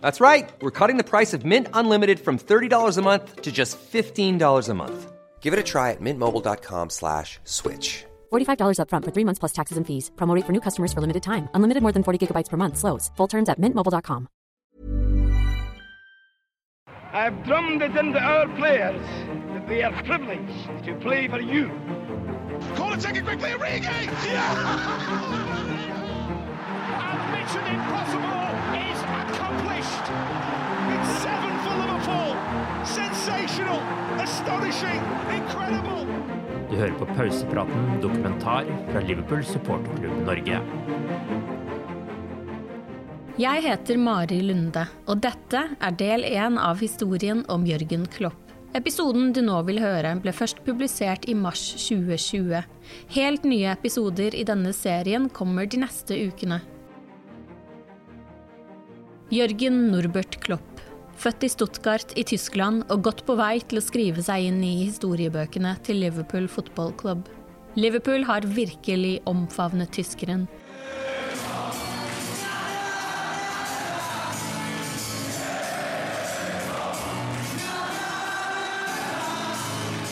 That's right. We're cutting the price of Mint Unlimited from $30 a month to just $15 a month. Give it a try at mintmobile.com slash switch. $45 upfront for three months plus taxes and fees. Promo rate for new customers for limited time. Unlimited more than 40 gigabytes per month. Slows. Full terms at mintmobile.com. I've drummed it into our players that they are privileged to play for you. Call it, take it quickly, Origi! And Mission Impossible is accomplished. It's seven for Liverpool. Sensational, astonishing, incredible. Du hører på Pausepraten dokumentar fra Liverpool supporterklubb Norge. Jeg heter Mari Lunde, og dette er del én av historien om Jørgen Klopp. Episoden du nå vil høre, ble først publisert i mars 2020. Helt nye episoder i denne serien kommer de neste ukene. Jørgen Norbert Klopp. Født i Stuttgart i Tyskland og godt på vei til å skrive seg inn i historiebøkene til Liverpool Football Club. Liverpool har virkelig omfavnet tyskeren.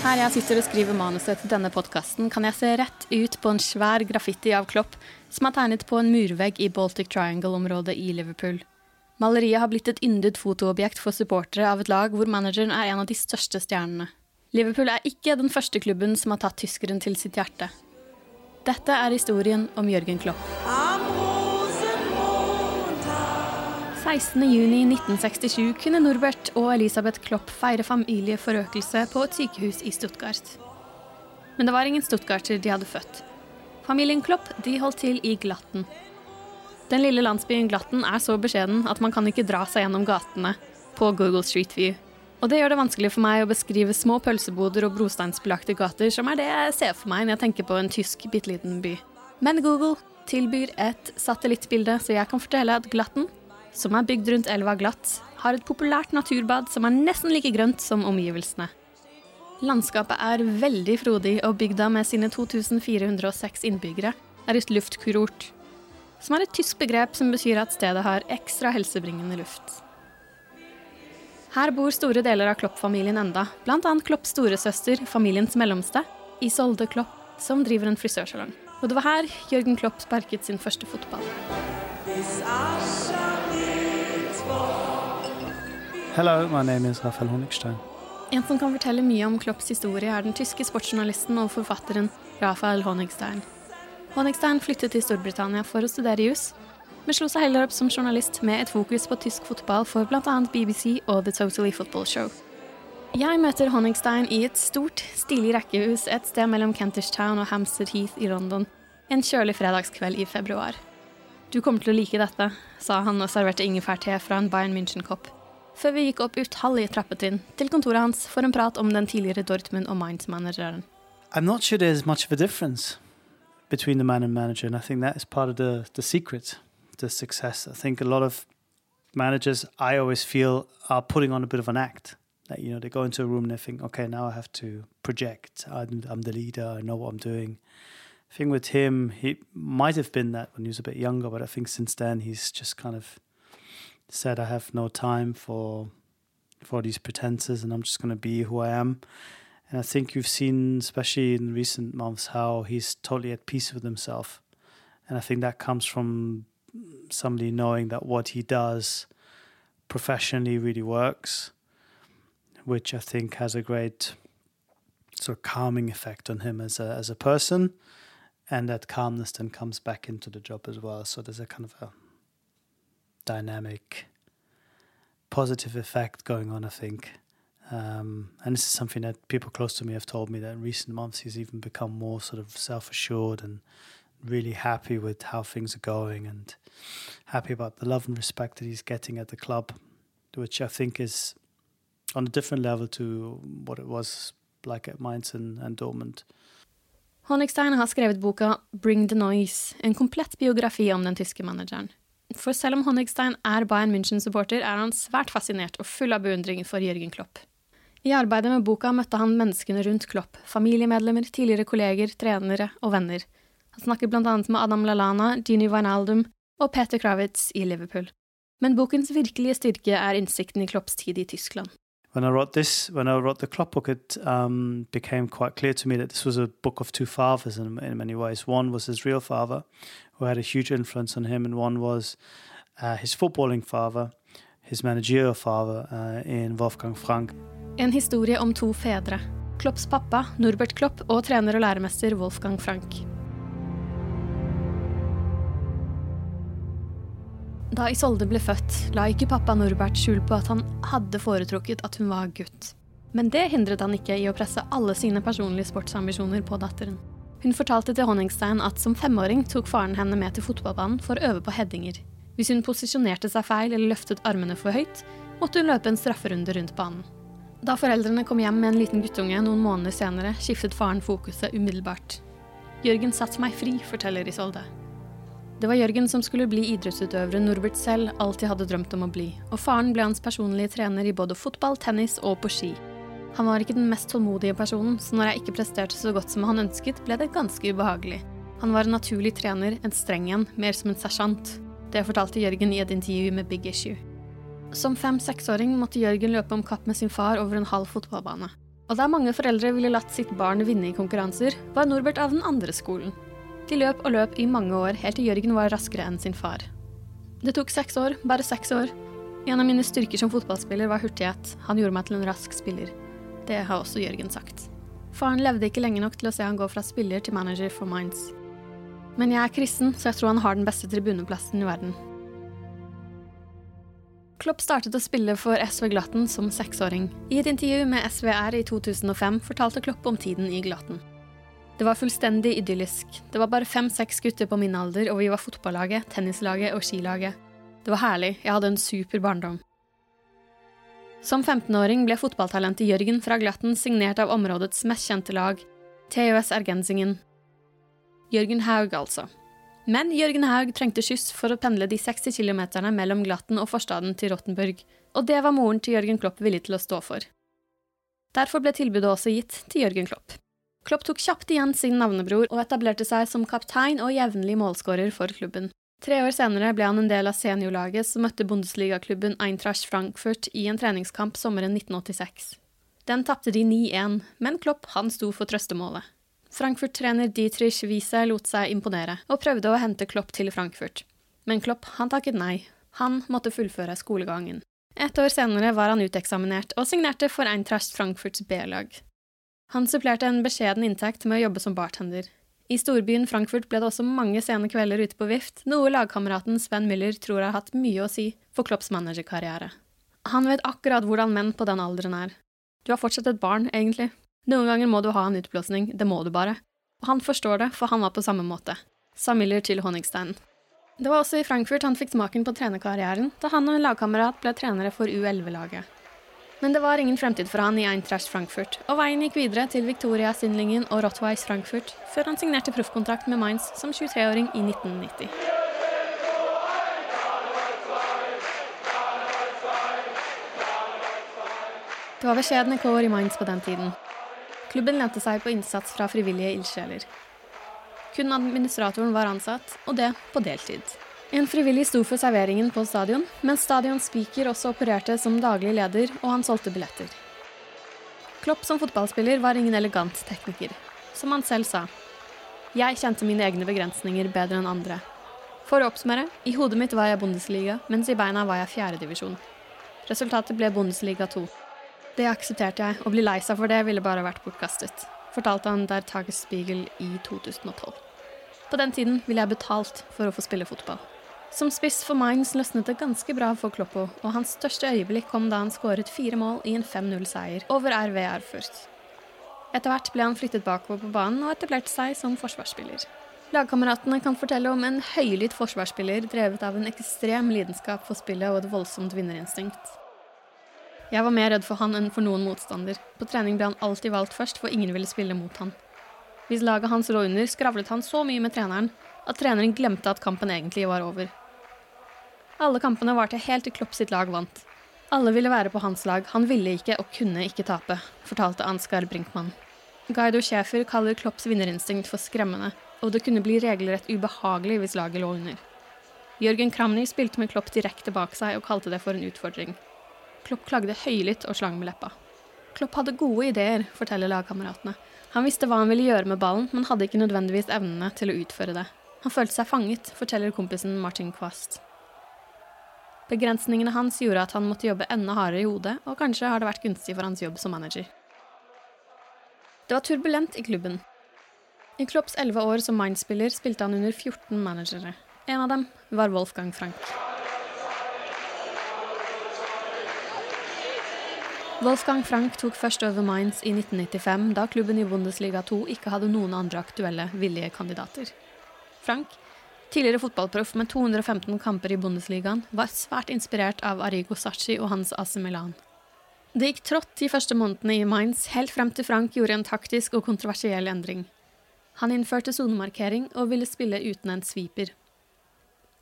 Her jeg sitter og skriver manuset til denne podkasten, kan jeg se rett ut på en svær graffiti av Klopp som er tegnet på en murvegg i Baltic Triangle-området i Liverpool. Maleriet har blitt et yndet fotoobjekt for supportere av et lag hvor manageren er en av de største stjernene. Liverpool er ikke den første klubben som har tatt tyskeren til sitt hjerte. Dette er historien om Jørgen Klopp. 16.6.1967 kunne Norbert og Elisabeth Klopp feire familieforøkelse på et sykehus i Stuttgart. Men det var ingen stuttgarter de hadde født. Familien Klopp de holdt til i Glatten. Den lille landsbyen Glatten er så beskjeden at man kan ikke dra seg gjennom gatene på Google Street View. Og det gjør det vanskelig for meg å beskrive små pølseboder og brosteinsbelagte gater, som er det jeg ser for meg når jeg tenker på en tysk bitte liten by. Men Google tilbyr et satellittbilde, så jeg kan fortelle at Glatten som er bygd rundt elva Glatt, har et populært naturbad som er nesten like grønt som omgivelsene. Landskapet er veldig frodig, og bygda med sine 2406 innbyggere er et luftkurort, som er et tysk begrep som betyr at stedet har ekstra helsebringende luft. Her bor store deler av Klopp-familien enda, bl.a. Klopps storesøster, familiens mellomste, Isolde Klopp, som driver en frisørsalong. Og det var her Jørgen Klopp sparket sin første fotball. Hello, my name is Rafael Honigstein. En som kan fortelle mye om Klopps historie, er den tyske sportsjournalisten og forfatteren Rafael Honigstein. Honigstein flyttet til Storbritannia for å studere jus, men slo seg heller opp som journalist med et fokus på tysk fotball for bl.a. BBC og The Totally Football Show. Jeg møter Honigstein i et stort, stilig rekkehus et sted mellom Kentish Town og Hampstead Heath i London en kjølig fredagskveld i februar. Du kommer til å like dette, sa han og serverte ingefærte fra en Bayern München-kopp. Før vi gikk opp utallige trappetrinn til kontoret hans for en prat om den tidligere Dortmund- og Mainz-manageren. I'm not sure there's much of a difference between the man and manager, and I think that is part of the, the secret, to success. I think a lot of managers, I always feel, are putting on a bit of an act. That you know they go into a room and they think, okay, now I have to project. I'm, I'm the leader. I know what I'm doing. I think with him, he might have been that when he was a bit younger, but I think since then he's just kind of said, I have no time for for these pretenses, and I'm just going to be who I am. And I think you've seen, especially in recent months, how he's totally at peace with himself. And I think that comes from somebody knowing that what he does professionally really works, which I think has a great sort of calming effect on him as a as a person, and that calmness then comes back into the job as well. So there's a kind of a dynamic, positive effect going on, I think. Um, and this is something that people close to me have told me that in recent months he's even become more sort of self assured and really happy with how things are going and happy about the love and respect that he's getting at the club, which I think is on a different level to what it was like at Mainz and, and Dortmund. Honigstein har skrevet boka Bring the Noise, en komplett biografi om den tyske manageren. For selv om Honigstein er Bayern München-supporter, er han svært fascinert og full av beundring for Jørgen Klopp. I arbeidet med boka møtte han menneskene rundt Klopp, familiemedlemmer, tidligere kolleger, trenere og venner. Han snakker blant annet med Adam Lallana, Gini Wijnaldum og Peter Kravitz i Liverpool. Men bokens virkelige styrke er innsikten i Klopps tid i Tyskland. When I wrote this, when I wrote the Klopp book, it um, became quite clear to me that this was a book of two fathers in, in many ways. One was his real father, who had a huge influence on him, and one was uh, his footballing father, his managerial father uh, in Wolfgang Frank. En historie om to fedre. Klopps pappa, Norbert Klopp, og trener og læremester Wolfgang Frank. Da Isolde ble født, la ikke pappa Norbert skjul på at han hadde foretrukket at hun var gutt. Men det hindret han ikke i å presse alle sine personlige sportsambisjoner på datteren. Hun fortalte til Honningstein at som femåring tok faren henne med til fotballbanen for å øve på headinger. Hvis hun posisjonerte seg feil eller løftet armene for høyt, måtte hun løpe en strafferunde rundt banen. Da foreldrene kom hjem med en liten guttunge noen måneder senere, skiftet faren fokuset umiddelbart. Jørgen satte meg fri, forteller Isolde. Det var Jørgen som skulle bli idrettsutøveren Norbert selv alltid hadde drømt om å bli, og faren ble hans personlige trener i både fotball, tennis og på ski. Han var ikke den mest tålmodige personen, så når jeg ikke presterte så godt som han ønsket, ble det ganske ubehagelig. Han var en naturlig trener, en streng en, mer som en sersjant. Det fortalte Jørgen i et intervju med Big Issue. Som fem-seksåring måtte Jørgen løpe om kapp med sin far over en halv fotballbane. Og der mange foreldre ville latt sitt barn vinne i konkurranser, var Norbert av den andre skolen. De løp og løp i mange år, helt til Jørgen var raskere enn sin far. Det tok seks år, bare seks år. En av mine styrker som fotballspiller var hurtighet. Han gjorde meg til en rask spiller. Det har også Jørgen sagt. Faren levde ikke lenge nok til å se han gå fra spiller til manager for Minds. Men jeg er kristen, så jeg tror han har den beste tribuneplassen i verden. Klopp startet å spille for SV Glatten som seksåring. I et intervju med SVR i 2005 fortalte Klopp om tiden i Glatten. Det var fullstendig idyllisk. Det var bare fem-seks gutter på min alder, og vi var fotballaget, tennislaget og skilaget. Det var herlig, jeg hadde en super barndom. Som 15-åring ble fotballtalentet Jørgen fra Glatten signert av områdets mest kjente lag, TØS Ergensingen. Jørgen Haug, altså. Men Jørgen Haug trengte skyss for å pendle de 60 km mellom Glatten og forstaden til Rottenburg, og det var moren til Jørgen Klopp villig til å stå for. Derfor ble tilbudet også gitt til Jørgen Klopp. Klopp tok kjapt igjen sin navnebror og etablerte seg som kaptein og jevnlig målskårer for klubben. Tre år senere ble han en del av seniorlaget som møtte Bundesligaklubben Eintracht Frankfurt i en treningskamp sommeren 1986. Den tapte de 9-1, men Klopp han sto for trøstemålet. Frankfurt-trener Dietrich Wiese lot seg imponere, og prøvde å hente Klopp til Frankfurt. Men Klopp han takket nei. Han måtte fullføre skolegangen. Et år senere var han uteksaminert og signerte for Eintracht Frankfurts B-lag. Han supplerte en beskjeden inntekt med å jobbe som bartender. I storbyen Frankfurt ble det også mange sene kvelder ute på vift, noe lagkameraten Sven Müller tror har hatt mye å si for Klopps managerkarriere. Han vet akkurat hvordan menn på den alderen er. Du har fortsatt et barn, egentlig, noen ganger må du ha en utblåsning, det må du bare. Og han forstår det, for han var på samme måte. Sa Miller til Honigstein. Det var også i Frankfurt han fikk smaken på trenerkarrieren, da han og en lagkamerat ble trenere for U11-laget. Men det var ingen fremtid for han i Eintracht Frankfurt, og veien gikk videre til Victoria Sindlingen og Rottweiss Frankfurt, før han signerte proffkontrakt med Mainz som 23-åring i 1990. Det var beskjedne kår i Mainz på den tiden. Klubben lente seg på innsats fra frivillige ildsjeler. Kun administratoren var ansatt, og det på deltid. En frivillig sto for serveringen på stadion, mens stadions speaker også opererte som daglig leder, og han solgte billetter. Klopp som fotballspiller var ingen elegant tekniker. Som han selv sa. Jeg kjente mine egne begrensninger bedre enn andre. For å oppsummere, i hodet mitt var jeg Bundesliga, mens i beina var jeg fjerdedivisjon. Resultatet ble Bundesliga 2. Det aksepterte jeg, å bli lei seg for det ville bare vært bortkastet, fortalte han der Tagesspiegel i 2012. På den tiden ville jeg betalt for å få spille fotball. Som spiss for Mainz løsnet det ganske bra for Kloppo, og hans største øyeblikk kom da han skåret fire mål i en 5-0-seier over RV Erfurt. Etter hvert ble han flyttet bakover på banen og etablerte seg som forsvarsspiller. Lagkameratene kan fortelle om en høylytt forsvarsspiller drevet av en ekstrem lidenskap for spillet og et voldsomt vinnerinstinkt. Jeg var mer redd for han enn for noen motstander. På trening ble han alltid valgt først, for ingen ville spille mot han. Hvis laget hans lå under, skravlet han så mye med treneren at treneren glemte at kampen egentlig var over. Alle kampene varte helt til Klopp sitt lag vant. Alle ville være på hans lag, han ville ikke og kunne ikke tape, fortalte Ansgar Brinkmann. Guido Schäfer kaller Klopps vinnerinstinkt for skremmende, og det kunne bli regelrett ubehagelig hvis laget lå under. Jørgen Kramny spilte med Klopp direkte bak seg og kalte det for en utfordring. Klopp klagde høylytt og slang med leppa. Klopp hadde gode ideer, forteller lagkameratene. Han visste hva han ville gjøre med ballen, men hadde ikke nødvendigvis evnene til å utføre det. Han følte seg fanget, forteller kompisen Martin Kvast. Begrensningene hans gjorde at han måtte jobbe enda hardere i hodet, og kanskje har det vært gunstig for hans jobb som manager. Det var turbulent i klubben. I Klopps elleve år som Mind-spiller spilte han under 14 managere. En av dem var Wolfgang Frank. Wolfgang Frank tok først over Mainz i 1995, da klubben i Bundesliga 2 ikke hadde noen andre aktuelle villige kandidater. Frank tidligere fotballproff med 215 kamper i Bundesligaen, var svært inspirert av Arrigo Sachi og hans AC Milan. Det gikk trått de første månedene i Mainz, helt frem til Frank gjorde en taktisk og kontroversiell endring. Han innførte sonemarkering og ville spille uten en sweeper.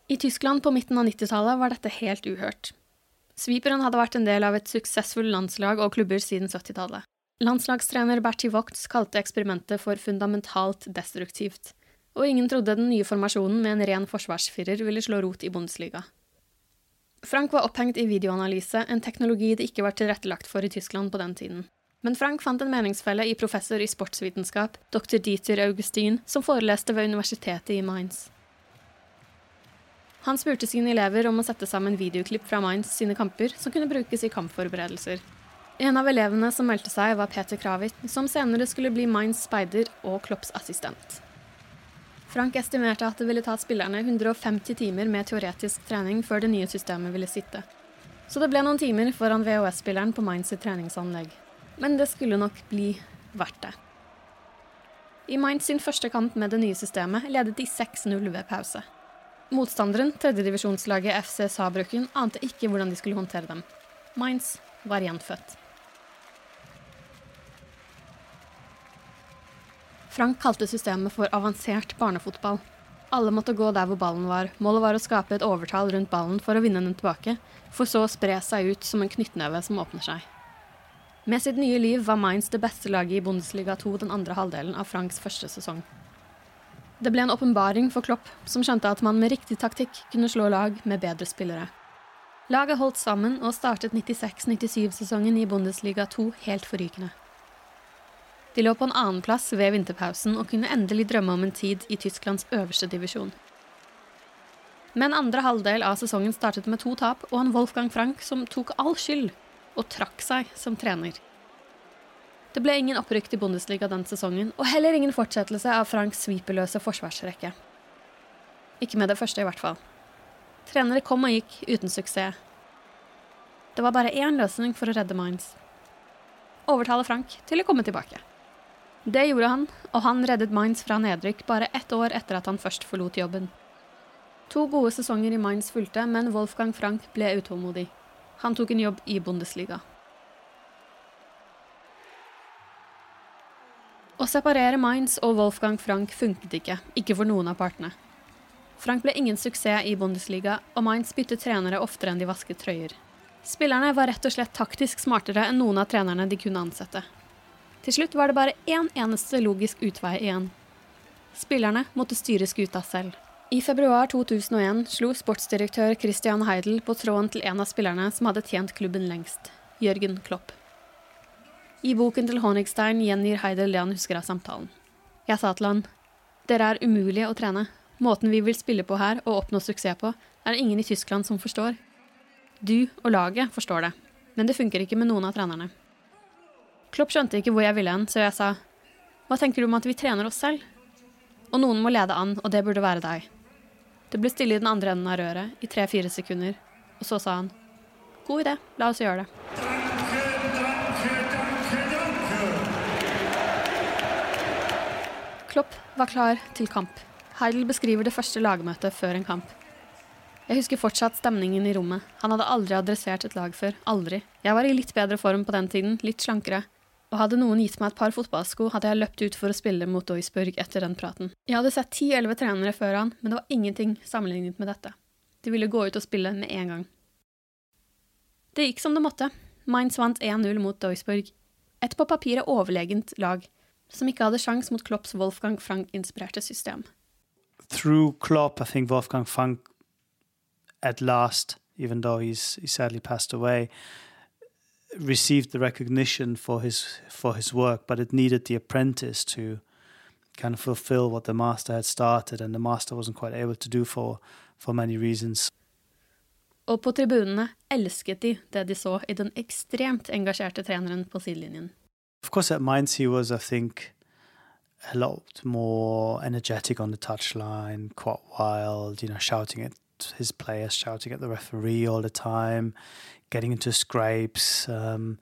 I Tyskland på midten av 90-tallet var dette helt uhørt. Sweeperen hadde vært en del av et suksessfullt landslag og klubber siden 70-tallet. Landslagstrener Bertie Vogts kalte eksperimentet for fundamentalt destruktivt og ingen trodde den nye formasjonen med en ren forsvarsfirer ville slå rot i Bundesliga. Frank var opphengt i videoanalyse, en teknologi det ikke var tilrettelagt for i Tyskland på den tiden. Men Frank fant en meningsfelle i professor i sportsvitenskap, dr. Dieter Augustin, som foreleste ved universitetet i Mainz. Han spurte sine elever om å sette sammen videoklipp fra Mainz sine kamper som kunne brukes i kampforberedelser. En av elevene som meldte seg, var Peter Kravit, som senere skulle bli Mainz speider og Klopps assistent. Frank estimerte at det ville ta spillerne 150 timer med teoretisk trening før det nye systemet ville sitte. Så det ble noen timer foran VHS-spilleren på Mainz sitt treningsanlegg. Men det skulle nok bli verdt det. I Mainz sin første kamp med det nye systemet ledet de 6-0 ved pause. Motstanderen, tredjedivisjonslaget FC Sabruken, ante ikke hvordan de skulle håndtere dem. Mainz var gjenfødt. Frank kalte systemet for avansert barnefotball. Alle måtte gå der hvor ballen var. Målet var å skape et overtall rundt ballen for å vinne den tilbake, for så å spre seg ut som en knyttneve som åpner seg. Med sitt nye liv var Mainz det beste laget i Bundesliga 2 den andre halvdelen av Franks første sesong. Det ble en åpenbaring for Klopp, som skjønte at man med riktig taktikk kunne slå lag med bedre spillere. Laget holdt sammen og startet 96-97-sesongen i Bundesliga 2 helt forrykende. De lå på en annenplass ved vinterpausen og kunne endelig drømme om en tid i Tysklands øverste divisjon. Men andre halvdel av sesongen startet med to tap og en Wolfgang Frank som tok all skyld og trakk seg som trener. Det ble ingen opprykk til Bundesliga den sesongen, og heller ingen fortsettelse av Franks sviperløse forsvarsrekke. Ikke med det første, i hvert fall. Trenere kom og gikk uten suksess. Det var bare én løsning for å redde Mainz. Overtale Frank til å komme tilbake. Det gjorde han, og han reddet Mainz fra nedrykk bare ett år etter at han først forlot jobben. To gode sesonger i Mainz fulgte, men Wolfgang Frank ble utålmodig. Han tok en jobb i Bundesliga. Å separere Mainz og Wolfgang Frank funket ikke, ikke for noen av partene. Frank ble ingen suksess i Bundesliga, og Mainz byttet trenere oftere enn de vasket trøyer. Spillerne var rett og slett taktisk smartere enn noen av trenerne de kunne ansette. Til slutt var det bare én eneste logisk utvei igjen. Spillerne måtte styre skuta selv. I februar 2001 slo sportsdirektør Christian Heidel på tråden til en av spillerne som hadde tjent klubben lengst, Jørgen Klopp. I boken til Honigstein gjengir Heidel det han husker av samtalen. Jeg sa til han, dere er umulige å trene. Måten vi vil spille på her og oppnå suksess på, er det ingen i Tyskland som forstår. Du og laget forstår det, men det funker ikke med noen av trenerne. Klopp skjønte ikke hvor jeg ville hen, så jeg sa hva tenker du om at vi trener oss selv? Og noen må lede an, og det burde være deg. Det ble stille i den andre enden av røret i tre-fire sekunder, og så sa han god idé, la oss gjøre det. Klopp var klar til kamp. Heidel beskriver det første lagmøtet før en kamp. Jeg husker fortsatt stemningen i rommet. Han hadde aldri adressert et lag før. Aldri. Jeg var i litt bedre form på den tiden, litt slankere og hadde noen gitt meg et par fotballsko, hadde jeg løpt ut for å spille mot Duisburg etter den praten. Jeg hadde sett ti-elleve trenere før han, men det var ingenting sammenlignet med dette. De ville gå ut og spille med en gang. Det gikk som det måtte. Mainz vant 1-0 mot Duisburg. Et på papiret overlegent lag, som ikke hadde sjans mot Klopps Wolfgang Frank-inspirerte system. Through Klopp, I think Wolfgang Frank, at last, even though he's, he sadly passed away, received the recognition for his for his work, but it needed the apprentice to kind of fulfill what the master had started, and the master wasn't quite able to do for for many reasons. Og på tribunene elsket de det de så i den ekstremt engasjerte treneren på sidelinjen. Of course, at Mainz he was, I think, a lot more energetic on the touchline, quite wild, you know, shouting at his players, shouting at the referee all the time, getting into scrapes. Um,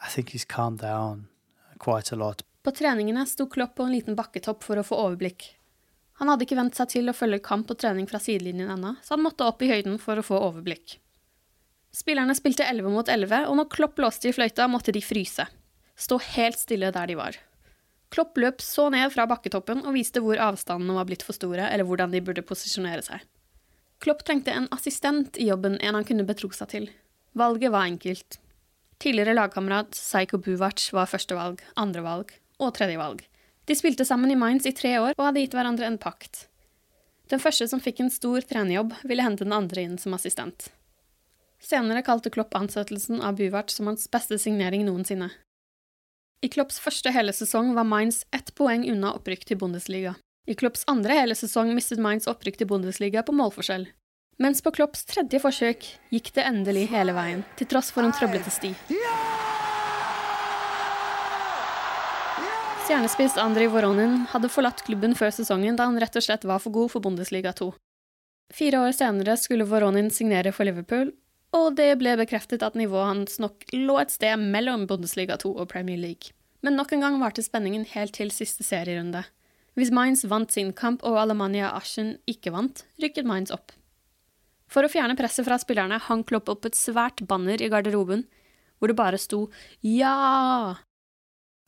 I think he's calmed down quite a lot. På treningene sto Klopp på en liten bakketopp for å få overblikk. Han hadde ikke vent seg til å følge kamp og trening fra sidelinjen ennå, så han måtte opp i høyden for å få overblikk. Spillerne spilte 11 mot 11, og når Klopp låste i fløyta, måtte de fryse. Stå helt stille der de var. Klopp løp så ned fra bakketoppen og viste hvor avstandene var blitt for store, eller hvordan de burde posisjonere seg. Klopp trengte en assistent i jobben en han kunne betro seg til. Valget var enkelt. Tidligere lagkamerat Psycho Buvac var førstevalg, andrevalg og tredjevalg. De spilte sammen i Mainz i tre år og hadde gitt hverandre en pakt. Den første som fikk en stor trenerjobb, ville hente den andre inn som assistent. Senere kalte Klopp ansettelsen av Buvac som hans beste signering noensinne. I Klopps første hele sesong var Mainz ett poeng unna opprykk til Bundesliga. I Klopps andre hele sesong mistet Mainz opprykk til Bundesliga på målforskjell. Mens på Klopps tredje forsøk gikk det endelig hele veien, til tross for en trøblete sti. Stjernespiss Andrij Voronin hadde forlatt klubben før sesongen da han rett og slett var for god for Bundesliga 2. Fire år senere skulle Voronin signere for Liverpool, og det ble bekreftet at nivået hans nok lå et sted mellom Bundesliga 2 og Premier League. Men nok en gang varte spenningen helt til siste serierunde. Hvis Mainz vant sin kamp og Alemania Aschen ikke vant, rykket Mainz opp. For å fjerne presset fra spillerne hang Klopp opp et svært banner i garderoben, hvor det bare sto ja.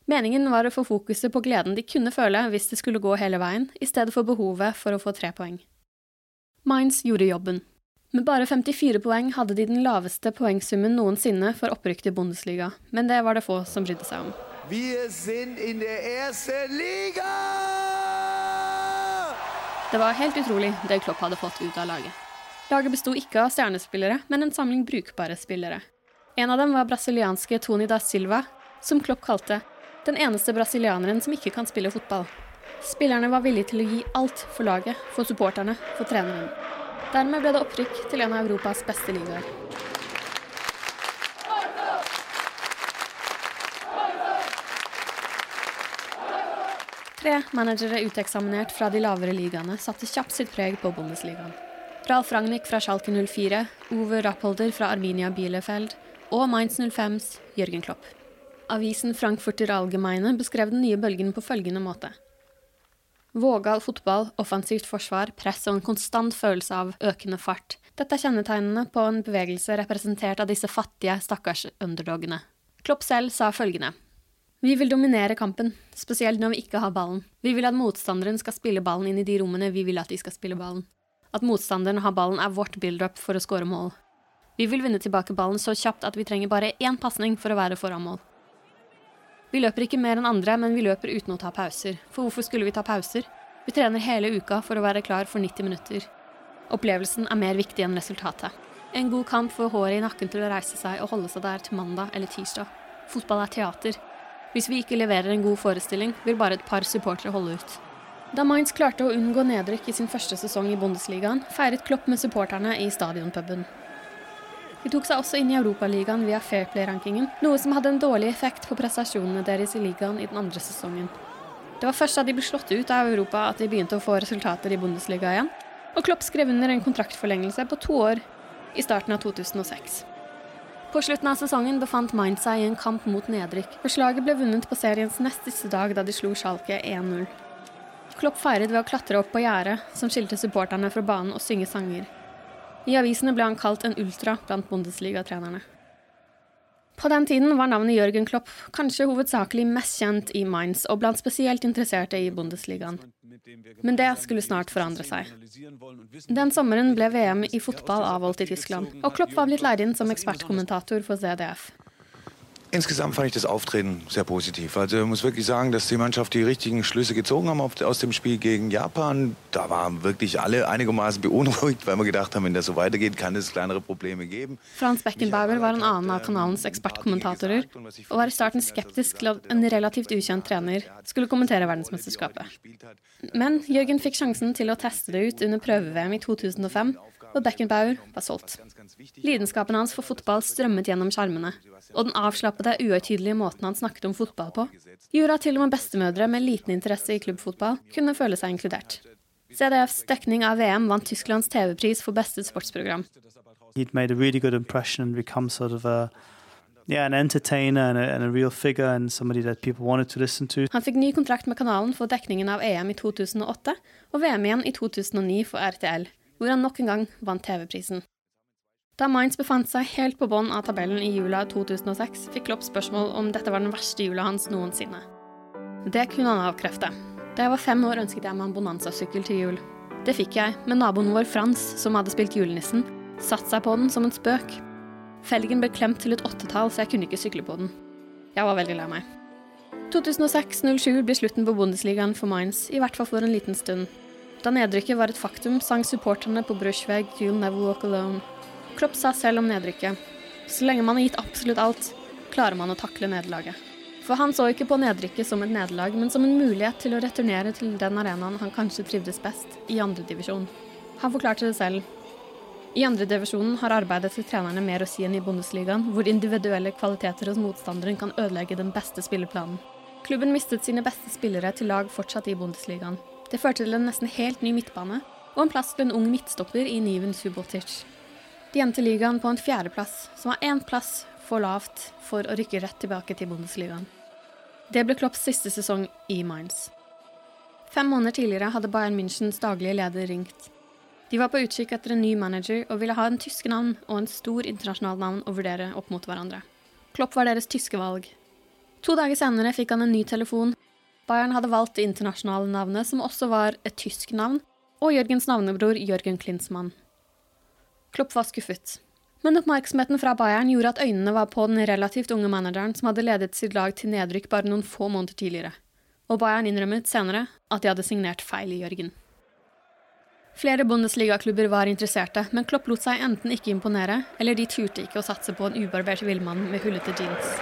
Meningen var å få fokuset på gleden de kunne føle hvis det skulle gå hele veien, i stedet for behovet for å få tre poeng. Mainz gjorde jobben. Med bare 54 poeng hadde de den laveste poengsummen noensinne for opprykk til Bundesliga, men det var det få som brydde seg om. Vi er in der erste liga! Det var helt utrolig det Klopp hadde fått ut av laget. Laget besto ikke av stjernespillere, men en samling brukbare spillere. En av dem var brasilianske Tony da Silva, som Klopp kalte den eneste brasilianeren som ikke kan spille fotball. Spillerne var villige til å gi alt for laget, for supporterne, for treneren. Dermed ble det opprykk til en av Europas beste ligaer. Tre managere uteksaminert fra de lavere ligaene satte kjapt sitt preg på Bundesligaen. Ralf Ragnhild fra Schalke 04, Ove Rappolder fra Arminia Bielefeld og Mainz 05s Jørgen Klopp. Avisen Frankfurter Allgemeine beskrev den nye bølgen på følgende måte. Vågal fotball, offensivt forsvar, press og en konstant følelse av økende fart. Dette er kjennetegnene på en bevegelse representert av disse fattige, stakkars underdogene. Klopp selv sa følgende. Vi vil dominere kampen, spesielt når vi ikke har ballen. Vi vil at motstanderen skal spille ballen inn i de rommene vi vil at de skal spille ballen. At motstanderen har ballen er vårt build-up for å skåre mål. Vi vil vinne tilbake ballen så kjapt at vi trenger bare én pasning for å være foran mål. Vi løper ikke mer enn andre, men vi løper uten å ta pauser. For hvorfor skulle vi ta pauser? Vi trener hele uka for å være klar for 90 minutter. Opplevelsen er mer viktig enn resultatet. En god kamp får håret i nakken til å reise seg og holde seg der til mandag eller tirsdag. Fotball er teater. Hvis vi ikke leverer en god forestilling, vil bare et par supportere holde ut. Da Mainz klarte å unngå nedrykk i sin første sesong i Bundesligaen, feiret Klopp med supporterne i stadionpuben. De tok seg også inn i Europaligaen via Fairplay-rankingen, noe som hadde en dårlig effekt på prestasjonene deres i ligaen i den andre sesongen. Det var først da de ble slått ut av Europa at de begynte å få resultater i Bundesliga igjen, og Klopp skrev under en kontraktforlengelse på to år i starten av 2006. På slutten av sesongen befant Mainz seg i en kamp mot nedrykk, og slaget ble vunnet på seriens nest siste dag da de slo Schalke 1-0. Klopp feiret ved å klatre opp på gjerdet som skilte supporterne fra banen og synge sanger. I avisene ble han kalt en ultra blant Bundesliga-trenerne. På den tiden var navnet Jørgen Klopp kanskje hovedsakelig mest kjent i Mainz og blant spesielt interesserte i Bundesligaen. Men det skulle snart forandre seg. Den sommeren ble VM i fotball avholdt i Tyskland, og Klopp var blitt leid inn som ekspertkommentator for ZDF. Insgesamt fand ich das Auftreten sehr positiv. Also ich muss wirklich sagen, dass die Mannschaft die richtigen Schlüsse gezogen haben aus dem Spiel gegen Japan. Da waren wirklich alle einigermaßen beunruhigt, weil wir gedacht haben, wenn das so weitergeht, kann es kleinere Probleme geben. Frans Beckenbauer var en annen av kanalens ekspertkommentatorer, og var i starten skeptisk til at en relativt ukjent trener skulle kommentere verdensmesterskapet. Men Jørgen fikk sjansen til å teste det ut under prøve-VM i 2005, og Beckenbauer var solgt. Lidenskapen hans for fotball strømmet gjennom skjermene, og den avslappede, uhøytidelige måten han snakket om fotball på, gjorde at til og med bestemødre med liten interesse i klubbfotball kunne føle seg inkludert. CDFs dekning av VM vant Tysklands TV-pris for beste sportsprogram. He'd made a really good impression and become sort of a yeah, an and a, and a real figure and somebody that people wanted to listen to. Han fikk ny kontrakt med kanalen for dekningen av EM i 2008 og VM igjen i 2009 for RTL hvor han nok en gang vant TV-prisen. Da Mainz befant seg helt på bånn av tabellen i jula 2006, fikk Klopp spørsmål om dette var den verste jula hans noensinne. Det kunne han avkrefte. Da jeg var fem år, ønsket jeg meg en Bonanza-sykkel til jul. Det fikk jeg, men naboen vår Frans, som hadde spilt julenissen, satte seg på den som en spøk. Felgen ble klemt til et åttetall, så jeg kunne ikke sykle på den. Jeg var veldig lei meg. 2006-07 blir slutten på Bundesligaen for Mainz, i hvert fall for en liten stund. Da nedrykket var et faktum, sang supporterne på Brushweg 'You'll Never Walk Alone'. Klopp sa selv om nedrykket så lenge man har gitt absolutt alt, klarer man å takle nederlaget. For han så ikke på nedrykket som et nederlag, men som en mulighet til å returnere til den arenaen han kanskje trivdes best, i andredivisjon. Han forklarte det selv. I andredivisjonen har arbeidet til trenerne mer å si enn i Bundesligaen, hvor individuelle kvaliteter hos motstanderen kan ødelegge den beste spilleplanen. Klubben mistet sine beste spillere til lag fortsatt i Bundesligaen. Det førte til en nesten helt ny midtbane og en plass til en ung midtstopper i Niven Subotic. De endte ligaen på en fjerdeplass, som var én plass for lavt for å rykke rett tilbake til Bundesligaen. Det ble Klopps siste sesong i Mainz. Fem måneder tidligere hadde Bayern Münchens daglige leder ringt. De var på utkikk etter en ny manager og ville ha en tyske navn og en stor internasjonal navn å vurdere opp mot hverandre. Klopp var deres tyske valg. To dager senere fikk han en ny telefon Bayern hadde valgt det internasjonale navnet, som også var et tysk navn, og Jørgens navnebror Jørgen Klinsmann. Klopp var skuffet. Men oppmerksomheten fra Bayern gjorde at øynene var på den relativt unge manageren som hadde ledet sitt lag til nedrykk bare noen få måneder tidligere. Og Bayern innrømmet senere at de hadde signert feil i Jørgen. Flere Bundesliga-klubber var interesserte, men Klopp lot seg enten ikke imponere, eller de turte ikke å satse på en ubarbert villmann med hullete jeans.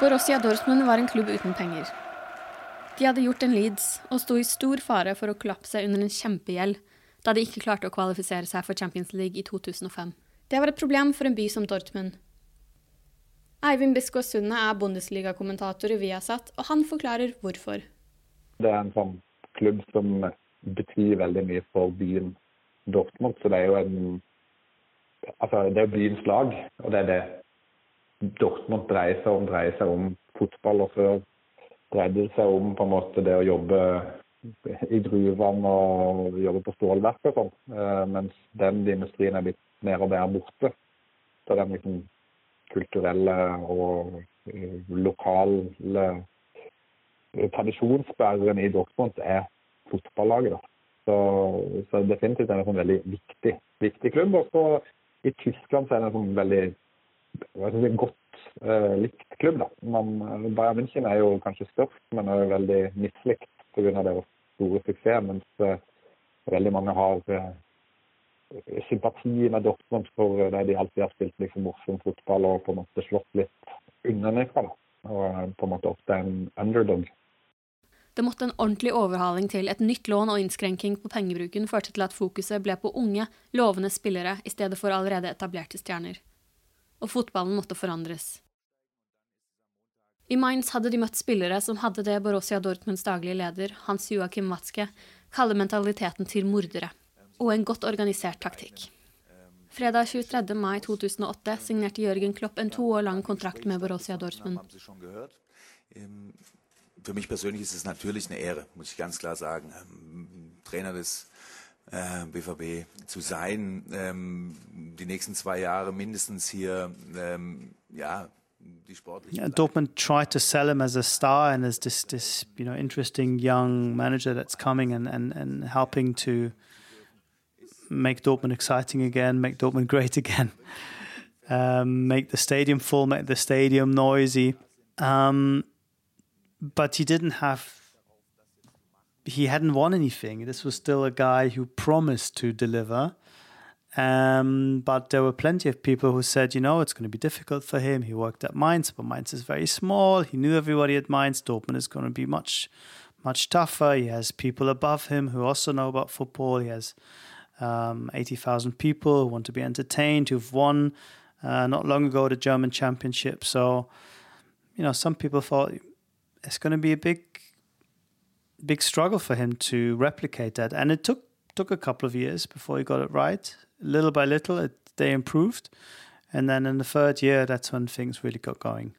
Borussia Dortmund var en klubb uten penger. De hadde gjort en Leeds og sto i stor fare for å kollapse under en kjempegjeld da de ikke klarte å kvalifisere seg for Champions League i 2005. Det var et problem for en by som Dortmund. Eivind Biskås Sunde er Bundesliga-kommentator i Viasat, og han forklarer hvorfor. Det er en sånn klubb som betyr veldig mye for byen Dortmund. Så det er jo en Altså, det er byens lag, og det er det Dortmund dreier seg om, dreier seg om fotball. Og før dreide det seg om på en måte det å jobbe i gruvene og jobbe på stålverk og sånn. Eh, mens den industrien er blitt mer og mer borte. Så den liksom kulturelle og uh, lokale tradisjonsbæreren i Dortmund er fotballaget. da. Så, så definitivt er det en sånn veldig viktig, viktig klubb. Og i Tyskland så er det en sånn veldig si, godt uh, likt klubb. da. Man, Bayern München er jo kanskje størst, men er jo veldig mislikt pga. deres store suksess. Mens uh, veldig mange har uh, sympati med Dortmund for det de alltid har spilt liksom morsom fotball og på en måte slått litt unnafra. Og på en måte ofte en underdog. Det måtte en ordentlig overhaling til. Et nytt lån og innskrenking på pengebruken førte til at fokuset ble på unge, lovende spillere i stedet for allerede etablerte stjerner. Og fotballen måtte forandres. I Mainz hadde de møtt spillere som hadde det Borussia Dortmunds daglige leder, Hans Joachim Watzke, kaller mentaliteten til mordere og en godt organisert taktikk. Fredag 23. mai 2008 signerte Jørgen Klopp en to år lang kontrakt med Borussia Dortmund. Für mich persönlich ist es natürlich eine Ehre, muss ich ganz klar sagen, Trainer des äh, BVB zu sein, ähm, die nächsten zwei Jahre mindestens hier, ähm, ja, yeah, Dortmund tried to sell him as a star and as this this you know interesting young manager that's coming and and, and helping to make Dortmund exciting again, make Dortmund great again, um, make the stadium full, make the stadium noisy. Um, but he didn't have. He hadn't won anything. This was still a guy who promised to deliver. Um, but there were plenty of people who said, you know, it's going to be difficult for him. He worked at Mainz, but Mainz is very small. He knew everybody at Mainz. Dortmund is going to be much, much tougher. He has people above him who also know about football. He has um, 80,000 people who want to be entertained, who've won uh, not long ago the German championship. So, you know, some people thought it's going to be a big, big struggle for him to replicate that. And it took took a couple of years before he got it right. Little by little, it, they improved. And then in the third year, that's when things really got going.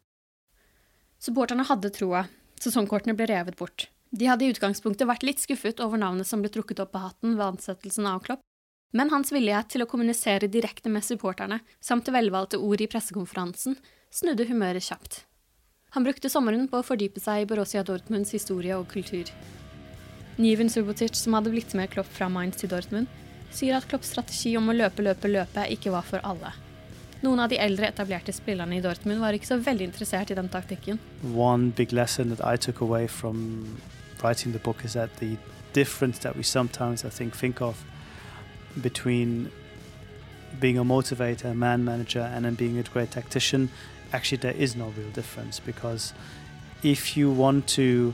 Supporterne hadde troa. Sesongkortene ble revet bort. De hadde i utgangspunktet vært litt skuffet over navnet som ble trukket opp av hatten ved ansettelsen av Klopp, men hans villighet til å kommunisere direkte med supporterne, samt velvalgte ord i pressekonferansen, snudde humøret kjapt. Han brukte sommeren på å fordype seg i Borussia Dortmunds historie og kultur. Niven Subotic, som hadde blitt med Klopp fra Mainz til Dortmund, sier at Klopps strategi om å løpe, løpe, løpe ikke var for alle. Noen av de eldre etablerte spillerne i Dortmund var ikke så veldig interessert i den taktikken. One big lesson that I took away from writing the book is that the difference that we sometimes I think think of between being a motivator, man manager, and then being a great tactician, actually there is no real difference because if you want to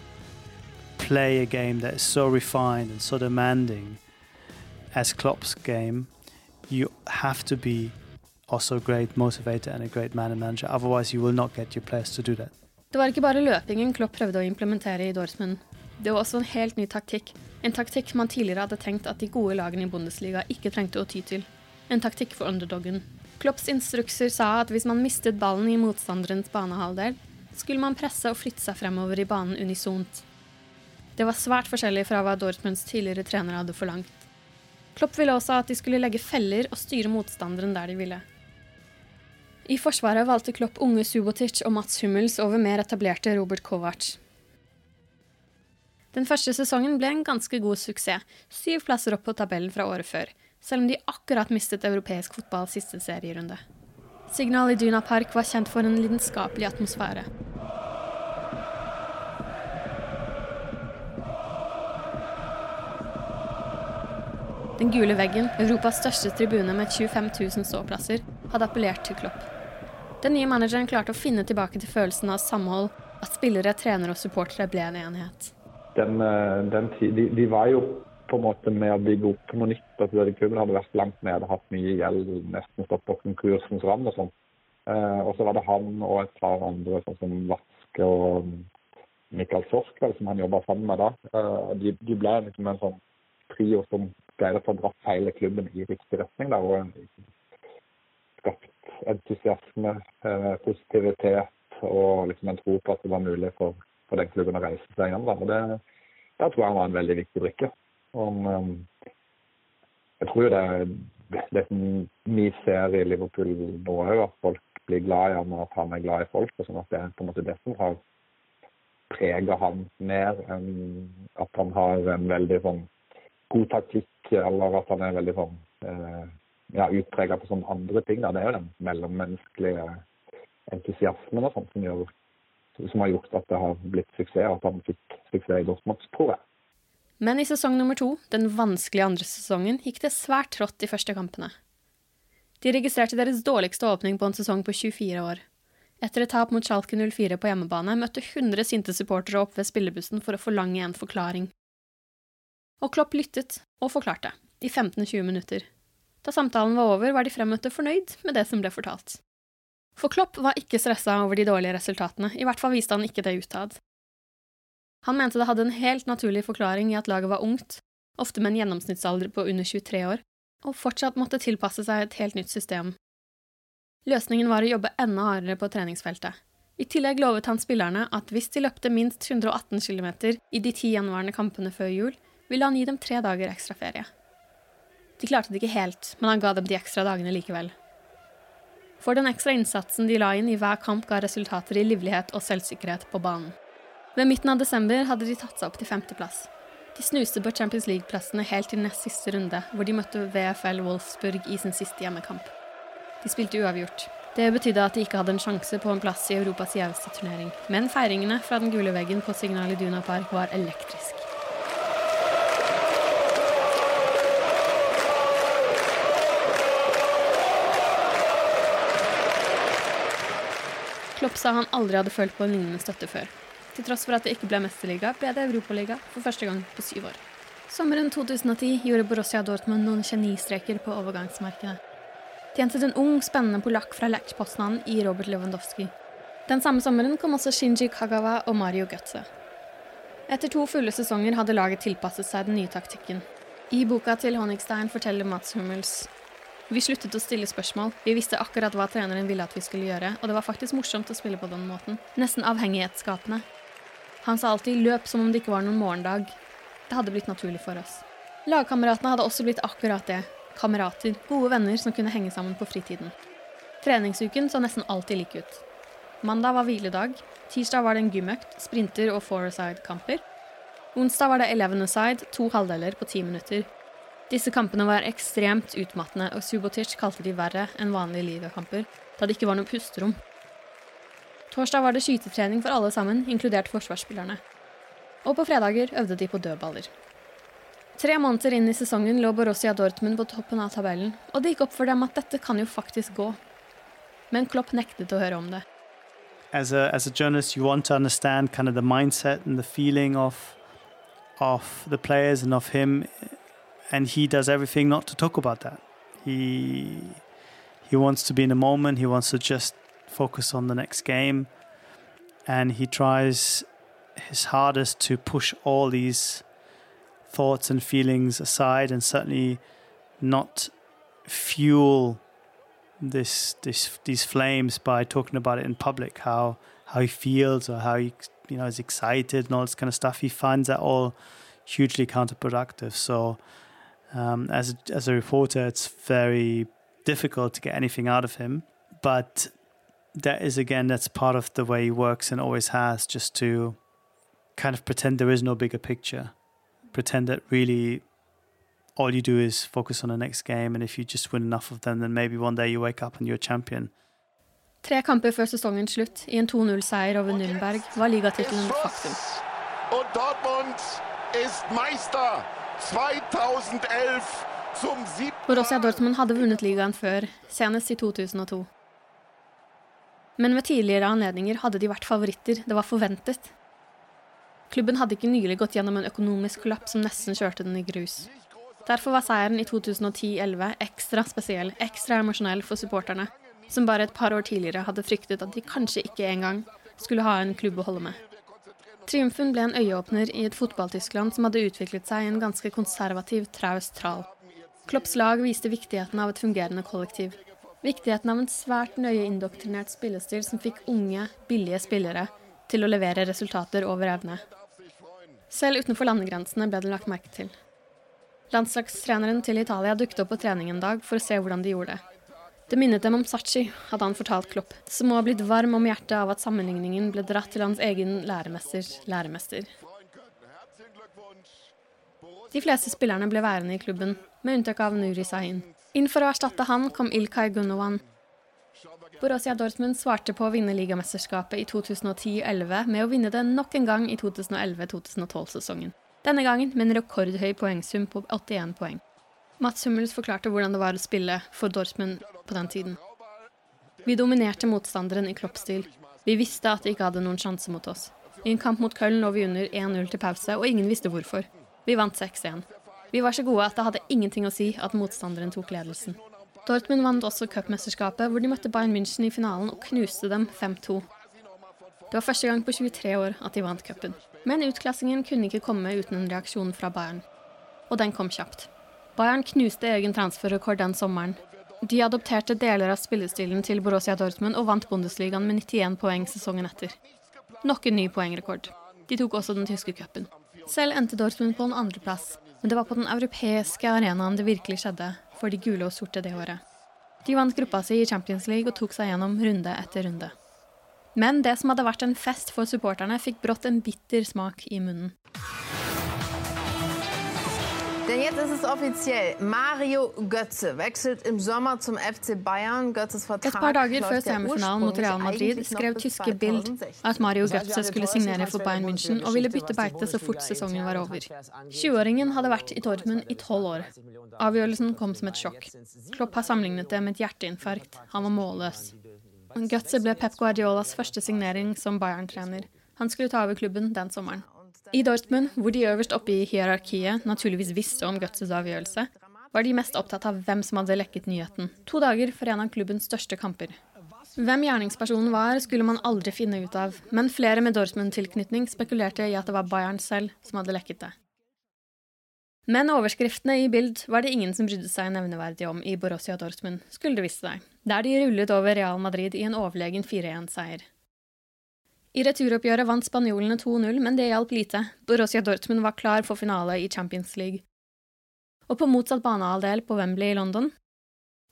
play a game that is so refined and so demanding as Klopp's game, you have to be also a great motivator and a great man and manager. Otherwise, you will not get your players to do that. Det var ikke bare løpingen Klopp prøvde å implementere i Dortmund. Det var også en helt ny taktikk. En taktikk man tidligere hadde tenkt at de gode lagene i Bundesliga ikke trengte å ty til. En taktikk for underdoggen. Klopps instrukser sa at hvis man mistet ballen i motstanderens banehalvdel, skulle man presse og flytte seg fremover i banen unisont. Det var svært forskjellig fra hva Dortmunds tidligere trenere hadde forlangt. Klopp ville også at de skulle legge feller og styre motstanderen der de ville. I Forsvaret valgte Klopp unge Subotic og Mats Hummels over mer etablerte Robert Kovac. Den første sesongen ble en ganske god suksess, syv plasser opp på tabellen fra året før, selv om de akkurat mistet europeisk fotball siste serierunde. Signal i Duna Park var kjent for en lidenskapelig atmosfære. Den gule veggen, Europas største tribune med 25 000 ståplasser, hadde appellert til Klopp. Den nye manageren klarte å finne tilbake til følelsen av samhold, at spillere, trenere og supportere ble en enighet. Den, eh, den, de, de, var jo på en måte med å bygge opp noe nytt. at klubben hadde vært langt nede, hatt mye gjeld, nesten stått på konkursens rand og sånn. Eh, og så var det han og et par andre, sånn som Vaske og Mikael Sork, som han jobba sammen med da. Eh, de, de, ble liksom en sånn trio som greide å få dratt hele klubben i riktig retning. Da, og skapt entusiasme, eh, positivitet og liksom en tro på at det var mulig for, for den klubben å reise seg igjen. Da. Og det, der tror jeg var en veldig viktig brikke. Om, um, jeg tror jo det, det som vi ser i Liverpool nå òg, at folk blir glad i han, og at han er glad i folk. og sånn at Det er på en måte det som har prega han mer enn at han har en veldig sånn god taktikk, eller at han er veldig sånn eh, ja, utprega på sånne andre ting. Da. Det er jo den mellommenneskelige entusiasmen og sånt som, gjør, som har gjort at det har blitt suksess, og at han fikk suksess i Dortmund, tror jeg. Men i sesong nummer to, den vanskelige andre sesongen, gikk det svært trått de første kampene. De registrerte deres dårligste åpning på en sesong på 24 år. Etter et tap mot Schalke 04 på hjemmebane møtte 100 sinte supportere opp ved spillebussen for å forlange en forklaring. Og Klopp lyttet, og forklarte, i 15-20 minutter. Da samtalen var over, var de fremmøtte fornøyd med det som ble fortalt. For Klopp var ikke stressa over de dårlige resultatene, i hvert fall viste han ikke det utad. Han mente det hadde en helt naturlig forklaring i at laget var ungt, ofte med en gjennomsnittsalder på under 23 år, og fortsatt måtte tilpasse seg et helt nytt system. Løsningen var å jobbe enda hardere på treningsfeltet. I tillegg lovet han spillerne at hvis de løpte minst 118 km i de ti gjenværende kampene før jul, ville han gi dem tre dager ekstra ferie. De klarte det ikke helt, men han ga dem de ekstra dagene likevel. For den ekstra innsatsen de la inn i hver kamp, ga resultater i livlighet og selvsikkerhet på banen. Ved midten av desember hadde de tatt seg opp til femteplass. De snuste på Champions League-plassene helt til nest siste runde, hvor de møtte VFL Wolfsburg i sin siste hjemmekamp. De spilte uavgjort. Det betydde at de ikke hadde en sjanse på en plass i Europas gjeveste turnering, men feiringene fra den gule veggen på Signal Iduna Park var elektrisk. Klopp sa han aldri hadde følt på en lignende støtte før. Til tross for at det ikke ble mesterliga, ble det Europaliga for første gang på syv år. Sommeren 2010 gjorde Borussia Dortmund noen genistreker på overgangsmarkedet. De hentet en ung, spennende polakk fra Lech Poznan i Robert Lewandowski. Den samme sommeren kom også Shinji Kagawa og Mario Götze. Etter to fulle sesonger hadde laget tilpasset seg den nye taktikken. I boka til Honigstein forteller Mats Hummels vi sluttet å stille spørsmål. Vi visste akkurat hva treneren ville at vi skulle gjøre, og det var faktisk morsomt å spille på den måten. Nesten avhengighetsskapende. Han sa alltid 'løp som om det ikke var noen morgendag'. Det hadde blitt naturlig for oss. Lagkameratene hadde også blitt akkurat det. Kamerater. Gode venner som kunne henge sammen på fritiden. Treningsuken så nesten alltid lik ut. Mandag var hviledag. Tirsdag var det en gymøkt, sprinter og four-side-kamper. Onsdag var det eleven aside, to halvdeler på ti minutter. Disse kampene var ekstremt utmattende, og Subotic kalte de verre enn vanlige ligakamper, da det ikke var noe pusterom. Torsdag var det skytetrening for alle sammen, inkludert forsvarsspillerne. Og på fredager øvde de på dødballer. Tre måneder inn i sesongen lå Borussia Dortmund på toppen av tabellen, og det gikk opp for dem at dette kan jo faktisk gå. Men Klopp nektet å høre om det. As a, as a journalist, you want to understand kind of the mindset and the feeling of, of the players and of him, and he does everything not to talk about that. He, he wants to be in the moment, he wants to just focus on the next game. And he tries his hardest to push all these thoughts and feelings aside and certainly not fuel this this these flames by talking about it in public how how he feels or how he you know is excited and all this kind of stuff. He finds that all hugely counterproductive. So um, as as a reporter it's very difficult to get anything out of him. But that is again that's part of the way he works and always has just to kind of pretend there is no bigger picture pretend that really all you do is focus on the next game and if you just win enough of them then maybe one day you wake up and you're a champion Tre kamper før sesongens slutt, i en 2-0-seier over Nürnberg, var ligatittelen et faktum. Og Dortmund er meister 2011 som Borussia Dortmund hadde vunnet ligaen før, senest i 2002. Men ved tidligere anledninger hadde de vært favoritter, det var forventet. Klubben hadde ikke nylig gått gjennom en økonomisk kollaps som nesten kjørte den i grus. Derfor var seieren i 2010-11 ekstra spesiell, ekstra emosjonell for supporterne, som bare et par år tidligere hadde fryktet at de kanskje ikke engang skulle ha en klubb å holde med. Triumfen ble en øyeåpner i et fotball-Tyskland som hadde utviklet seg i en ganske konservativ, traust tral. Klopps lag viste viktigheten av et fungerende kollektiv, Viktigheten av en svært nøye indoktrinert spillestil som fikk unge, billige spillere til å levere resultater over evne. Selv utenfor landegrensene ble det lagt merke til. Landslagstreneren til Italia dukket opp på trening en dag for å se hvordan de gjorde det. Det minnet dem om Sachi, hadde han fortalt Klopp, som må ha blitt varm om hjertet av at sammenligningen ble dratt til hans egen læremesters læremester. De fleste spillerne ble værende i klubben, med unntak av Nuri Sahin. Inn for å erstatte han kom Ilkay Gunovan. Borussia Dortmund svarte på å vinne ligamesterskapet i 2010-11 med å vinne det nok en gang i 2011-2012-sesongen. Denne gangen med en rekordhøy poengsum på 81 poeng. Mats Hummels forklarte hvordan det var å spille for Dortmund på den tiden. Vi dominerte motstanderen i kloppstil. Vi visste at de ikke hadde noen sjanse mot oss. I en kamp mot Köln lå vi under 1-0 til pause, og ingen visste hvorfor. Vi vant 6-1. Vi var så gode at det hadde ingenting å si at motstanderen tok ledelsen. Dortmund vant også cupmesterskapet, hvor de møtte Bayern München i finalen og knuste dem 5-2. Det var første gang på 23 år at de vant cupen. Men utklassingen kunne ikke komme uten en reaksjon fra Bayern. Og den kom kjapt. Bayern knuste egen transferrekord den sommeren. De adopterte deler av spillestilen til Borussia Dortmund og vant Bundesligaen med 91 poeng sesongen etter. Nok en ny poengrekord. De tok også den tyske cupen. Selv endte Dortmund på en andreplass, men det var på den europeiske arenaen det virkelig skjedde for de gule og sorte det året. De vant gruppa si i Champions League og tok seg gjennom runde etter runde. Men det som hadde vært en fest for supporterne, fikk brått en bitter smak i munnen. Denn jetzt ist es offiziell. Mario Götze wechselt im Sommer zum FC Bayern. Götzes Et par dager før semifinalen mot Real Madrid skrev tyske Bild at Mario Götze skulle signere for Bayern München og ville bytte beite så fort sesongen var over. 20-åringen hadde vært i Dortmund i tolv år. Avgjørelsen kom som et sjokk. Klopp har sammenlignet det med et hjerteinfarkt. Han var målløs. Götze ble Pep Guardiolas første signering som Bayern-trener. Han skulle ta over klubben den sommeren. I Dortmund, hvor de øverst oppe i hierarkiet naturligvis visste om Götzes avgjørelse, var de mest opptatt av hvem som hadde lekket nyheten, to dager for en av klubbens største kamper. Hvem gjerningspersonen var, skulle man aldri finne ut av, men flere med Dortmund-tilknytning spekulerte i at det var Bayern selv som hadde lekket det. Men overskriftene i Bild var det ingen som brydde seg nevneverdig om i Borussia Dortmund, skulle det vise seg, der de rullet over Real Madrid i en overlegen 4-1-seier. I returoppgjøret vant spanjolene 2-0, men det hjalp lite. Borussia Dortmund var klar for finale i Champions League. Og på motsatt banehalvdel på Wembley i London?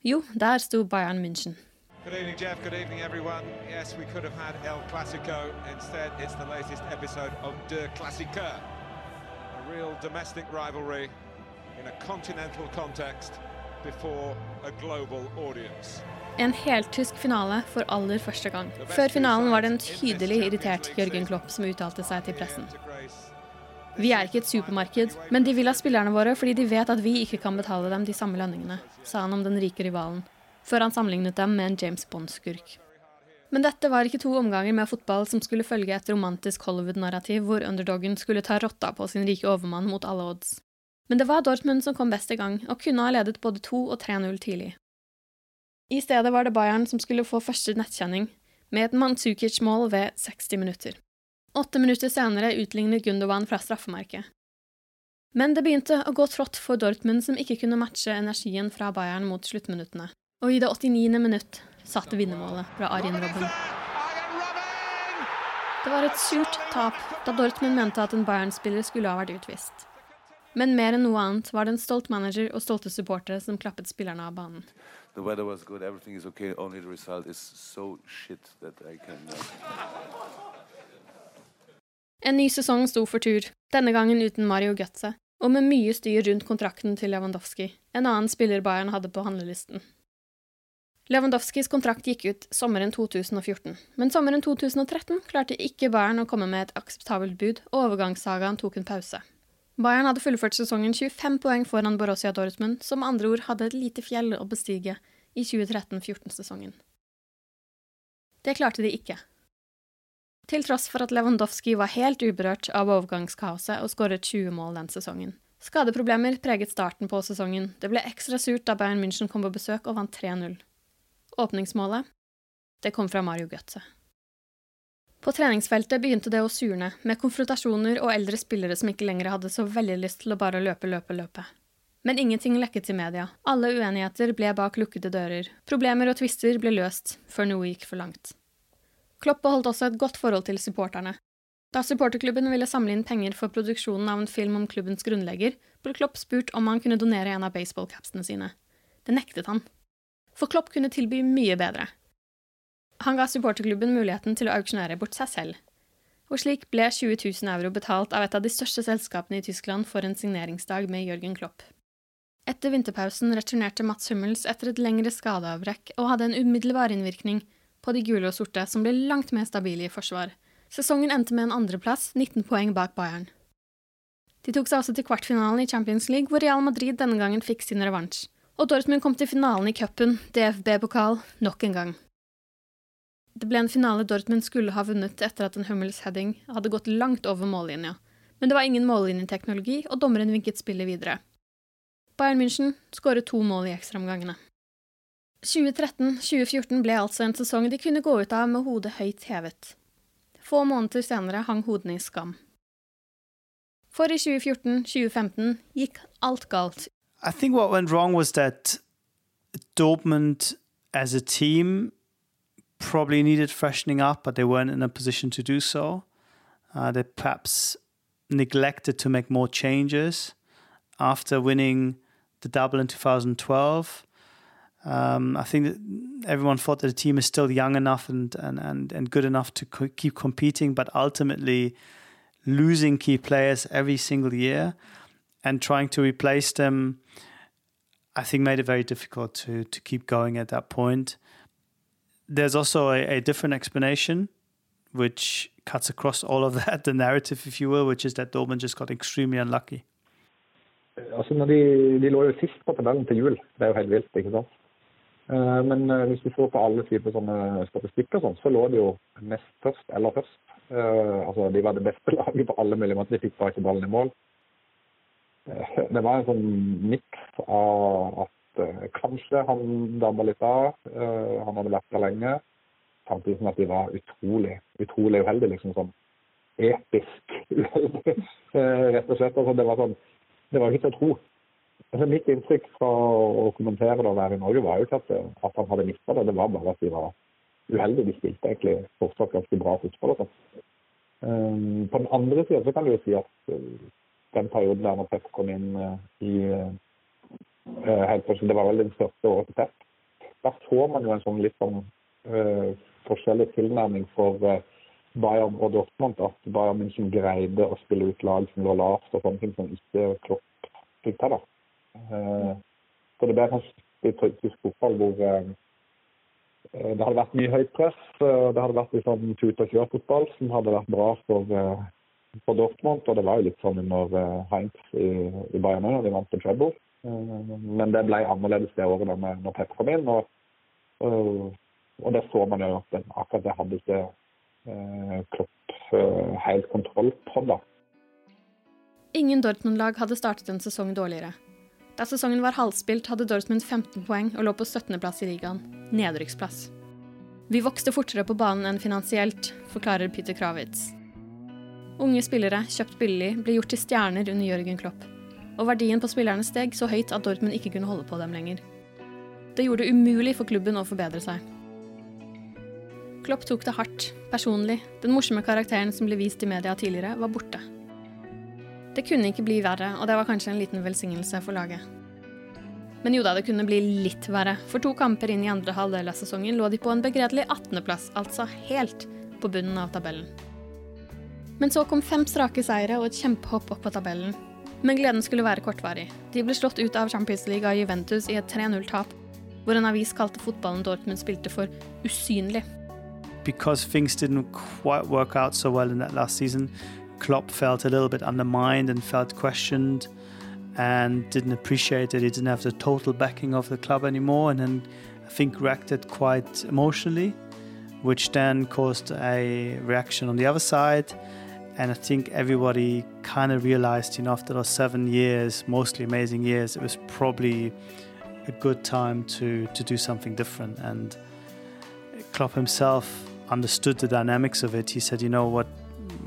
Jo, der sto Bayern München. Good evening, Jeff. Good evening, everyone. Yes, we could have had El Clasico. Instead, it's the latest episode of De Clasica. A real domestic rivalry in a continental context before a global audience. En heltysk finale for aller første gang. Før finalen var det en tydelig irritert Jørgen Klopp som uttalte seg til pressen. Vi er ikke et supermarked, men de vil ha spillerne våre fordi de vet at vi ikke kan betale dem de samme lønningene, sa han om den rike rivalen, før han sammenlignet dem med en James Bond-skurk. Men dette var ikke to omganger med fotball som skulle følge et romantisk Hollywood-narrativ hvor underdogen skulle ta rotta på sin rike overmann mot alle odds. Men det var Dortmund som kom best i gang, og kunne ha ledet både 2 og 3-0 tidlig. I stedet var det Bayern som skulle få første nettkjenning, med et Mandzukic-mål ved 60 minutter. Åtte minutter senere utlignet Gundogan fra straffemerket. Men det begynte å gå trått for Dortmund, som ikke kunne matche energien fra Bayern mot sluttminuttene. Og i det 89. minutt satte vinnermålet fra Arjen Robben. Det var et surt tap, da Dortmund mente at en Bayern-spiller skulle ha vært utvist. Men mer enn noe annet var det en stolt manager og stolte supportere som klappet spillerne av banen. The weather was good, everything is okay, only the result is so shit that I can uh... En ny sesong sto for tur, denne gangen uten Mario Götze, og med mye styr rundt kontrakten til Lewandowski, en annen spiller Bayern hadde på handlelisten. Lewandowskis kontrakt gikk ut sommeren 2014, men sommeren 2013 klarte ikke Bayern å komme med et akseptabelt bud, og overgangssagaen tok en pause. Bayern hadde fullført sesongen 25 poeng foran Borussia Dortmund, som med andre ord hadde et lite fjell å bestige i 2013-14-sesongen. Det klarte de ikke. Til tross for at Lewandowski var helt uberørt av overgangskaoset og skåret 20 mål den sesongen. Skadeproblemer preget starten på sesongen. Det ble ekstra surt da Bayern München kom på besøk og vant 3-0. Åpningsmålet? Det kom fra Mario Götze. På treningsfeltet begynte det å surne, med konfrontasjoner og eldre spillere som ikke lenger hadde så veldig lyst til å bare løpe, løpe, løpe. Men ingenting lekket til media. Alle uenigheter ble bak lukkede dører. Problemer og tvister ble løst, før noe gikk for langt. Klopp beholdt også et godt forhold til supporterne. Da supporterklubben ville samle inn penger for produksjonen av en film om klubbens grunnlegger, ble Klopp spurt om han kunne donere en av baseballcapsene sine. Det nektet han. For Klopp kunne tilby mye bedre. Han ga supporterklubben muligheten til å auksjonere bort seg selv. Og slik ble 20 000 euro betalt av et av de største selskapene i Tyskland for en signeringsdag med Jørgen Klopp. Etter vinterpausen returnerte Mats Hummels etter et lengre skadeavbrekk og hadde en umiddelbar innvirkning på de gule og sorte, som ble langt mer stabile i forsvar. Sesongen endte med en andreplass, 19 poeng bak Bayern. De tok seg også til kvartfinalen i Champions League, hvor Real Madrid denne gangen fikk sin revansj. Og Dortmund kom til finalen i cupen, DFB-pokal, nok en gang. Det ble en finale Dortmund skulle ha vunnet etter at en Hummels heading hadde gått langt over mållinja, men det var ingen mållinjeteknologi, og dommeren vinket spillet videre. Bayern München skåret to mål i ekstraomgangene. 2013-2014 ble altså en sesong de kunne gå ut av med hodet høyt hevet. Få måneder senere hang hodene i skam. For i 2014-2015 gikk alt galt. I think what went wrong was that Dortmund as a team probably needed freshening up, but they weren't in a position to do so. Uh, they perhaps neglected to make more changes after winning the double in 2012. Um, I think that everyone thought that the team is still young enough and, and, and, and good enough to co- keep competing, but ultimately losing key players every single year and trying to replace them, I think made it very difficult to, to keep going at that point. There's also a, a different explanation, which cuts across all of that, the narrative, if you will, which is that Dortmund just got extremely unlucky. Altså, når de, de lå jo sist på tabellen til jul. Det er jo helt vilt, ikke sant? Eh, Men eh, hvis du så på alle typer sånne statistikker, sånn, så lå de jo nest først eller først. Eh, Altså, de var det beste laget på alle mulige måter. De fikk bare ikke ballen i mål. Eh, Det var en sånn miks av at eh, kanskje han dabba litt av. eh, Han hadde vært der lenge. Samtidig som at de var utrolig, utrolig uheldige. liksom sånn episk uheldige, eh, rett og slett. Altså, det var sånn det var ikke til å tro. Altså, mitt inntrykk fra å kommentere det å være i Norge var jo ikke at, at han hadde mista det, det var bare at de var uheldige. De spilte egentlig fortsatt ganske bra fotball. og sånn. Um, på den andre sida så kan du jo si at den perioden der når Pep kom inn uh, i uh, Det var vel den første året til. Da får man jo en sånn litt sånn uh, forskjellig tilnærming for uh, Bayern og Dortmund. At Bayern München greide å spille ut lag som lå lavt, og sånne ting som ikke Klopp fikk til. da. Uh, så det ble kanskje i tysk fotball hvor det hadde vært mye høyt press. Det hadde vært litt sånn tut og kjør-fotball som hadde vært bra for, for Dortmund. Og det var jo litt sånn under Heinz i, i Bayern når de vant en treble. Uh, Men det ble annerledes det året da når Pep kom inn. Og, og, det så man jo at den akkurat det hadde ikke eh, Klopp eh, helt kontroll på. da. Ingen Dortmund-lag hadde startet en sesong dårligere. Da sesongen var halvspilt, hadde Dortmund 15 poeng og lå på 17. plass i ligaen. Nedrykksplass. Vi vokste fortere på banen enn finansielt, forklarer Peter Kravitz. Unge spillere, kjøpt billig, ble gjort til stjerner under Jørgen Klopp. Og verdien på spillerne steg så høyt at Dortmund ikke kunne holde på dem lenger. Det gjorde det umulig for klubben å forbedre seg. Klopp tok det hardt, personlig. Den morsomme karakteren som ble vist i media tidligere, var borte. Det kunne ikke bli verre, og det var kanskje en liten velsignelse for laget. Men jo da, det kunne bli litt verre. For to kamper inn i andre halvdel av sesongen lå de på en begredelig 18.-plass, altså helt på bunnen av tabellen. Men så kom fem strake seire og et kjempehopp opp på tabellen. Men gleden skulle være kortvarig. De ble slått ut av Champions League av Juventus i et 3-0-tap, hvor en avis kalte fotballen Dortmund spilte for usynlig. because things didn't quite work out so well in that last season, Klopp felt a little bit undermined and felt questioned and didn't appreciate that he didn't have the total backing of the club anymore and then I think reacted quite emotionally, which then caused a reaction on the other side. And I think everybody kind of realized, you know, after those seven years, mostly amazing years, it was probably a good time to to do something different. And Klopp himself understood the dynamics of it. He said, you know what,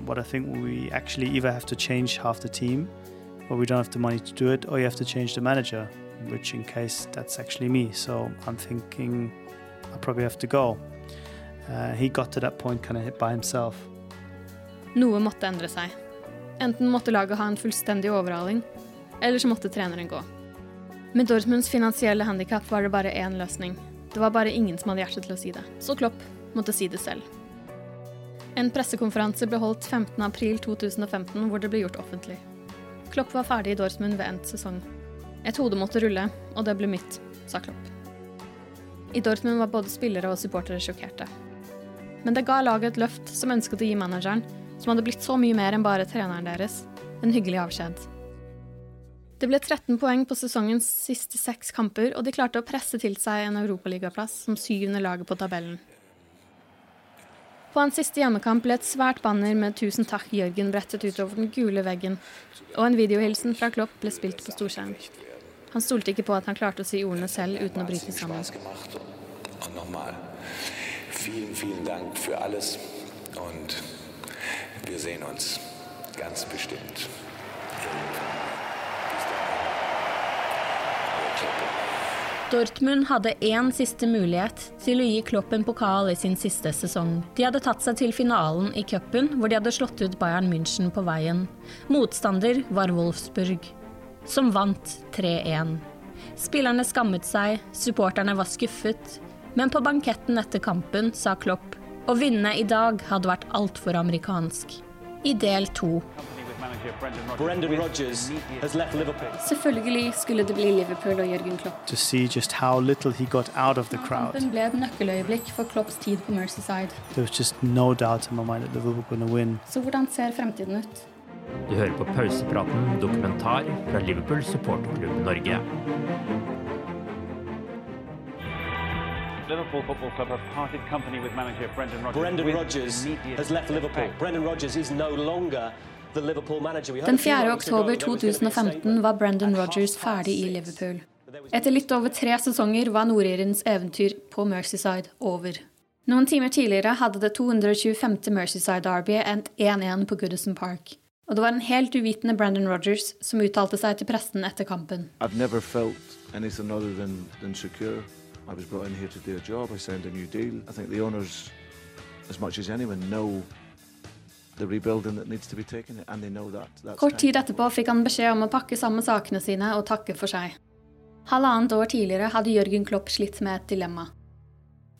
what I think we actually either have to change half the team, or we don't have the money to do it, or you have to change the manager, which in case that's actually me. So I'm thinking I probably have to go. Uh, he got to that point kind of hit by himself. Noe måtte endre seg. Enten måtte laget ha en fullstendig overhaling, eller så måtte treneren gå. Med Dortmunds finansielle handikap var det bare én løsning. Det var bare ingen som hadde hjerte til å si det, så Klopp måtte si det selv. En pressekonferanse ble holdt 15.4.2015 hvor det ble gjort offentlig. Klopp var ferdig i Dortmund ved endt sesong. Et hode måtte rulle, og det ble mitt, sa Klopp. I Dortmund var både spillere og supportere sjokkerte. Men det ga laget et løft som ønsket å gi manageren, som hadde blitt så mye mer enn bare treneren deres, en hyggelig avskjed. Det ble 13 poeng på sesongens siste seks kamper, og de klarte å presse til seg en europaligaplass som syvende laget på tabellen. På hans siste hjemmekamp ble et svært banner med 'Tusen takk, Jørgen' brettet utover den gule veggen, og en videohilsen fra Klopp ble spilt på storskjerm. Han stolte ikke på at han klarte å si ordene selv uten å bryte sammen. Vielen, vielen Dank für alles wir sehen uns ganz bestimmt. Dortmund hadde én siste mulighet til å gi Klopp en pokal i sin siste sesong. De hadde tatt seg til finalen i cupen, hvor de hadde slått ut Bayern München på veien. Motstander var Wolfsburg, som vant 3-1. Spillerne skammet seg, supporterne var skuffet, men på banketten etter kampen sa Klopp å vinne i dag hadde vært altfor amerikansk. I del to. Brendan Rodgers has left Liverpool. Selvfølgelig skulle det bli Liverpool og Jørgen Klopp. To see just how little he got out of the crowd. Kampen ble et nøkkeløyeblikk for Klopps tid på Merseyside. There was just no doubt in my mind that Liverpool were going to win. Så hvordan ser fremtiden ut? Du hører på pausepraten dokumentar fra Liverpool supporterklubb Norge. Liverpool Football Club have parted company with manager Brendan Rodgers. Brendan Rodgers has left Liverpool. Brendan Rodgers is no longer the Liverpool manager. Den a 4. oktober that there was gonna be 2015 var Brendan Rodgers ferdig i Liverpool. Etter litt over tre sesonger var nordirens eventyr på Merseyside over. Noen timer tidligere hadde det 225. Merseyside-derbyet endt 1-1 på Goodison Park. Og det var en helt uvitende Brendan Rodgers som uttalte seg til pressen etter kampen. I've never felt anything other than, than secure. I was brought in here to do a job. I signed a new deal. I think the owners, as much as anyone, know. Kort tid etterpå fikk han beskjed om å pakke sammen sakene sine og takke for seg. Halvannet år tidligere hadde Jørgen Klopp slitt med et dilemma.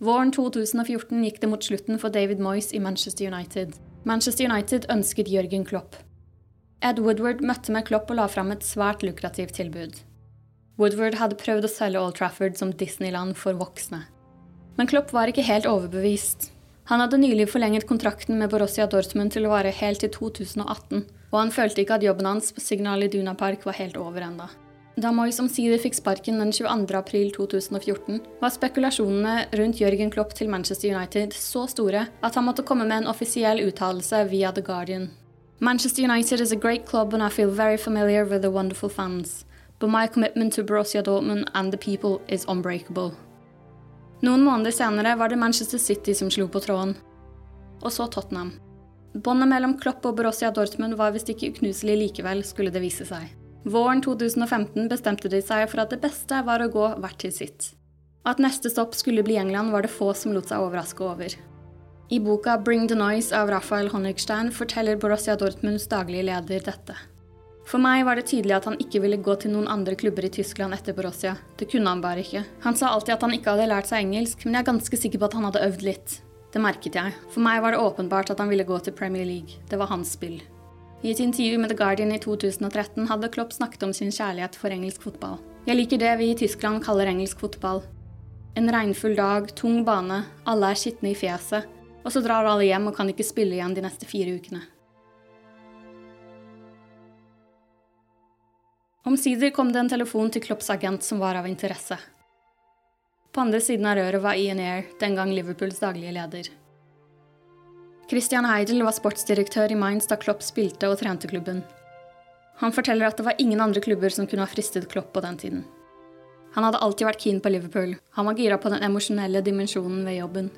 Våren 2014 gikk det mot slutten for David Moyes i Manchester United. Manchester United ønsket Jørgen Klopp. Ed Woodward møtte med Klopp og la fram et svært lukrativt tilbud. Woodward hadde prøvd å selge Old Trafford som Disneyland for voksne. Men Klopp var ikke helt overbevist. Han hadde nylig forlenget kontrakten med Borussia Dortmund til å vare helt til 2018, og han følte ikke at jobben hans på Signal Iduna Park var helt over enda. Da Moyes omsider fikk sparken den 22. april 2014, var spekulasjonene rundt Jørgen Klopp til Manchester United så store at han måtte komme med en offisiell uttalelse via The Guardian. Manchester United is a great club and I feel very familiar with the wonderful fans, but my commitment to Borussia Dortmund and the people is unbreakable. Noen måneder senere var det Manchester City som slo på tråden. Og så Tottenham. Båndet mellom Klopp og Borussia Dortmund var visst ikke uknuselig likevel, skulle det vise seg. Våren 2015 bestemte de seg for at det beste var å gå hvert til sitt. At neste stopp skulle bli England, var det få som lot seg overraske over. I boka Bring the Noise av Rafael Honigstein forteller Borussia Dortmunds daglige leder dette. For meg var det tydelig at han ikke ville gå til noen andre klubber i Tyskland etter Borussia. Det kunne han bare ikke. Han sa alltid at han ikke hadde lært seg engelsk, men jeg er ganske sikker på at han hadde øvd litt. Det merket jeg. For meg var det åpenbart at han ville gå til Premier League. Det var hans spill. I et intervju med The Guardian i 2013 hadde Klopp snakket om sin kjærlighet for engelsk fotball. Jeg liker det vi i Tyskland kaller engelsk fotball. En regnfull dag, tung bane, alle er skitne i fjeset, og så drar alle hjem og kan ikke spille igjen de neste fire ukene. Omsider kom det en telefon til Klopps agent som var av interesse. På andre siden av røret var Ian Air, den gang Liverpools daglige leder. Christian Heidel var sportsdirektør i Mainz da Klopp spilte og trente klubben. Han forteller at det var ingen andre klubber som kunne ha fristet Klopp på den tiden. Han hadde alltid vært keen på Liverpool. Han var gira på den emosjonelle dimensjonen ved jobben.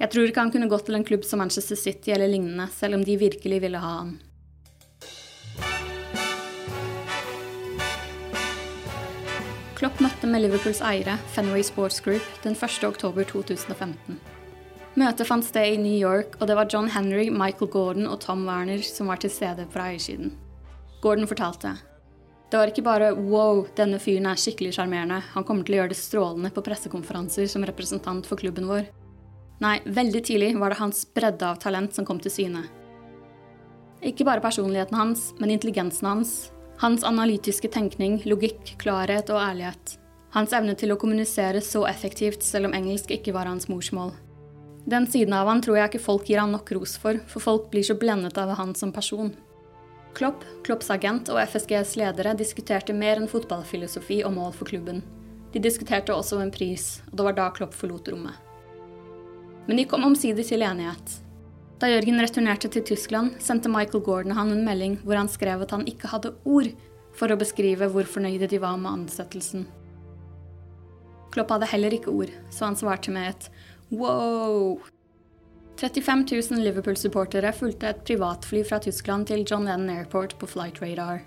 Jeg tror ikke han kunne gått til en klubb som Manchester City eller lignende, selv om de virkelig ville ha han. Klopp møtte med Liverpools eiere, Fenway Sports Group, den 1. oktober 2015. Møtet fant sted i New York, og det var John Henry, Michael Gordon og Tom Werner som var til stede fra eiersiden. Gordon fortalte Det var ikke bare 'wow, denne fyren er skikkelig sjarmerende', han kommer til å gjøre det strålende på pressekonferanser som representant for klubben vår. Nei, veldig tidlig var det hans bredde av talent som kom til syne. Ikke bare personligheten hans, men intelligensen hans. Hans analytiske tenkning, logikk, klarhet og ærlighet. Hans evne til å kommunisere så effektivt selv om engelsk ikke var hans morsmål. Den siden av han tror jeg ikke folk gir han nok ros for, for folk blir så blendet av han som person. Klopp, Klopps agent og FSGs ledere diskuterte mer enn fotballfilosofi og mål for klubben. De diskuterte også en pris, og det var da Klopp forlot rommet. Men de kom omsider til enighet. Da Jørgen returnerte til Tyskland, sendte Michael Gordon han en melding hvor han skrev at han ikke hadde ord for å beskrive hvor fornøyde de var med ansettelsen. Klopp hadde heller ikke ord, så han svarte med et wow. 35 000 Liverpool-supportere fulgte et privatfly fra Tyskland til John Lennon Airport på Flight Radar.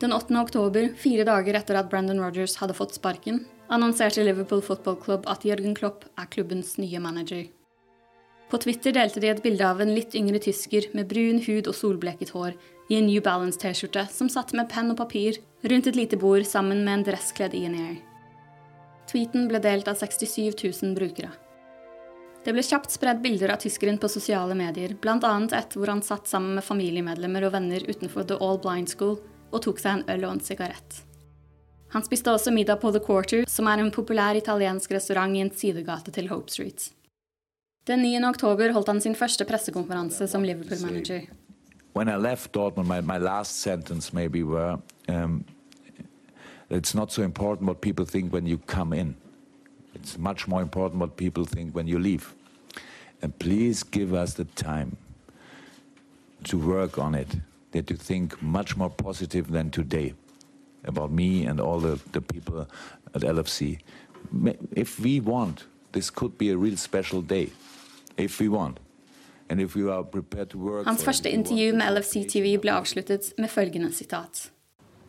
Den 8. oktober, fire dager etter at Brendan Rogers hadde fått sparken, annonserte Liverpool Football Club at Jørgen Klopp er klubbens nye manager. På Twitter delte de et bilde av en litt yngre tysker med brun hud og solbleket hår i en New Balance-T-skjorte som satt med penn og papir rundt et lite bord sammen med en dresskledd Ian Air. Tweeten ble delt av 67 000 brukere. Det ble kjapt spredd bilder av tyskeren på sosiale medier, bl.a. et hvor han satt sammen med familiemedlemmer og venner utenfor The All Blind School og tok seg en øl og en sigarett. Han spiste også middag på The Quarter, som er en populær italiensk restaurant i en sidegate til Hope Street. Den 9. oktober holdt han sin første pressekonferanse som Liverpool-manager. When I left Dortmund, my, my last sentence maybe were, um, it's not so important what people think when you come in. It's much more important what people think when you leave. And please give us the time to work on it, that you think much more positive than today about me and all the, the people at LFC. If we want, this could be a real special day. If we want. And if you are prepared to work Hans første intervju med LFC TV ble avsluttet med følgende sitat.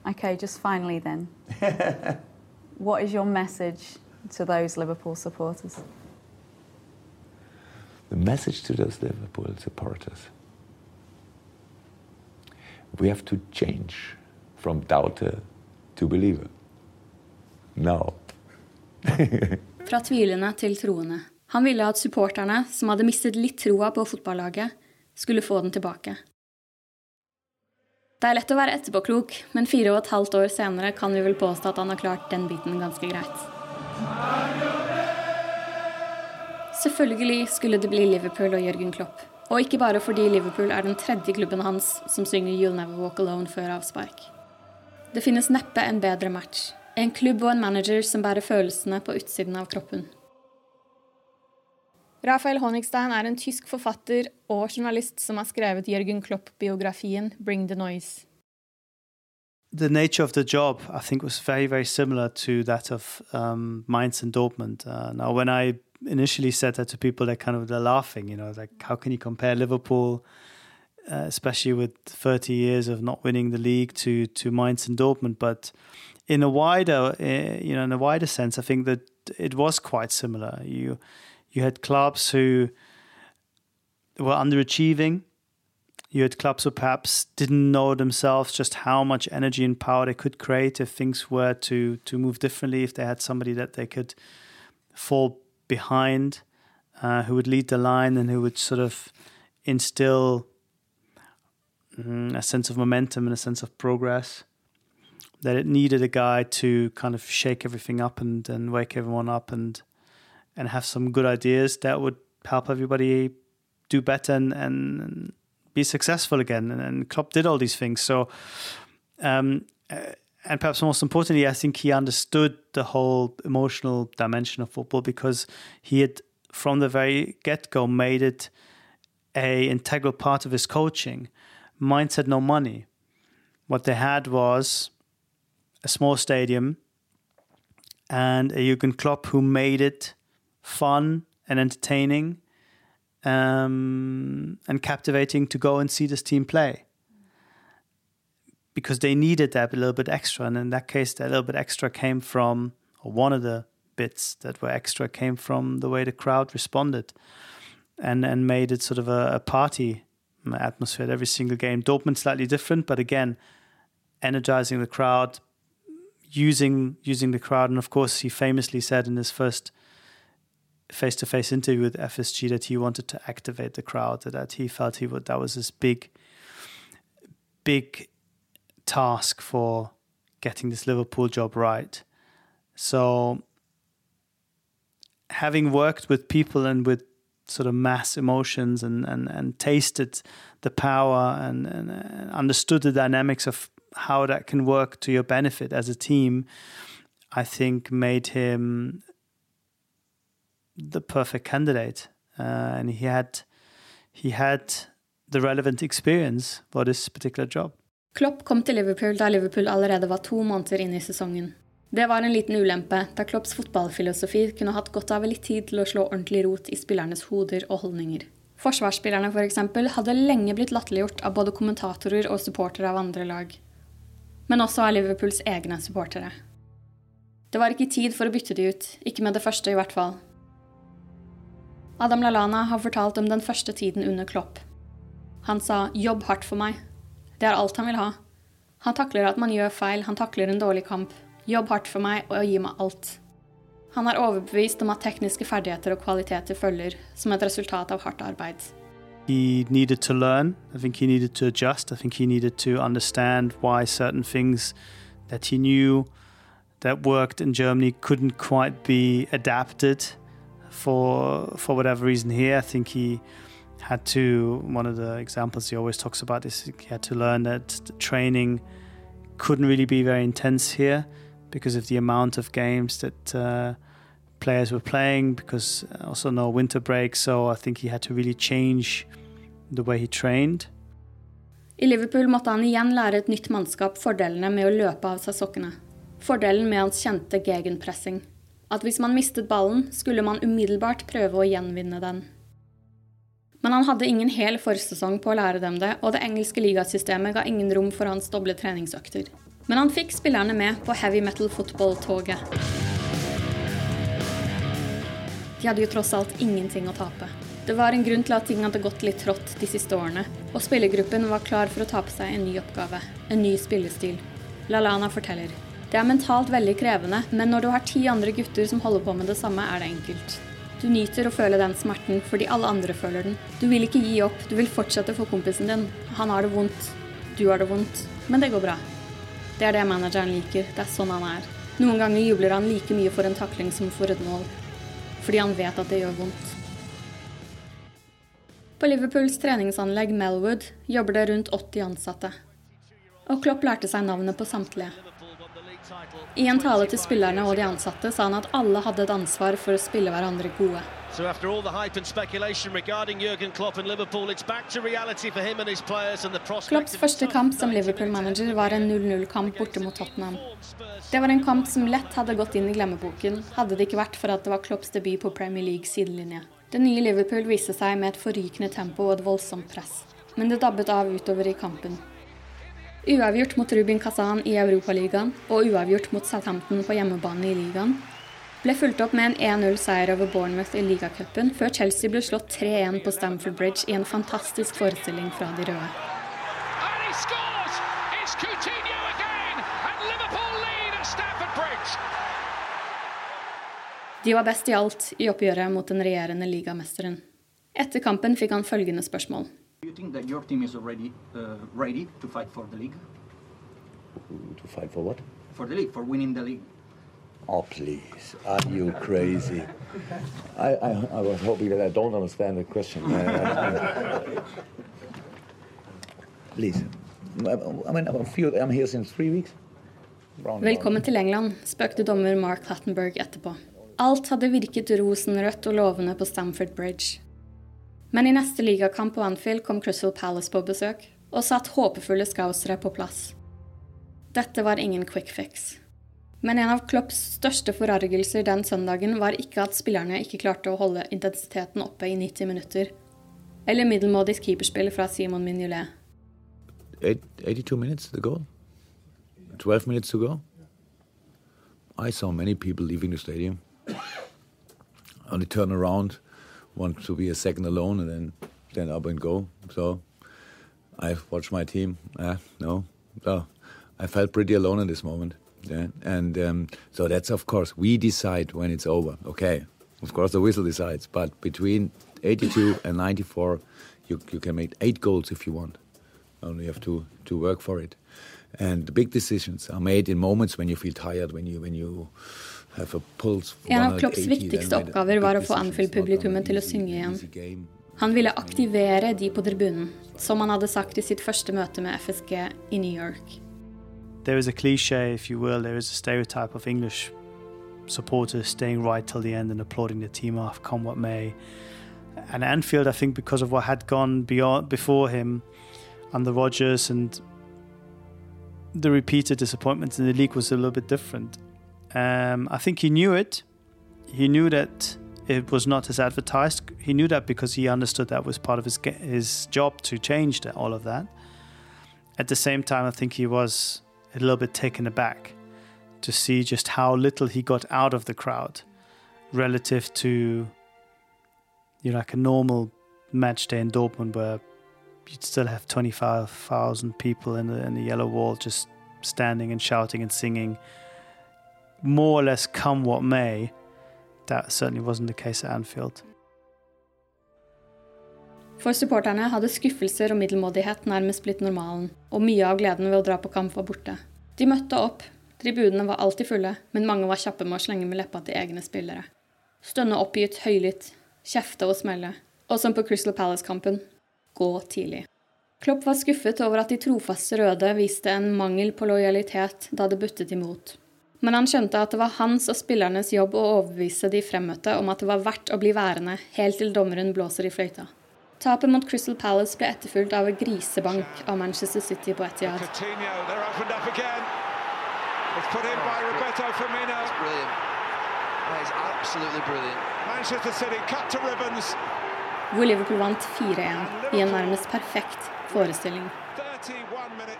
Okay, just finally then. what is your message to those Liverpool supporters? The message to those Liverpool supporters we have to change from doubter to believer. Now. Fra tvilende til troende. Han ville at supporterne, som hadde mistet litt troa på fotballaget, skulle få den tilbake. Det er lett å være etterpåklok, men fire og et halvt år senere kan vi vel påstå at han har klart den biten ganske greit. Selvfølgelig skulle det bli Liverpool og Jørgen Klopp. Og ikke bare fordi Liverpool er den tredje klubben hans som synger You'll Never Walk Alone før avspark. Det finnes neppe en bedre match. En klubb og en manager som bærer følelsene på utsiden av kroppen. Rafael Honigstein er en tysk forfatter og journalist som har skrevet Jørgen Klopp-biografien 'Bring the Noise'. the nature of the job, I think, was very, very similar to that of um, Mainz and Dortmund. Uh, now, when I initially said that to people, they kind of they're laughing. You know, like how can you compare Liverpool, uh, especially with 30 years of not winning the league, to to Mainz and Dortmund? But in a wider, uh, you know, in a wider sense, I think that it was quite similar. You you had clubs who were underachieving you had clubs who perhaps didn't know themselves just how much energy and power they could create if things were to to move differently. If they had somebody that they could fall behind, uh, who would lead the line and who would sort of instill mm, a sense of momentum and a sense of progress. That it needed a guy to kind of shake everything up and, and wake everyone up and and have some good ideas that would help everybody do better and, and be successful again. And, and Klopp did all these things. So, um, uh, and perhaps most importantly, I think he understood the whole emotional dimension of football because he had, from the very get go, made it a integral part of his coaching. Mainz had no money. What they had was a small stadium and a Jurgen Klopp who made it fun and entertaining um, and captivating to go and see this team play because they needed that a little bit extra. And in that case, that little bit extra came from, or one of the bits that were extra came from the way the crowd responded and, and made it sort of a, a party atmosphere at every single game. Dortmund slightly different, but again, energizing the crowd, using using the crowd, and of course, he famously said in his first face-to-face interview with FSG that he wanted to activate the crowd. That he felt he would that was his big, big task for getting this Liverpool job right. So, having worked with people and with sort of mass emotions and, and, and tasted the power and, and understood the dynamics of how that can work to your benefit as a team, I think made him the perfect candidate. Uh, and he had he had the relevant experience for this particular job. Klopp kom til Liverpool da Liverpool allerede var to måneder inn i sesongen. Det var en liten ulempe, da Klopps fotballfilosofi kunne hatt godt av litt tid til å slå ordentlig rot i spillernes hoder og holdninger. Forsvarsspillerne for eksempel, hadde lenge blitt latterliggjort av både kommentatorer og supportere av andre lag. Men også av Liverpools egne supportere. Det var ikke tid for å bytte de ut, ikke med det første i hvert fall. Adam Lalana har fortalt om den første tiden under Klopp. Han sa 'jobb hardt for meg'. Det er alt han vil ha. Han takler at man gjør feil, han takler en dårlig kamp. Jobb hardt for meg og gi meg alt. Han er overbevist om at tekniske ferdigheter og kvaliteter følger som et resultat av hardt arbeid. He needed to learn. I think he needed to adjust. I think he needed to understand why certain things that he knew that worked in Germany couldn't quite be adapted for for whatever reason here. I think he had to one of the examples he always talks about is he had to learn that the training couldn't really be very intense here because of the amount of games that uh, players were playing, because also no winter break. So I think he had to really change the way he trained. I Liverpool måtte han igjen lære et nytt mannskap fordelene med å løpe av seg sokkene. Fordelen med hans kjente gegenpressing. At hvis man mistet ballen, skulle man umiddelbart prøve å gjenvinne den. Men han hadde ingen hel forsesong på å lære dem det, og det engelske ligasystemet ga ingen rom for hans doble treningsøkter. Men han fikk spillerne med på heavy metal football-toget. De hadde jo tross alt ingenting å tape. Det var en grunn til at ting hadde gått litt trått de siste årene, og spillergruppen var klar for å ta på seg en ny oppgave, en ny spillestil. Lalana forteller. Det er mentalt veldig krevende, men når du har ti andre gutter som holder på med det samme, er det enkelt. Du nyter å føle den smerten fordi alle andre føler den. Du vil ikke gi opp, du vil fortsette for kompisen din. Han har det vondt, du har det vondt, men det går bra. Det er det manageren liker, det er sånn han er. Noen ganger jubler han like mye for en takling som for et mål. Fordi han vet at det gjør vondt. På Liverpools treningsanlegg Melwood jobber det rundt 80 ansatte. Og Klopp lærte seg navnet på samtlige. I en tale til spillerne og de ansatte sa han at alle hadde et ansvar for å spille hverandre gode. So after all the hype and speculation regarding Jurgen Klopp and Liverpool, it's back to reality for him and his players and the Klopps første kamp som Liverpool-manager var en 0-0-kamp borte mot Tottenham. Det var en kamp som lett hadde gått inn i glemmeboken, hadde det ikke vært for at det var Klopps debut på Premier League sidelinje. Det nye Liverpool viste seg med et forrykende tempo og et voldsomt press. Men det dabbet av utover i kampen. Uavgjort mot Rubin Kazan i Europaligaen og uavgjort mot Southampton på hjemmebane i ligaen ble fulgt opp med en 1-0-seier over Bournemouth i ligacupen, før Chelsea ble slått 3-1 på Stamford Bridge i en fantastisk forestilling fra de røde. De var best i alt i oppgjøret mot den regjerende ligamesteren. Etter kampen fikk han følgende spørsmål. Do you think that your team is already uh, ready to fight for the league? To fight for what? For the league, for winning the league. Oh, please. Are you crazy? I, I, I was hoping that I don't understand the question. please. I mean, I feel I'm here since three weeks. Velkommen til England, spøkte dommer Mark Clattenburg etterpå. Alt hadde virket rosenrødt og lovende på Stamford Bridge. Men i neste ligakamp på Anfield kom Crystal Palace på besøk og satt håpefulle scousere på plass. Dette var ingen quick fix. Men en av Klopps største forargelser den søndagen var ikke at spillerne ikke klarte å holde intensiteten oppe i 90 minutter, eller middelmådig keeperspill fra Simon Mignolet. 82 minutes to go. 12 minutes to go. I saw many people leaving the stadium. Only turn around, want to be a second alone, and then stand up and go. So I watched my team. Uh, no, so I felt pretty alone in this moment. Yeah? And um, so that's, of course, we decide when it's over. Okay, of course, the whistle decides, but between 82 and 94, you, you can make eight goals if you want. Only you have to, to work for it. And the big decisions are made in moments when you feel tired, when you, when you. En av Klopps viktigste oppgaver var å få Anfield-publikummet til å synge igjen. Han ville aktivere de på tribunen, som han hadde sagt i sitt første møte med FSG i New York. There is a cliche, if you will, there is a stereotype of English supporters staying right till the end and applauding the team off, come what may. And Anfield, I think, because of what had gone beyond before him, under Rodgers and the repeated disappointments in the league was a little bit different. Um, I think he knew it. He knew that it was not as advertised. He knew that because he understood that was part of his his job to change the, all of that. At the same time, I think he was a little bit taken aback to see just how little he got out of the crowd relative to you know like a normal match day in Dortmund where you'd still have 25,000 people in the, in the yellow wall just standing and shouting and singing more or less come what may that certainly wasn't the case at Anfield. For supporterne hadde skuffelser og middelmådighet nærmest blitt normalen, og mye av gleden ved å dra på kamp var borte. De møtte opp, tribunene var alltid fulle, men mange var kjappe med å slenge med leppa til egne spillere. Stønne oppgitt høylytt, kjefte og smelle, og som på Crystal Palace-kampen gå tidlig. Klopp var skuffet over at de trofaste røde viste en mangel på lojalitet da det buttet imot. Men han skjønte at det var hans og spillernes jobb å overbevise de fremmøtte om at det var verdt å bli værende helt til dommeren blåser i fløyta. Tapet mot Crystal Palace ble etterfulgt av en grisebank av Manchester City på Etihad. Hvor Liverpool vant 4-1 i en nærmest perfekt forestilling.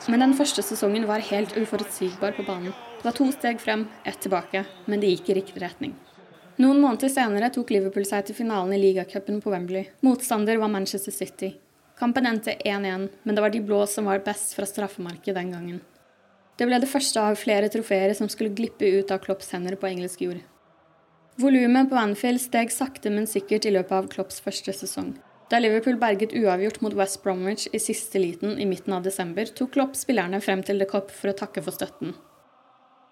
Men den første sesongen var helt uforutsigbar på banen. Det var to steg frem, ett tilbake, men det gikk i riktig retning. Noen måneder senere tok Liverpool seg til finalen i ligacupen på Wembley. Motstander var Manchester City. Kampen endte 1-1, men det var de blå som var best fra straffemarket den gangen. Det ble det første av flere trofeer som skulle glippe ut av Klopps hender på engelsk jord. Volumet på Anfield steg sakte, men sikkert i løpet av Klopps første sesong. Da Liverpool berget uavgjort mot West Bromwich i siste liten i midten av desember, tok Klopp spillerne frem til The Cop for å takke for støtten.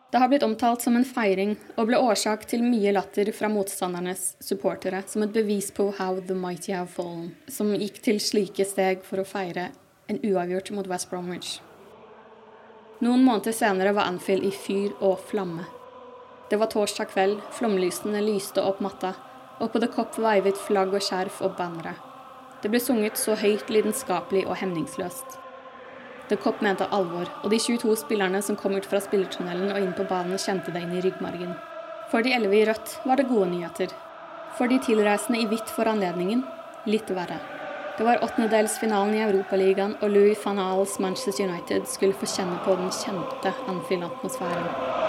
Det har blitt omtalt som en feiring, og ble årsak til mye latter fra motstandernes supportere, som et bevis på how the mighty have fallen, som gikk til slike steg for å feire en uavgjort mot West Bromwich. Noen måneder senere var Anfield i fyr og flamme. Det var torsdag kveld, flomlysene lyste opp matta, og på The Cop veivet flagg og skjerf og bannere. Det ble sunget så høyt, lidenskapelig og hemningsløst. The Cop mente alvor, og de 22 spillerne som kom ut fra spillertunnelen og inn på banen, kjente det inn i ryggmargen. For de elleve i rødt var det gode nyheter. For de tilreisende i hvitt for anledningen litt verre. Det var åttendedelsfinalen i Europaligaen, og Louis van Aals Manchester United skulle få kjenne på den kjente Anfield-atmosfæren.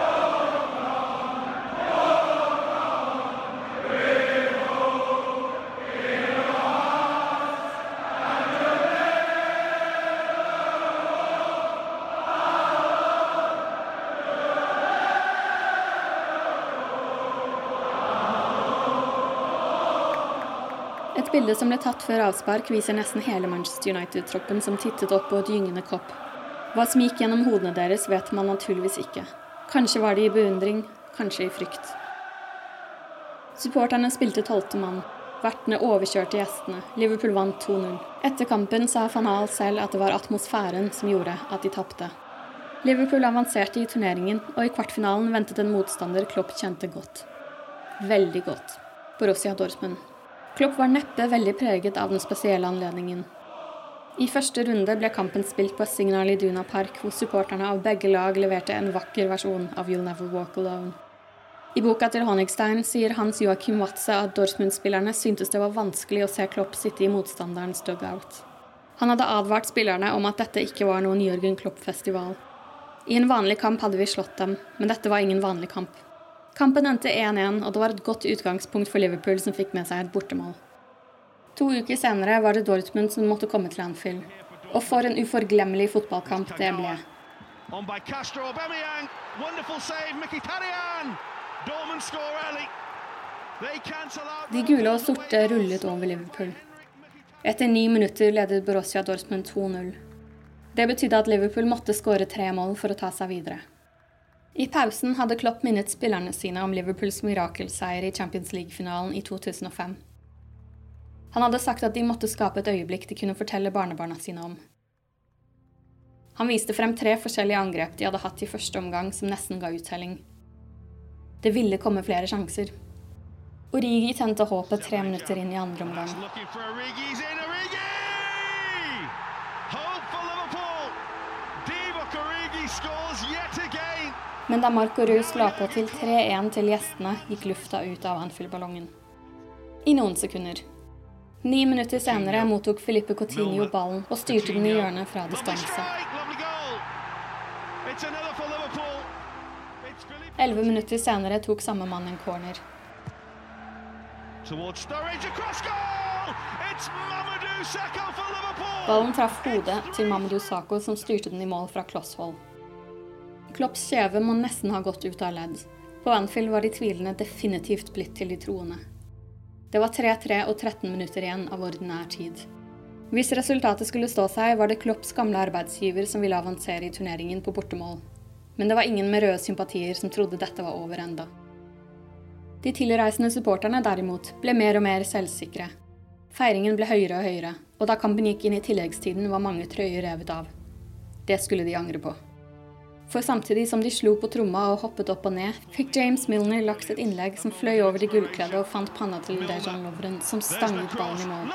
Bilde som ble tatt før avspark, viser nesten hele Manchester United-troppen som tittet opp på et gyngende kopp. Hva som gikk gjennom hodene deres, vet man naturligvis ikke. Kanskje var de i beundring, kanskje i frykt. Supporterne spilte tolvte mann. Vertene overkjørte gjestene. Liverpool vant 2-0. Etter kampen sa van Hal selv at det var atmosfæren som gjorde at de tapte. Liverpool avanserte i turneringen, og i kvartfinalen ventet en motstander Klopp kjente godt. Veldig godt. Borussia Dortmund. Klopp var neppe veldig preget av den spesielle anledningen. I første runde ble kampen spilt på Signal Iduna Park, hvor supporterne av begge lag leverte en vakker versjon av You'll Never Walk Alone. I boka til Honigstein sier Hans Joachim Watze at Dortmund-spillerne syntes det var vanskelig å se Klopp sitte i motstanderens dugout. Han hadde advart spillerne om at dette ikke var noen Jørgen Klopp-festival. I en vanlig kamp hadde vi slått dem, men dette var ingen vanlig kamp. Kampen endte 1-1, og det var et godt utgangspunkt for Liverpool, som fikk med seg et bortemål. To uker senere var det Dortmund som måtte komme til Anfield. Og for en uforglemmelig fotballkamp det ble. De gule og sorte rullet over Liverpool. Etter ni minutter ledet Borussia Dortmund 2-0. Det betydde at Liverpool måtte skåre tre mål for å ta seg videre. I pausen hadde Klopp minnet spillerne sine om Liverpools mirakelseier i Champions League-finalen i 2005. Han hadde sagt at de måtte skape et øyeblikk de kunne fortelle barnebarna sine om. Han viste frem tre forskjellige angrep de hadde hatt i første omgang som nesten ga uttelling. Det ville komme flere sjanser. Origi tente håpet tre minutter inn i andre omgang. Origi! Hope for Liverpool. Divock Origi scores yet. Men da Marco Reus la på til 3-1 til gjestene, gikk lufta ut av Anfield-ballongen. I noen sekunder. Ni minutter senere mottok Filippe Coutinho ballen og styrte den i hjørnet fra distanse. Elleve minutter senere tok samme mann en corner. Ballen traff hodet til Mamadou Sako, som styrte den i mål fra kloss hold. Klopps kjeve må nesten ha gått ut av ledd. På Anfield var de tvilende definitivt blitt til de troende. Det var 3-3 og 13 minutter igjen av ordinær tid. Hvis resultatet skulle stå seg, var det Klopps gamle arbeidsgiver som ville avansere i turneringen på bortemål. Men det var ingen med røde sympatier som trodde dette var over enda. De tilreisende supporterne derimot ble mer og mer selvsikre. Feiringen ble høyere og høyere, og da kampen gikk inn i tilleggstiden, var mange trøyer revet av. Det skulle de angre på. For samtidig som de slo på tromma og hoppet opp og ned, fikk James Milner lagt et innlegg som fløy over de gullkledde og fant panna til Dejan Lovren, som stanget ballen i mål.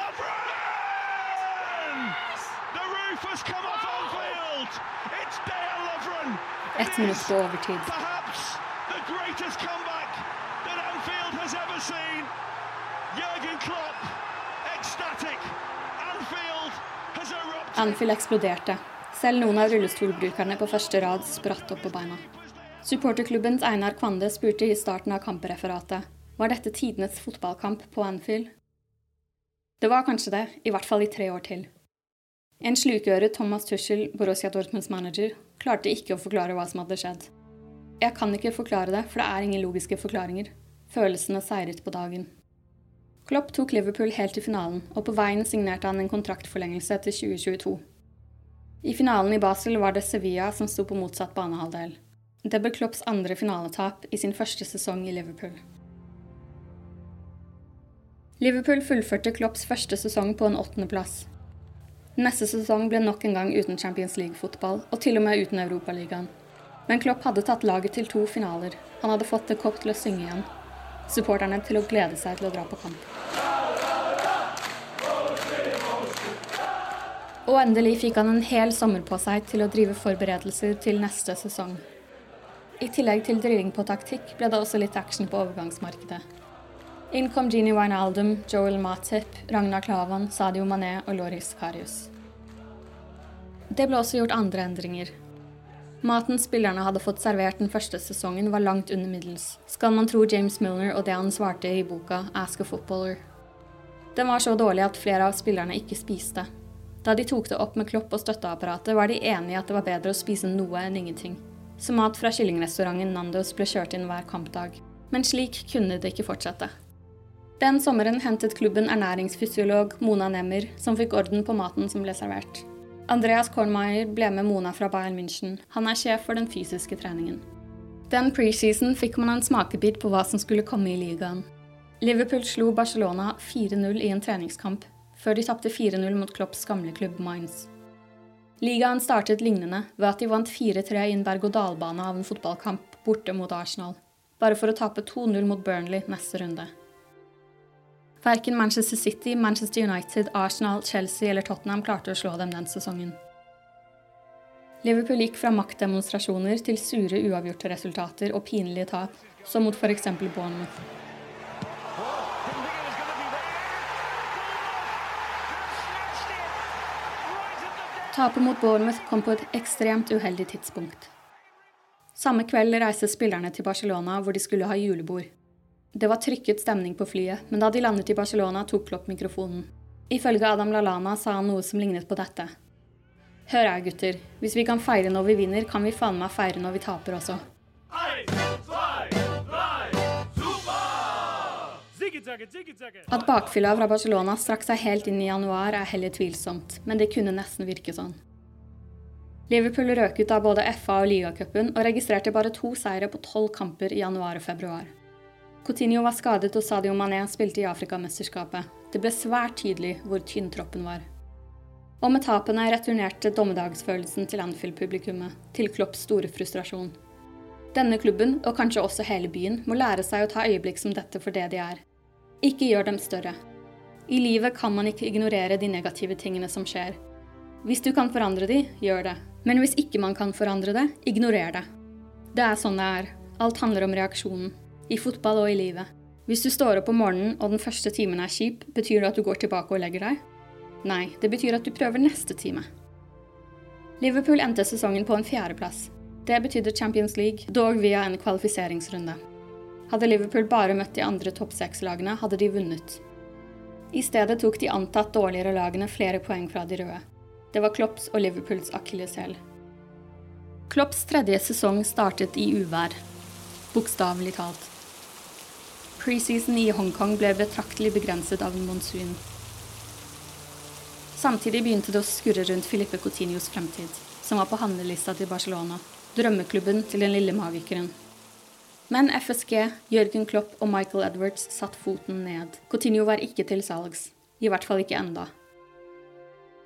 Ett minutt på overtid. Anfield eksploderte. Selv noen av rullestolbrukerne på første rad spratt opp på beina. Supporterklubbens Einar Kvande spurte i starten av kampreferatet var dette tidenes fotballkamp på Anfield. Det var kanskje det, i hvert fall i tre år til. En slukøret Thomas Tuschel, Borussia Dortmunds manager, klarte ikke å forklare hva som hadde skjedd. Jeg kan ikke forklare det, for det er ingen logiske forklaringer. Følelsene seiret på dagen. Klopp tok Liverpool helt til finalen, og på veien signerte han en kontraktforlengelse til 2022. I finalen i Basel var det Sevilla som sto på motsatt banehalvdel. Det ble Klopps andre finaletap i sin første sesong i Liverpool. Liverpool fullførte Klopps første sesong på en åttendeplass. Neste sesong ble nok en gang uten Champions League-fotball, og til og med uten Europaligaen. Men Klopp hadde tatt laget til to finaler. Han hadde fått The Cop til å synge igjen. Supporterne til å glede seg til å dra på kamp. Og endelig fikk han en hel sommer på seg til å drive forberedelser til neste sesong. I tillegg til drilling på taktikk ble det også litt action på overgangsmarkedet. Inn kom Gini Wijnaldum, Joel Matip, Ragnar Klavan, Sadio Mané og Loris Karius. Det ble også gjort andre endringer. Maten spillerne hadde fått servert den første sesongen, var langt under middels, skal man tro James Milner og det han svarte i boka Ask a Footballer. Den var så dårlig at flere av spillerne ikke spiste. Da de tok det opp med Klopp og støtteapparatet, var de enige i at det var bedre å spise noe enn ingenting. Så mat fra kyllingrestauranten Nandos ble kjørt inn hver kampdag. Men slik kunne det ikke fortsette. Den sommeren hentet klubben ernæringsfysiolog Mona Nemmer, som fikk orden på maten som ble servert. Andreas Kornmeier ble med Mona fra Bayern München. Han er sjef for den fysiske treningen. Den preseason fikk man en smakebit på hva som skulle komme i ligaen. Liverpool slo Barcelona 4-0 i en treningskamp, før de tapte 4-0 mot Klopps gamle klubb Mainz. Ligaen startet lignende ved at de vant 4-3 i en berg-og-dal-bane av en fotballkamp borte mot Arsenal, bare for å tape 2-0 mot Burnley neste runde. Verken Manchester City, Manchester United, Arsenal, Chelsea eller Tottenham klarte å slå dem den sesongen. Liverpool gikk fra maktdemonstrasjoner til sure uavgjorte resultater og pinlige tap, som mot f.eks. Bournemouth. Tapet mot Bournemouth kom på et ekstremt uheldig tidspunkt. Samme kveld reiste spillerne til Barcelona, hvor de skulle ha julebord. Det var trykket stemning på flyet, men da de landet i Barcelona, tok Klopp mikrofonen. Ifølge Adam Lallana sa han noe som lignet på dette. Hør her, gutter. Hvis vi kan feire når vi vinner, kan vi faen meg feire når vi taper også. At bakfylla fra Barcelona strakk seg helt inn i januar, er heller tvilsomt, men det kunne nesten virke sånn. Liverpool røk ut av både FA og ligacupen og registrerte bare to seire på tolv kamper i januar og februar. Coutinho var skadet og Sadio Mané spilte i Afrikamesterskapet. Det ble svært tydelig hvor tynn troppen var. Og med tapene returnerte dommedagsfølelsen til Anfield-publikummet, til Klopps store frustrasjon. Denne klubben, og kanskje også hele byen, må lære seg å ta øyeblikk som dette for det de er. Ikke gjør dem større. I livet kan man ikke ignorere de negative tingene som skjer. Hvis du kan forandre de, gjør det. Men hvis ikke man kan forandre det, ignorer det. Det er sånn det er. Alt handler om reaksjonen. I fotball og i livet. Hvis du står opp om morgenen og den første timen er kjip, betyr det at du går tilbake og legger deg? Nei, det betyr at du prøver neste time. Liverpool endte sesongen på en fjerdeplass. Det betydde Champions League, dog via en kvalifiseringsrunde. Hadde Liverpool bare møtt de andre topp seks-lagene, hadde de vunnet. I stedet tok de antatt dårligere lagene flere poeng fra de røde. Det var Klopps og Liverpools akilleshæl. Klopps tredje sesong startet i uvær. Bokstavelig talt. Preseason i Hongkong ble betraktelig begrenset av en monsun. Samtidig begynte det å skurre rundt Filippe Coutinhos fremtid, som var på handlelista til Barcelona drømmeklubben til den lille magikeren. Men FSG, Jørgen Klopp og Michael Edwards satt foten ned. Coutinho var ikke til salgs. I hvert fall ikke enda.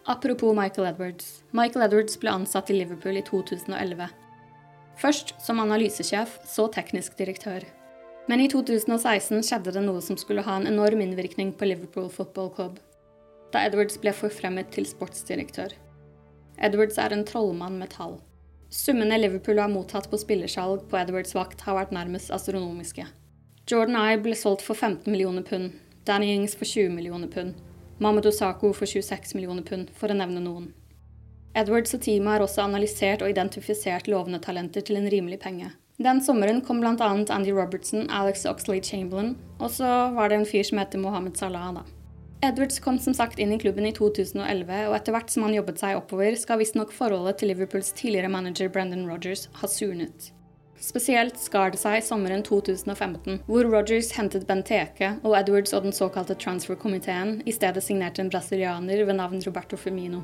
Apropos Michael Edwards. Michael Edwards ble ansatt i Liverpool i 2011. Først som analysesjef, så teknisk direktør. Men i 2016 skjedde det noe som skulle ha en enorm innvirkning på Liverpool Football Club. Da Edwards ble forfremmet til sportsdirektør. Edwards er en trollmann med tall. Summene Liverpool har mottatt på spillersalg på Edwards vakt, har vært nærmest astronomiske. Jordan Eye ble solgt for 15 millioner pund, Danny Ings for 20 millioner pund, Mahmoud Osako for 26 millioner pund, for å nevne noen. Edwards og teamet har også analysert og identifisert lovende talenter til en rimelig penge. Den sommeren kom bl.a. Andy Robertson, Alex Oxley Chamberlain, og så var det en fyr som heter Mohammed Salah. da. Edwards kom som sagt inn i klubben i 2011, og etter hvert som han jobbet seg oppover, skal visstnok forholdet til Liverpools tidligere manager Brendan Rogers ha surnet. Spesielt skar det seg sommeren 2015, hvor Rogers hentet Benteke, og Edwards og den såkalte transfer-komiteen i stedet signerte en brasilianer ved navn Roberto Firmino.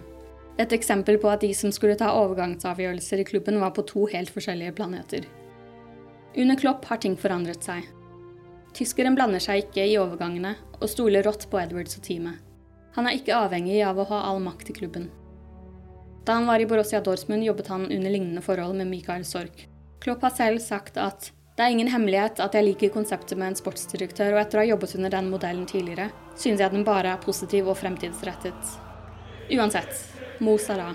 Et eksempel på at de som skulle ta overgangsavgjørelser i klubben, var på to helt forskjellige planeter. Under Klopp har ting forandret seg. Tyskeren blander seg ikke i overgangene og stoler rått på Edwards og teamet. Han er ikke avhengig av å ha all makt i klubben. Da han var i Borussia Dortmund, jobbet han under lignende forhold med Michael Sork. Klopp har selv sagt at det er ingen hemmelighet at jeg liker konseptet med en sportsdirektør, og etter å ha jobbet under den modellen tidligere, synes jeg den bare er positiv og fremtidsrettet. Uansett, Mo Salah.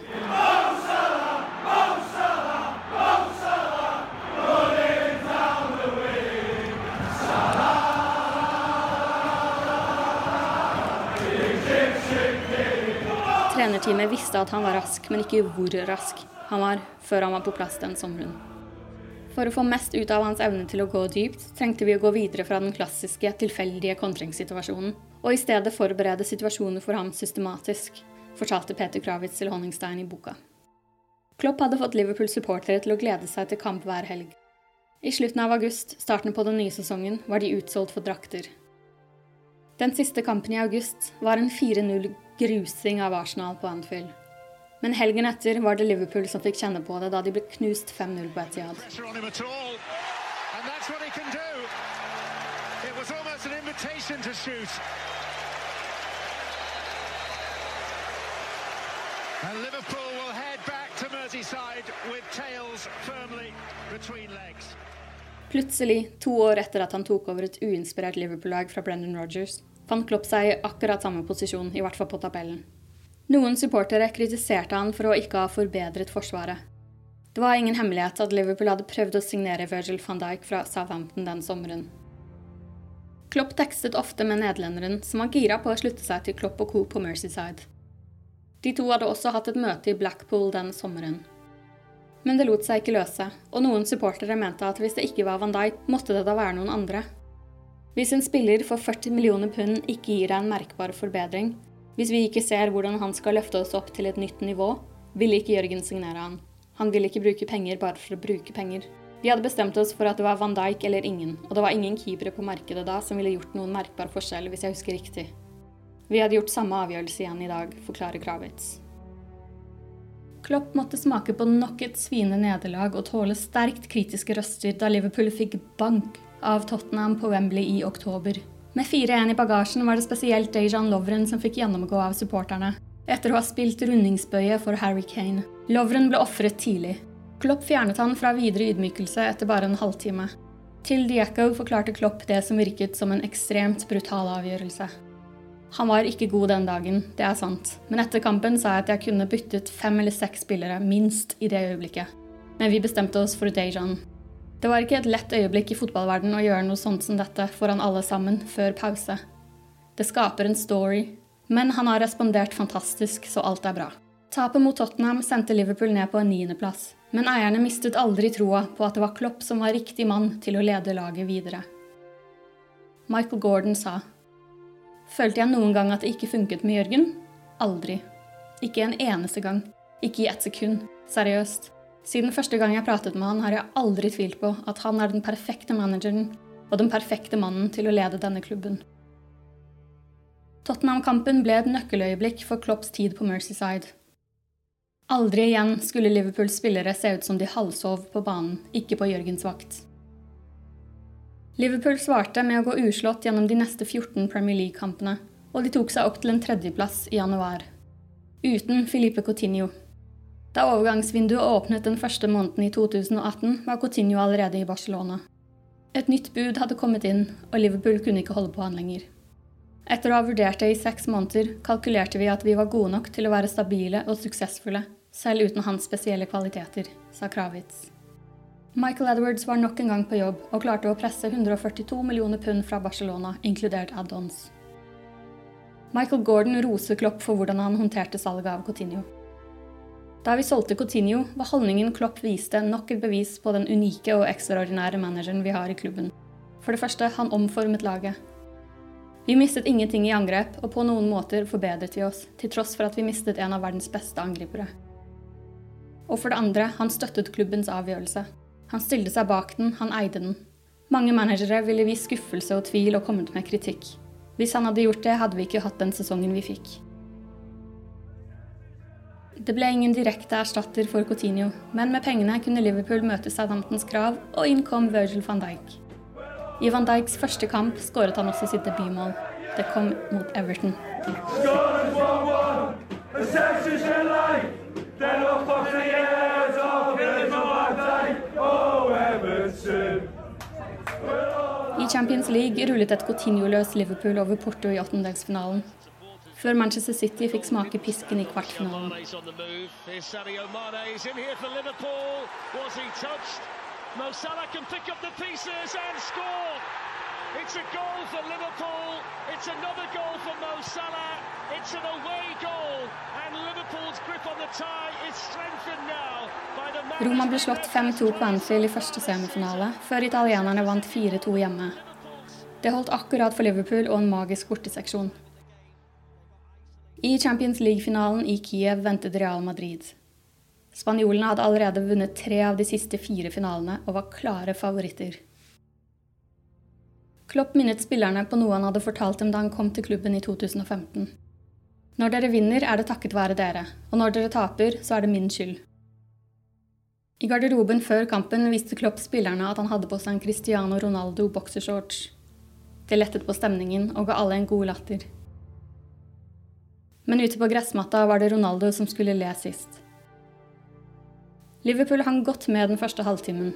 Trenerteamet visste at han var rask, men ikke hvor rask han var før han var på plass den sommeren. For å få mest ut av hans evne til å gå dypt, trengte vi å gå videre fra den klassiske, tilfeldige kontringssituasjonen, og i stedet forberede situasjoner for ham systematisk, fortalte Peter Kravitz til Honningstein i boka. Klopp hadde fått Liverpool-supportere til å glede seg til kamp hver helg. I slutten av august, starten på den nye sesongen, var de utsolgt for drakter. Den siste kampen i august var en 4-0 grusing av Arsenal på Anfield. Men helgen etter var det Liverpool som fikk kjenne på det da de ble knust 5-0 på Etiad. Plutselig, to år etter at han tok over et uinspirert Liverpool-lag fra Brendan Rogers, fant Klopp seg i akkurat samme posisjon, i hvert fall på tabellen. Noen supportere kritiserte han for å ikke ha forbedret forsvaret. Det var ingen hemmelighet at Liverpool hadde prøvd å signere Virgil van Dijk fra Southampton den sommeren. Klopp tekstet ofte med nederlenderen, som var gira på å slutte seg til Klopp og co. på Mercyside. De to hadde også hatt et møte i Blackpool den sommeren. Men det lot seg ikke løse, og noen supportere mente at hvis det ikke var Van Dijk, måtte det da være noen andre. Hvis en spiller for 40 millioner pund ikke gir deg en merkbar forbedring, hvis vi ikke ser hvordan han skal løfte oss opp til et nytt nivå, ville ikke Jørgen signere han. Han ville ikke bruke penger bare for å bruke penger. Vi hadde bestemt oss for at det var van Dijk eller ingen, og det var ingen keepere på markedet da som ville gjort noen merkbar forskjell, hvis jeg husker riktig. Vi hadde gjort samme avgjørelse igjen i dag, forklarer Kravitz. Klopp måtte smake på nok et sviende nederlag og tåle sterkt kritiske røster da Liverpool fikk bank av Tottenham på Wembley i oktober. Med 4-1 i bagasjen var det spesielt Dejan Lovren som fikk gjennomgå av supporterne, etter å ha spilt rundingsbøye for Harry Kane. Lovren ble ofret tidlig. Klopp fjernet han fra videre ydmykelse etter bare en halvtime. Til Dieko forklarte Klopp det som virket som en ekstremt brutal avgjørelse. Han var ikke god den dagen, det er sant, men etter kampen sa jeg at jeg kunne byttet fem eller seks spillere, minst, i det øyeblikket. Men vi bestemte oss for Dejan. Det var ikke et lett øyeblikk i fotballverden å gjøre noe sånt som dette foran alle sammen, før pause. Det skaper en story, men han har respondert fantastisk, så alt er bra. Tapet mot Tottenham sendte Liverpool ned på en niendeplass, men eierne mistet aldri troa på at det var Klopp som var riktig mann til å lede laget videre. Michael Gordon sa Følte jeg noen gang at det ikke funket med Jørgen? Aldri. Ikke en eneste gang. Ikke i ett sekund. Seriøst. Siden første gang jeg pratet med han, har jeg aldri tvilt på at han er den perfekte manageren og den perfekte mannen til å lede denne klubben. Tottenham-kampen ble et nøkkeløyeblikk for Klopps tid på Mercyside. Aldri igjen skulle Liverpools spillere se ut som de halvsov på banen, ikke på Jørgens vakt. Liverpool svarte med å gå uslått gjennom de neste 14 Premier League-kampene, og de tok seg opp til en tredjeplass i januar. Uten Filipe Coutinho. Da overgangsvinduet åpnet den første måneden i 2018, var Coutinho allerede i Barcelona. Et nytt bud hadde kommet inn, og Liverpool kunne ikke holde på han lenger. Etter å ha vurdert det i seks måneder, kalkulerte vi at vi var gode nok til å være stabile og suksessfulle, selv uten hans spesielle kvaliteter, sa Kravitz. Michael Edwards var nok en gang på jobb og klarte å presse 142 millioner pund fra Barcelona, inkludert add-ons. Michael Gordon roser Klopp for hvordan han håndterte salget av Coutinho. Da vi solgte Coutinho, var holdningen Klopp viste nok et bevis på den unike og ekstraordinære manageren vi har i klubben. For det første, han omformet laget. Vi mistet ingenting i angrep, og på noen måter forbedret vi oss, til tross for at vi mistet en av verdens beste angripere. Og for det andre, han støttet klubbens avgjørelse. Han stilte seg bak den, han eide den. Mange managere ville vist skuffelse og tvil og kommet med kritikk. Hvis han hadde gjort det, hadde vi ikke hatt den sesongen vi fikk. Det ble ingen direkte erstatter for Coutinho, men med pengene kunne Liverpool møte Southamptons krav, og inn kom Virgil van Dijk. I van Dijks første kamp skåret han også sitt debutmål. Det kom mot Everton. I Champions League rullet et Coutinho-løs Liverpool over Porto i åttendelsfinalen. Før Manchester City fikk smake pisken i kvartfinalen. It's a goal for Liverpool. It's another goal for Mo Salah. It's an away goal. And Liverpool's grip on the tie is strengthened now by the Roma ble slått 5-2 på Anfield i første semifinale, før italienerne vant 4-2 hjemme. Det holdt akkurat for Liverpool og en magisk borteseksjon. I Champions League-finalen i Kiev ventet Real Madrid. Spanjolene hadde allerede vunnet tre av de siste fire finalene og var klare favoritter. Klopp minnet spillerne på noe han hadde fortalt dem da han kom til klubben i 2015. Når dere vinner, er det takket være dere, og når dere taper, så er det min skyld. I garderoben før kampen viste Klopp spillerne at han hadde på seg en Cristiano Ronaldo boksershorts. Det lettet på stemningen og ga alle en god latter. Men ute på gressmatta var det Ronaldo som skulle le sist. Liverpool hang godt med den første halvtimen.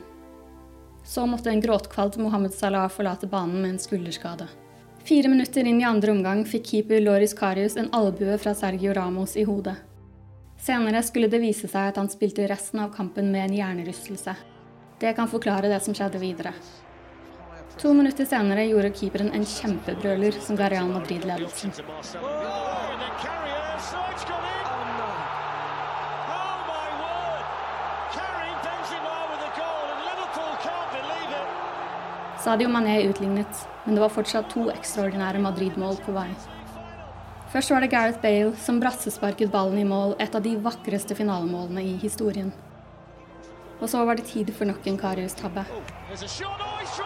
Så måtte en gråtkvalt Mohammed Salah forlate banen med en skulderskade. Fire minutter inn i andre omgang fikk keeper Loris Karius en albue fra Sergio Ramos i hodet. Senere skulle det vise seg at han spilte resten av kampen med en hjernerystelse. Det kan forklare det som skjedde videre. To minutter senere gjorde keeperen en kjempebrøler som ga Real Madrid ledelsen. Sadio Mané utlignet, men det var fortsatt to ekstraordinære Madrid-mål på vei. Først var det Gareth Bale som brassesparket ballen i mål, et av de vakreste finalemålene i historien. Og så var det tid for nok en Karius-tabbe. Oh, he's dropped it.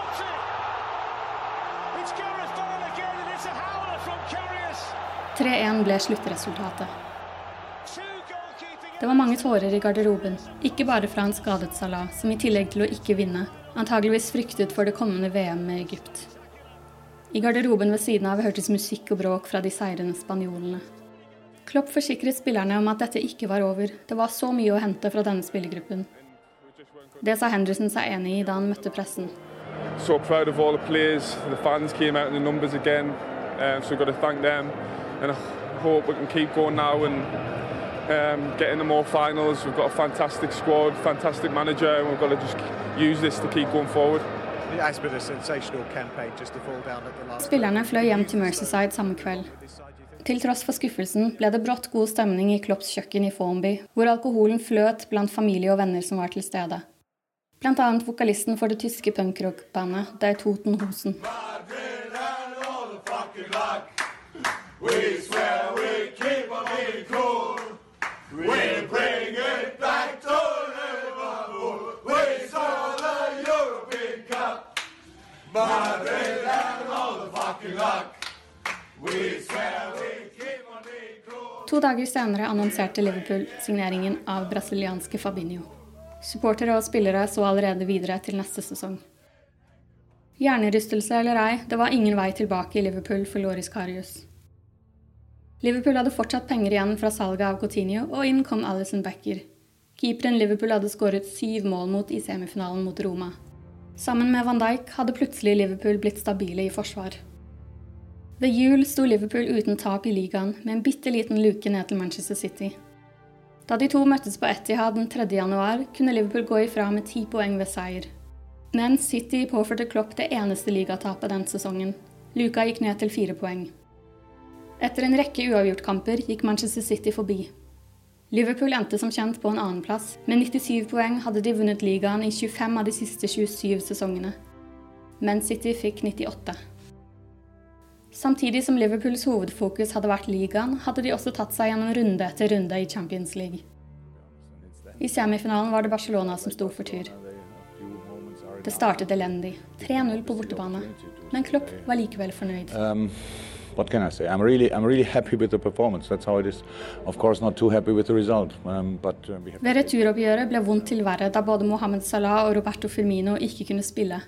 It's Gareth Bale again, and it's a howler from Karius. 3-1 ble sluttresultatet. Det var mange tårer i garderoben, ikke bare fra en skadet Salah, som i tillegg til å ikke vinne, antageligvis fryktet for det kommende VM med Egypt. I garderoben ved siden av hørtes musikk og bråk fra de seirende spanjolene. Klopp forsikret spillerne om at dette ikke var over, det var så mye å hente fra denne spillergruppen. Det sa Henderson seg enig i da han møtte pressen. so proud of all the players. The fans came out in the numbers again, uh, so we've got to thank them. And I hope we can um, getting them more finals. We've got a fantastic squad, fantastic manager, and we've got to just use this to keep going forward. It has been a sensational campaign just to fall down at the last. Spillerne fløy hjem til Merseyside samme kveld. Til tross for skuffelsen ble det brått god stemning i Klopps kjøkken i Formby, hvor alkoholen fløt blant familie og venner som var til stede. Blant annet vokalisten for det tyske punkrockbandet Dei Toten Hosen. We swear we To dager senere annonserte Liverpool signeringen av brasilianske Fabinho. Supportere og spillere så allerede videre til neste sesong. Hjernerystelse eller ei, det var ingen vei tilbake i Liverpool for Loris Karius. Liverpool hadde fortsatt penger igjen fra salget av Coutinho, og inn kom Alison Becker. Keeperen Liverpool hadde skåret syv mål mot i semifinalen mot Roma. Sammen med van Dijk hadde plutselig Liverpool blitt stabile i forsvar. Ved jul sto Liverpool uten tap i ligaen, med en bitte liten luke ned til Manchester City. Da de to møttes på Etihad den 3. januar, kunne Liverpool gå ifra med ti poeng ved seier. Men City påførte Klopp det eneste ligatapet den sesongen. Luka gikk ned til fire poeng. Etter en rekke uavgjortkamper gikk Manchester City forbi. Liverpool endte som kjent på en annenplass. Med 97 poeng hadde de vunnet ligaen i 25 av de siste 27 sesongene. Men City fikk 98. Samtidig som Liverpools hovedfokus hadde vært ligaen, hadde de også tatt seg gjennom runde etter runde i Champions League. I semifinalen var det Barcelona som sto for tur. Det startet elendig. 3-0 på bortebane. Men Klopp var likevel fornøyd. Um, what can I say? I'm really, I'm really happy with the performance. That's how it is. Of course, not too happy with the result, um, but uh, we have. Ved returoppgjøret ble vondt til verre da både Mohammed Salah og Roberto Firmino ikke kunne spille.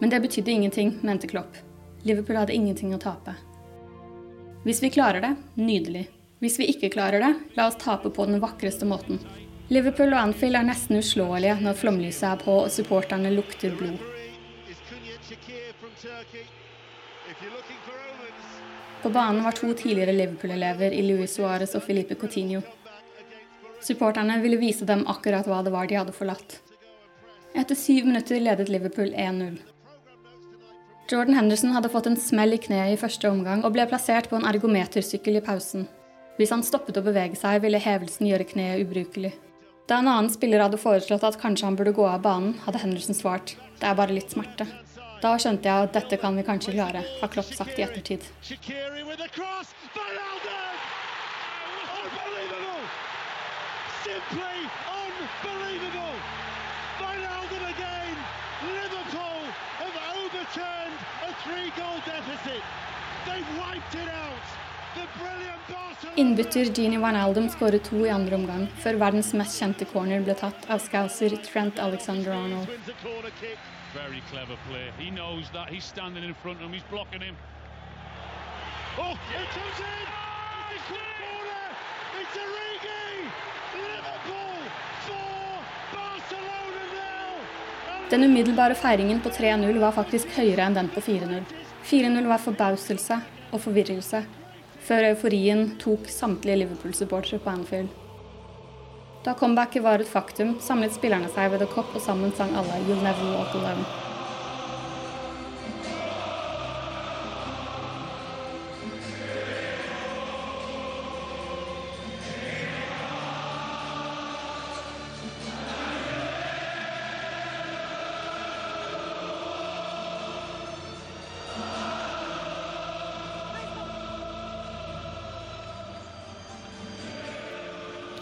Men det betydde ingenting, mente Klopp. Liverpool hadde ingenting å tape. Hvis vi klarer det, nydelig. Hvis vi ikke klarer det, la oss tape på den vakreste måten. Liverpool og Anfield er nesten uslåelige når flomlyset er på og supporterne lukter blod. På banen var to tidligere Liverpool-elever i Luis Suárez og Felipe Coutinho. Supporterne ville vise dem akkurat hva det var de hadde forlatt. Etter syv minutter ledet Liverpool 1-0. Jordan Henderson hadde fått en smell i kneet i første omgang og ble plassert på en ergometersykkel i pausen. Hvis han stoppet å bevege seg, ville hevelsen gjøre kneet ubrukelig. Da en annen spiller hadde foreslått at kanskje han burde gå av banen, hadde Henderson svart det er bare litt smerte. Da skjønte jeg at dette kan vi kanskje klare, har Klopp sagt i ettertid. Innbytter Gini Wijnaldum skåret to i andre omgang, før verdens mest kjente corner ble tatt av scouser Trent Alexander-Arnold. Very clever play. He knows that. He's standing in front of him. He's blocking him. Oh, it comes in! It's a corner! It's Origi! Liverpool 4, Barcelona nil! Den umiddelbare feiringen på 3-0 var faktisk høyere enn den på 4-0. 4-0 var forbauselse og forvirrelse, før euforien tok samtlige Liverpool-supportere på Anfield. Da comebacket var et faktum, samlet spillerne seg ved The Cop og sammen sang alle 'You'll Never Walk Alone'.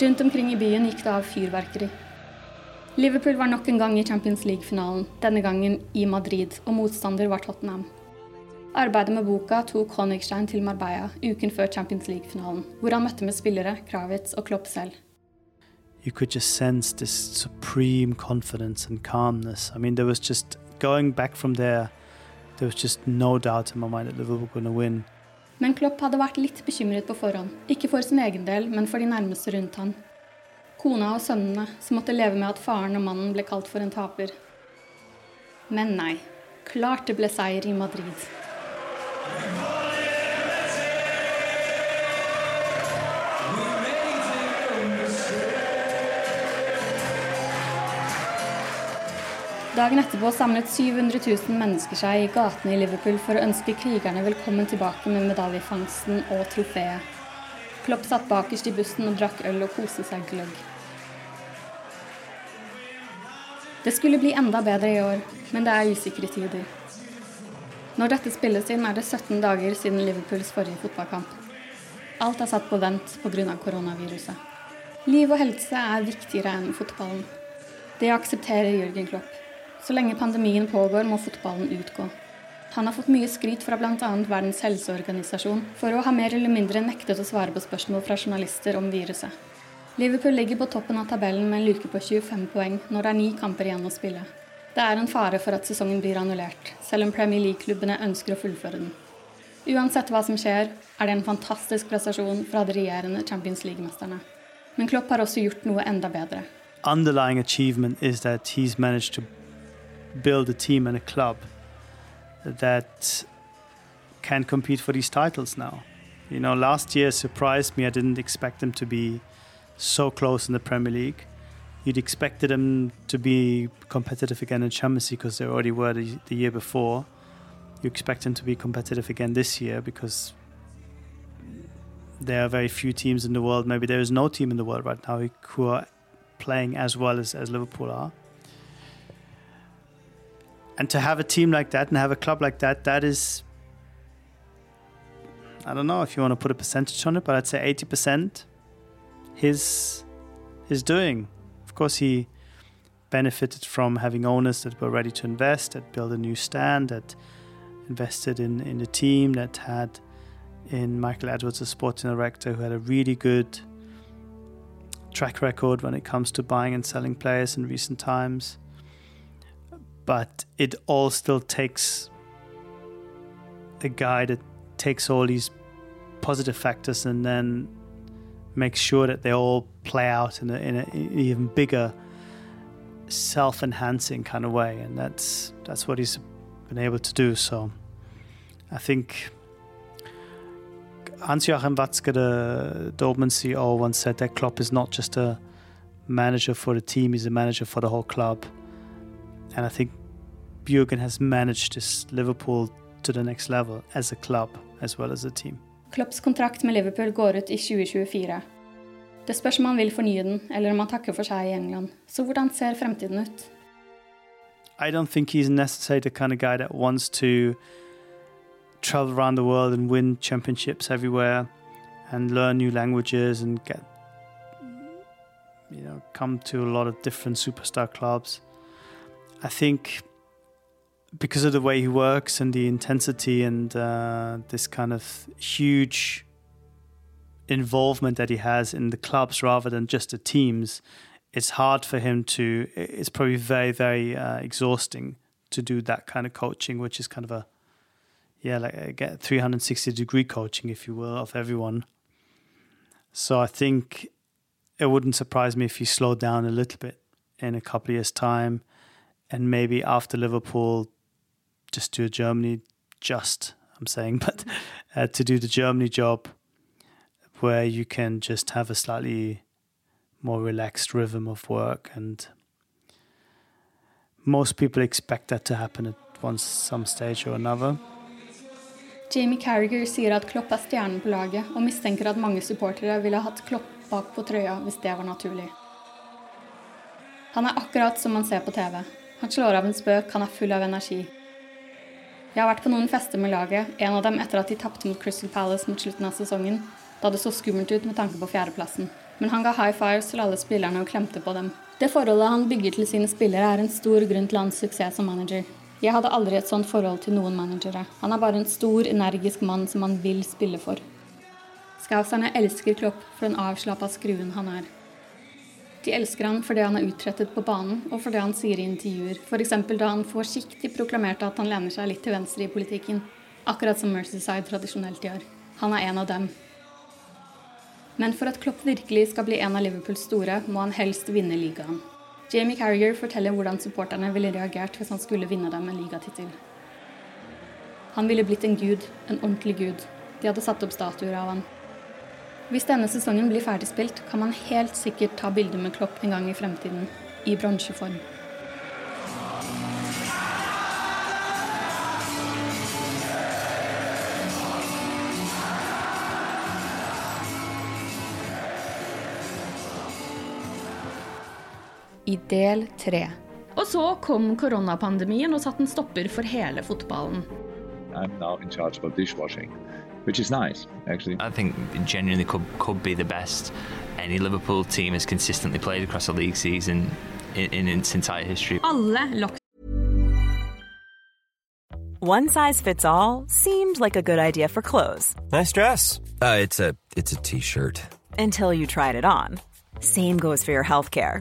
Rundt omkring i byen gikk det av fyrverkeri. Liverpool var nok en gang i Champions League-finalen, denne gangen i Madrid, og motstander var Tottenham. Arbeidet med boka tok Honigstein til Marbella uken før Champions League-finalen, hvor han møtte med spillere, Kravitz og Klopp selv. You could just sense this supreme confidence and calmness. I mean, there was just going back from there. There was just no doubt in my mind that Liverpool were going to win. Men Klopp hadde vært litt bekymret på forhånd. Ikke for sin egen del, men for de nærmeste rundt han. Kona og sønnene, som måtte leve med at faren og mannen ble kalt for en taper. Men nei. Klart det ble seier i Madrid. Dagen etterpå samlet 700 000 mennesker seg i gatene i Liverpool for å ønske krigerne velkommen tilbake med medaljefangsten og trofeet. Klopp satt bakerst i bussen og drakk øl og koste seg gløgg. Det skulle bli enda bedre i år, men det er usikre tider. Når dette spilles inn, er det 17 dager siden Liverpools forrige fotballkamp. Alt er satt på vent pga. koronaviruset. Liv og helse er viktigere enn fotballen. Det aksepterer Jørgen Klopp. Så lenge pandemien pågår, må fotballen utgå. Han har fått mye skryt fra bl.a. Verdens helseorganisasjon for å ha mer eller mindre nektet å svare på spørsmål fra journalister om viruset. Liverpool ligger på toppen av tabellen med en luke på 25 poeng når det er ni kamper igjen å spille. Det er en fare for at sesongen blir annullert, selv om Premier League-klubbene ønsker å fullføre den. Uansett hva som skjer, er det en fantastisk prestasjon fra de regjerende Champions League-mesterne. Men Klopp har også gjort noe enda bedre. Underlying achievement is that he's managed to build a team and a club that can compete for these titles now. You know, last year surprised me. I didn't expect them to be so close in the Premier League. You'd expected them to be competitive again in Champions League because they already were the, the year before. You expect them to be competitive again this year because there are very few teams in the world. Maybe there is no team in the world right now who are playing as well as, as Liverpool are. And to have a team like that and have a club like that, that is, I don't know if you want to put a percentage on it, but I'd say 80% his, his doing. Of course, he benefited from having owners that were ready to invest, that built a new stand, that invested in, in the team, that had in Michael Edwards, a sporting director who had a really good track record when it comes to buying and selling players in recent times. But it all still takes a guy that takes all these positive factors and then makes sure that they all play out in, in, a, in an even bigger self-enhancing kind of way and that's that's what he's been able to do so I think Hans-Joachim Watzke, the Dortmund CEO, once said that Klopp is not just a manager for the team, he's a manager for the whole club. And I think Jürgen has managed this Liverpool to the next level as a club as well as a team. Klopps kontrakt med Liverpool går ut i 2024. Det spørs om han vil fornye den, eller om han takker for seg i England. Så hvordan ser fremtiden ut? I don't think he's necessarily the kind of guy that wants to travel around the world and win championships everywhere and learn new languages and get you know come to a lot of different superstar clubs i think because of the way he works and the intensity and uh, this kind of huge involvement that he has in the clubs rather than just the teams it's hard for him to it's probably very very uh, exhausting to do that kind of coaching which is kind of a yeah, like uh, get 360 degree coaching, if you will, of everyone. So I think it wouldn't surprise me if he slowed down a little bit in a couple of years' time, and maybe after Liverpool, just do a Germany, just I'm saying, but uh, to do the Germany job, where you can just have a slightly more relaxed rhythm of work, and most people expect that to happen at one some stage or another. Jamie Carragher sier at Klopp er stjernen på laget, og mistenker at mange supportere ville hatt Klopp bak på trøya hvis det var naturlig. Han er akkurat som man ser på TV. Han slår av en spøk, han er full av energi. Jeg har vært på noen fester med laget, en av dem etter at de tapte mot Crystal Palace mot slutten av sesongen, da det så skummelt ut med tanke på fjerdeplassen. men han ga high fives til alle spillerne og klemte på dem. Det forholdet han bygger til sine spillere, er en stor grunn til hans suksess som manager. Jeg hadde aldri et sånt forhold til noen managere. Han er bare en stor, energisk mann som han vil spille for. Skauserne elsker Klopp for den avslappa skruen han er. De elsker han for det han har utrettet på banen, og for det han sier i intervjuer, f.eks. da han forsiktig proklamerte at han lener seg litt til venstre i politikken, akkurat som Mercyside tradisjonelt gjør. Han er en av dem. Men for at Klopp virkelig skal bli en av Liverpools store, må han helst vinne ligaen. Jamie Carrier forteller hvordan supporterne ville reagert hvis han skulle vinne dem en ligatittel. Han ville blitt en gud, en ordentlig gud. De hadde satt opp statuer av han. Hvis denne sesongen blir ferdigspilt, kan man helt sikkert ta bilde med Klopp en gang i fremtiden, i bronseform. i del tre. Og så kom koronapandemien og satte en stopper for hele fotballen. I'm now in charge for dishwashing, which is nice, actually. I think genuinely could, could be the best any Liverpool team has consistently played across a league season in, in its entire history. Alle lock One size fits all seemed like a good idea for clothes. Nice dress. Uh, it's a it's a t-shirt. Until you tried it on. Same goes for your healthcare.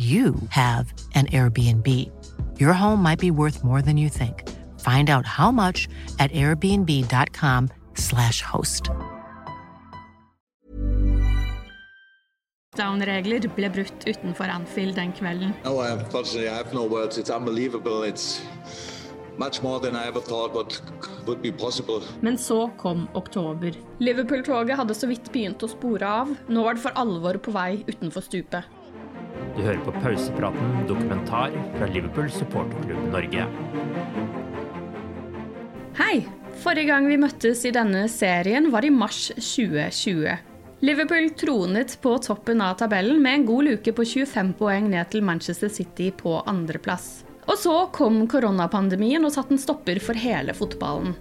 you have an Airbnb. Your home might be worth more than you think. Find out how much at airbnb.com/slash host. Down-regler ble brutt utenfor Anfield den kvelden. No, unfortunately, I have no words. It's unbelievable. It's much more than I ever thought what would be possible. Men så kom oktober. Liverpool-toget hadde så vidt begynt å spore av. Nå var det for alvor på vei utenfor stupet. Du hører på pausepraten dokumentar fra Liverpool supporterklubb Norge. Hei! Forrige gang vi møttes i denne serien var i mars 2020. Liverpool tronet på toppen av tabellen med en god luke på 25 poeng ned til Manchester City på andreplass. Og så kom koronapandemien og satte en stopper for hele fotballen.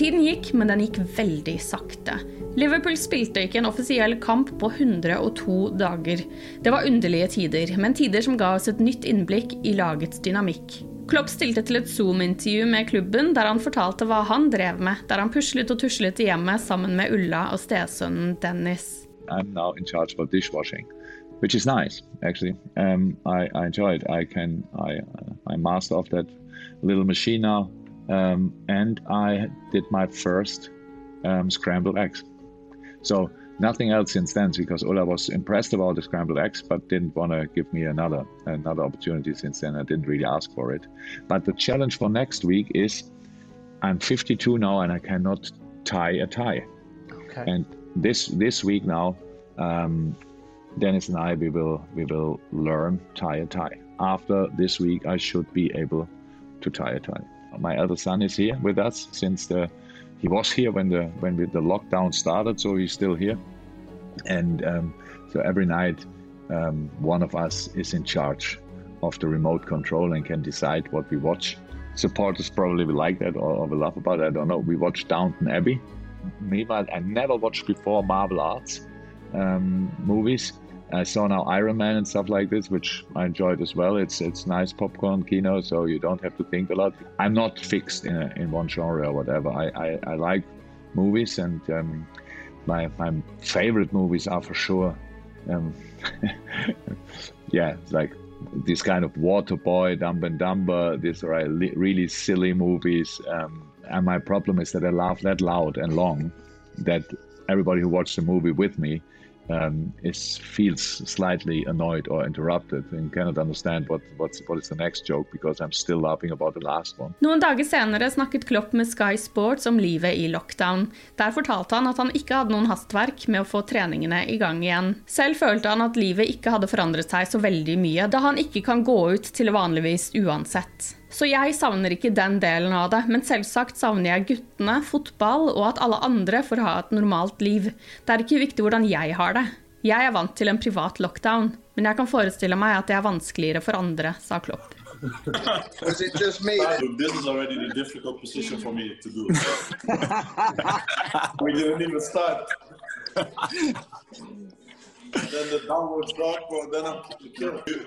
Tiden gikk, men den gikk veldig sakte. Liverpool spilte ikke en offisiell kamp på 102 dager. Det var underlige tider, men tider som ga oss et nytt innblikk i lagets dynamikk. Klopp stilte til et Zoom-intervju med klubben der han fortalte hva han drev med, der han puslet og tuslet i hjemmet sammen med Ulla og stesønnen Dennis. I'm which is nice actually. Um, I, I enjoy it. I can I I master of that little machine now, um, and I did my first um, scrambled eggs. So nothing else since then because Ola was impressed about the scrambled eggs, but didn't want to give me another another opportunity since then. I didn't really ask for it. But the challenge for next week is I'm 52 now and I cannot tie a tie. Okay. And this this week now, um, Dennis and I we will we will learn tie a tie. After this week, I should be able to tie a tie. My elder son is here with us since the he was here when the when we, the lockdown started, so he's still here. And um, so every night, um, one of us is in charge of the remote control and can decide what we watch. Supporters probably will like that or, or will laugh about it. I don't know. We watched Downton Abbey. Meanwhile, I never watched before Marvel Arts um, movies. I saw now Iron Man and stuff like this, which I enjoyed as well. It's it's nice popcorn kino, so you don't have to think a lot. I'm not fixed in, a, in one genre or whatever. I, I, I like movies, and um, my my favorite movies are for sure, um, yeah, like this kind of Waterboy, Dumb and Dumber. These are really, silly movies. Um, and my problem is that I laugh that loud and long that everybody who watched the movie with me um, is feels slightly annoyed or interrupted and cannot understand what what's, what is the next joke because I'm still laughing about the last one. Noen dager senere snakket Klopp med Sky Sports om livet i lockdown. Der fortalte han at han ikke hadde noen hastverk med å få treningene i gang igjen. Selv følte han at livet ikke hadde forandret seg så veldig mye, da han ikke kan gå ut til vanligvis uansett. Så jeg savner ikke den delen av det, men selvsagt savner jeg guttene, fotball og at alle andre får ha et normalt liv. Det er ikke viktig hvordan jeg har det. Jeg er vant til en privat lockdown, men jeg kan forestille meg at det er vanskeligere for andre, sa Klopp. Is it just me? This is already the difficult position for me to do. we didn't even start. then the downward drop, well, then I'm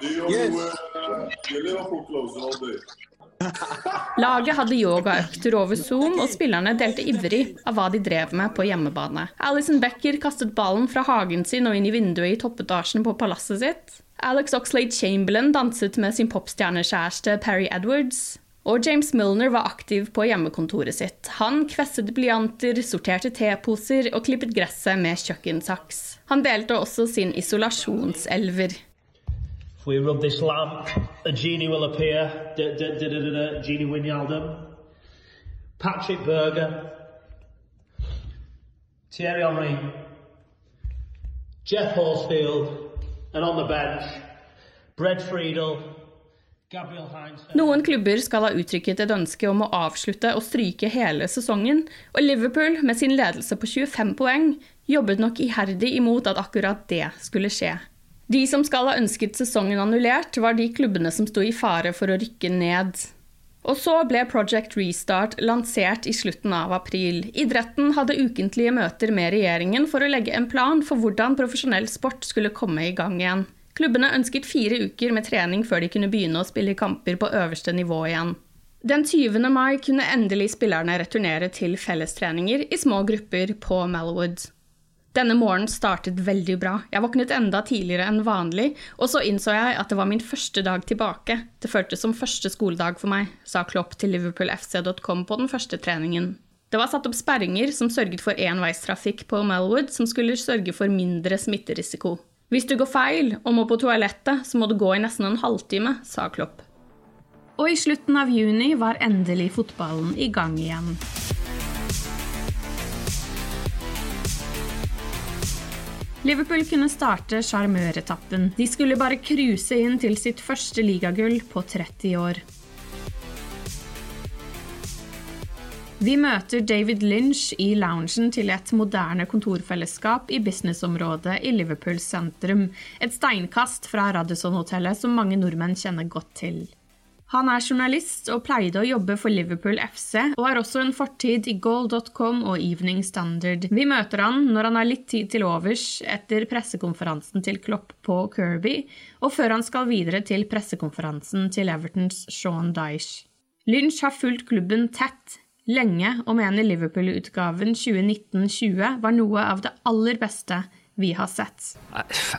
do you only Yes. wear uh, your Liverpool clothes all day? Laget hadde yogaøkter over Zoom, og spillerne delte ivrig av hva de drev med på hjemmebane. Alison Becker kastet ballen fra hagen sin og inn i vinduet i toppetasjen på palasset sitt. Alex Oxlade Chamberlain danset med sin popstjernekjæreste Perry Edwards. Og James Milner var aktiv på hjemmekontoret sitt. Han kvesset blyanter, sorterte teposer og klippet gresset med kjøkkensaks. Han delte også sin isolasjonselver. If we rub this lamp, a genie will appear. Da, da, da, da, da, da. genie Wijnaldum. Patrick Berger. Thierry Henry. Jeff Horsfield. And on the bench, Brett Friedel. Noen klubber skal ha uttrykket et ønske om å avslutte og stryke hele sesongen, og Liverpool, med sin ledelse på 25 poeng, jobbet nok iherdig imot at akkurat det skulle skje. De som skal ha ønsket sesongen annullert, var de klubbene som sto i fare for å rykke ned. Og så ble Project Restart lansert i slutten av april. Idretten hadde ukentlige møter med regjeringen for å legge en plan for hvordan profesjonell sport skulle komme i gang igjen. Klubbene ønsket fire uker med trening før de kunne begynne å spille kamper på øverste nivå igjen. Den 20. mai kunne endelig spillerne returnere til fellestreninger i små grupper på Malwood. Denne morgenen startet veldig bra. Jeg våknet enda tidligere enn vanlig, og så innså jeg at det var min første dag tilbake. Det føltes som første skoledag for meg, sa Klopp til liverpoolfc.com på den første treningen. Det var satt opp sperringer som sørget for enveistrafikk på Melwood, som skulle sørge for mindre smitterisiko. Hvis du går feil og må på toalettet, så må du gå i nesten en halvtime, sa Klopp. Og i slutten av juni var endelig fotballen i gang igjen. Liverpool kunne starte sjarmøretappen. De skulle bare cruise inn til sitt første ligagull på 30 år. Vi møter David Lynch i loungen til et moderne kontorfellesskap i businessområdet i Liverpool sentrum. Et steinkast fra Radisson-hotellet som mange nordmenn kjenner godt til. Han er journalist og pleide å jobbe for Liverpool FC, og har også en fortid i goal.com og Evening Standard. Vi møter han når han har litt tid til overs etter pressekonferansen til Klopp på Kirby, og før han skal videre til pressekonferansen til Evertons Sean Dyche. Lynch har fulgt klubben tett lenge og mener Liverpool-utgaven 2019-20 var noe av det aller beste vi har sett.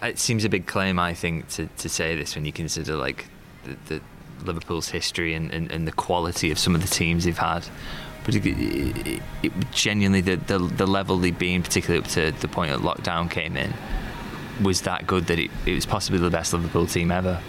It seems a big claim, I think, to, to say this when you consider like the, the Liverpool's history and, and, and, the quality of some of the teams they've had. But it, it, it, genuinely, the, the, the level they've been, particularly up to the point that lockdown came in, was that good that it, it was possibly the best Liverpool team ever.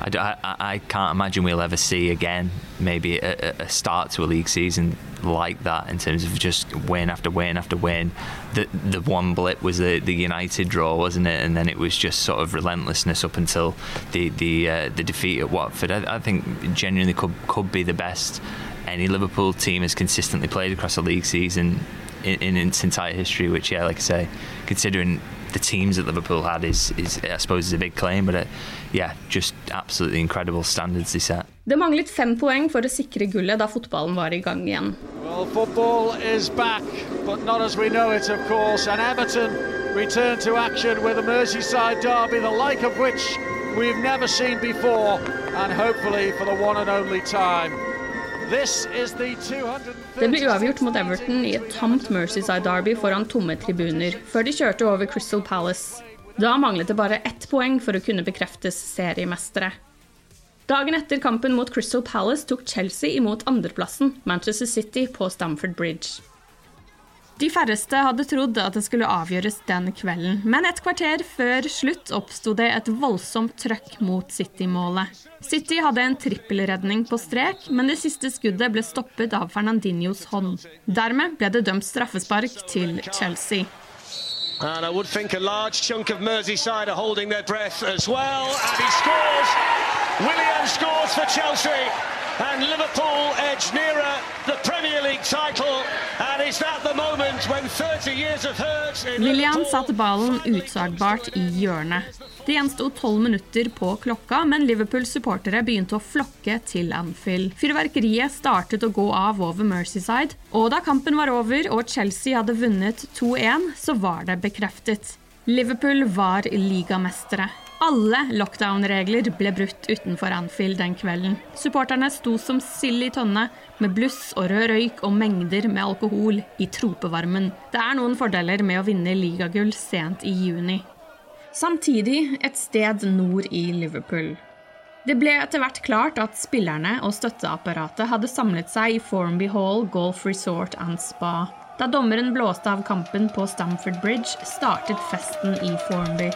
I, I, I can't imagine we'll ever see again maybe a, a, start to a league season like that in terms of just win after win after win. The the one blip was the, the United draw, wasn't it? And then it was just sort of relentlessness up until the the uh, the defeat at Watford. I, I think genuinely could could be the best any Liverpool team has consistently played across a league season in, in its entire history. Which, yeah, like I say, considering the teams that Liverpool had is, is I suppose is a big claim, but uh, yeah, just absolutely incredible standards they set. Det manglet fem poeng for å sikre gullet da fotballen var i gang igjen. Well, football is back, but not as we know it, of course. And Everton return to action with a Merseyside derby, the like of which we've never seen before, and hopefully for the one and only time. Det ble uavgjort mot Everton i et tamt Mercyside Derby foran tomme tribuner, før de kjørte over Crystal Palace. Da manglet det bare ett poeng for å kunne bekreftes seriemestere. Dagen etter kampen mot Crystal Palace tok Chelsea imot andreplassen, Manchester City, på Stamford Bridge. De færreste hadde trodd at det skulle avgjøres den kvelden, men et kvarter før slutt oppsto det et voldsomt trøkk mot City-målet. City hadde en trippelredning på strek, men det siste skuddet ble stoppet av Fernandinhos hånd. Dermed ble det dømt straffespark til Chelsea. And I would think a large chunk of Merseyside are holding their breath as well. And he scores. William scores for Chelsea. And Liverpool edge nearer the Premier League title. And is that the moment when 30 years of hurt William satte ballen utsagbart i hjørnet. Det gjensto tolv minutter på klokka, men Liverpools supportere begynte å flokke til Anfield. Fyrverkeriet startet å gå av over Mercyside, og da kampen var over og Chelsea hadde vunnet 2-1, så var det bekreftet. Liverpool var ligamestere. Alle lockdown-regler ble brutt utenfor Anfield den kvelden. Supporterne sto som sild i tønne, med bluss og rød røyk og mengder med alkohol i tropevarmen. Det er noen fordeler med å vinne ligagull sent i juni. Samtidig et sted nord i Liverpool. Det ble etter hvert klart at spillerne og støtteapparatet hadde samlet seg i Formby Hall Golf Resort and Spa. Da dommeren blåste av kampen på Stamford Bridge, startet festen i Formby.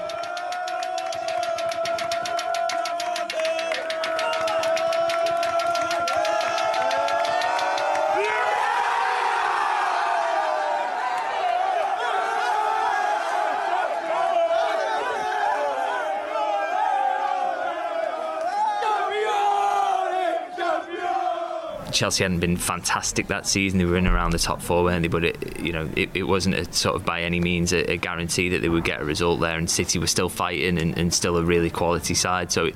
Chelsea hadn't been fantastic that season. They were in around the top four, weren't they? But it, you know, it, it wasn't a sort of by any means a, a, guarantee that they would get a result there. And City were still fighting and, and still a really quality side. So, it,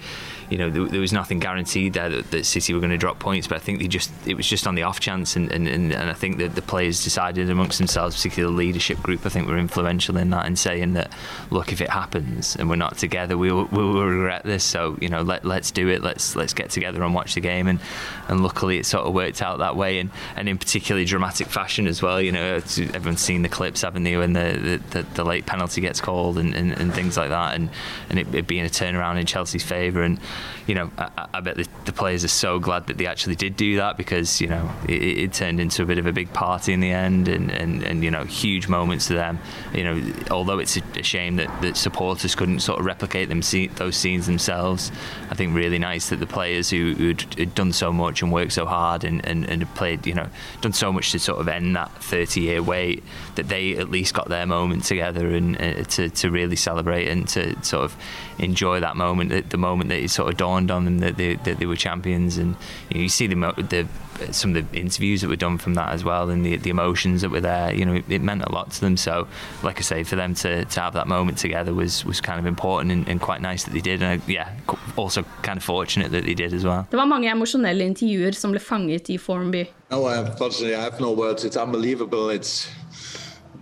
you know, there, there, was nothing guaranteed there that, that, City were going to drop points. But I think they just it was just on the off chance, and, and, and, and I think that the players decided amongst themselves, particularly the leadership group, I think were influential in that in saying that, look, if it happens and we're not together, we will, we will regret this. So you know, let let's do it. Let's let's get together and watch the game. And and luckily it sort of worked out that way, and, and in particularly dramatic fashion as well. You know, everyone's seen the clips, haven't they, when the, the, the late penalty gets called and, and, and, things like that, and and it, it being a turnaround in Chelsea's favour. And you know, I, I bet the, the, players are so glad that they actually did do that because you know it, it, turned into a bit of a big party in the end, and, and, and you know huge moments to them. You know, although it's a, shame that, that supporters couldn't sort of replicate them see, those scenes themselves, I think really nice that the players who had done so much and worked so hard and, and, and played, you know, done so much to sort of end that 30 year wait, that they at least got their moment together and uh, to, to really celebrate and to sort of enjoy that moment, the, the moment that sort sort of dawned on them that they, that they were champions. And you, know, you see the, the some of the interviews that were done from that as well, and the, the emotions that were there. You know, it, it, meant a lot to them. So, like I say, for them to, to have that moment together was was kind of important and, and quite nice that they did. And uh, yeah, also kind of fortunate that they did as well. Det var mange emosjonelle intervjuer som ble fanget i Formby. No, unfortunately, I have no words. It's unbelievable. It's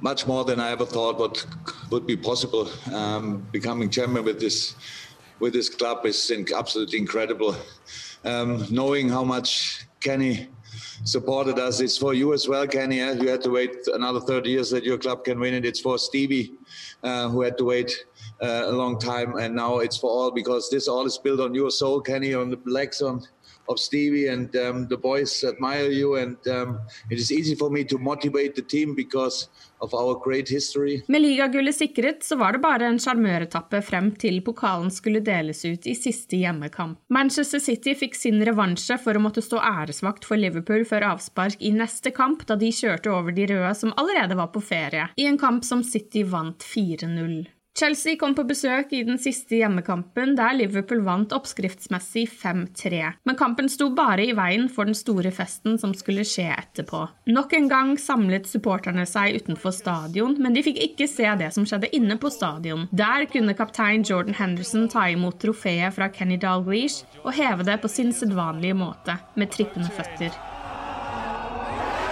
much more than I ever thought what would be possible. Um, becoming chairman with this with this club is absolutely incredible. Um, knowing how much Kenny supported us, it's for you as well, Kenny. Eh? You had to wait another 30 years that your club can win it. It's for Stevie, uh, who had to wait uh, a long time, and now it's for all because this all is built on your soul, Kenny, on the legs on of Stevie, and um, the boys admire you. And um, it is easy for me to motivate the team because Med ligagullet sikret, så var det bare en sjarmøretappe frem til pokalen skulle deles ut i siste hjemmekamp. Manchester City fikk sin revansje for å måtte stå æresvakt for Liverpool før avspark i neste kamp, da de kjørte over de røde som allerede var på ferie, i en kamp som City vant 4-0. Chelsea kom på besøk i den siste hjemmekampen, der Liverpool vant oppskriftsmessig 5-3. Men kampen sto bare i veien for den store festen som skulle skje etterpå. Nok en gang samlet supporterne seg utenfor stadion, men de fikk ikke se det som skjedde inne på stadion. Der kunne kaptein Jordan Henderson ta imot trofeet fra Kenny Dalglish og heve det på sin sedvanlige måte, med trippende føtter.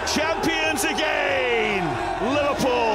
Champions again! Liverpool!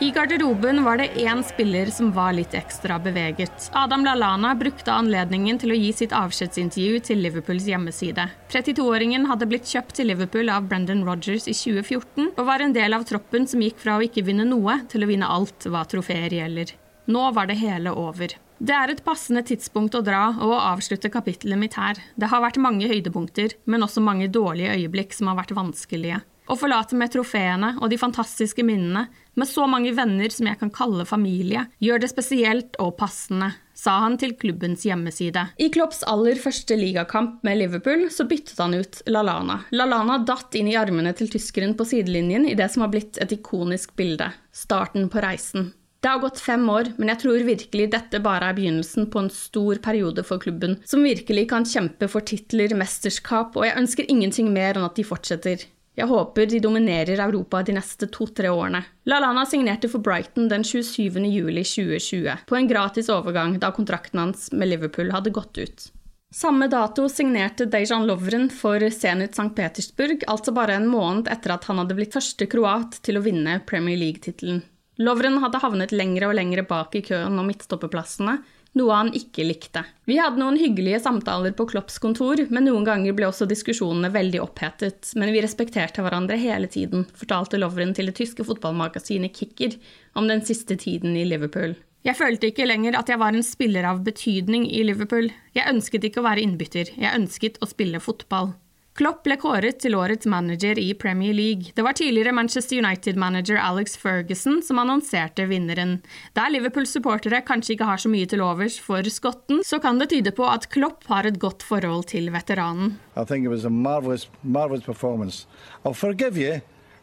I garderoben var det én spiller som var litt ekstra beveget. Adam Lallana brukte anledningen til å gi sitt avskjedsintervju til Liverpools hjemmeside. 32-åringen hadde blitt kjøpt til Liverpool av Brendan Rodgers i 2014, og var en del av troppen som gikk fra å ikke vinne noe til å vinne alt hva trofeer gjelder. Nå var det hele over. Det er et passende tidspunkt å dra og å avslutte kapittelet mitt her. Det har vært mange høydepunkter, men også mange dårlige øyeblikk som har vært vanskelige. Å forlate med trofeene og de fantastiske minnene, med så mange venner som jeg kan kalle familie, gjør det spesielt og passende, sa han til klubbens hjemmeside. I Klopps aller første ligakamp med Liverpool så byttet han ut LaLana. LaLana datt inn i armene til tyskeren på sidelinjen i det som har blitt et ikonisk bilde, starten på reisen. Det har gått fem år, men jeg tror virkelig dette bare er begynnelsen på en stor periode for klubben, som virkelig kan kjempe for titler, mesterskap, og jeg ønsker ingenting mer enn at de fortsetter. Jeg håper de dominerer Europa de neste to-tre årene. LaLana signerte for Brighton den 27.07.2020, på en gratis overgang da kontrakten hans med Liverpool hadde gått ut. Samme dato signerte Dejan Lovren for Zenit St. Petersburg, altså bare en måned etter at han hadde blitt første kroat til å vinne Premier League-tittelen. Lovren hadde havnet lengre og lengre bak i køen om midtstopperplassene, noe han ikke likte. Vi hadde noen hyggelige samtaler på Klopps kontor, men noen ganger ble også diskusjonene veldig opphetet. Men vi respekterte hverandre hele tiden, fortalte Lovren til det tyske fotballmagasinet Kicker om den siste tiden i Liverpool. Jeg følte ikke lenger at jeg var en spiller av betydning i Liverpool. Jeg ønsket ikke å være innbytter, jeg ønsket å spille fotball. Klopp ble kåret til årets manager i Premier League. Det var tidligere Manchester United-manager Alex Ferguson som annonserte vinneren. Der Liverpool-supportere kanskje ikke har så mye til overs for skotten, så kan det tyde på at Klopp har et godt forhold til veteranen.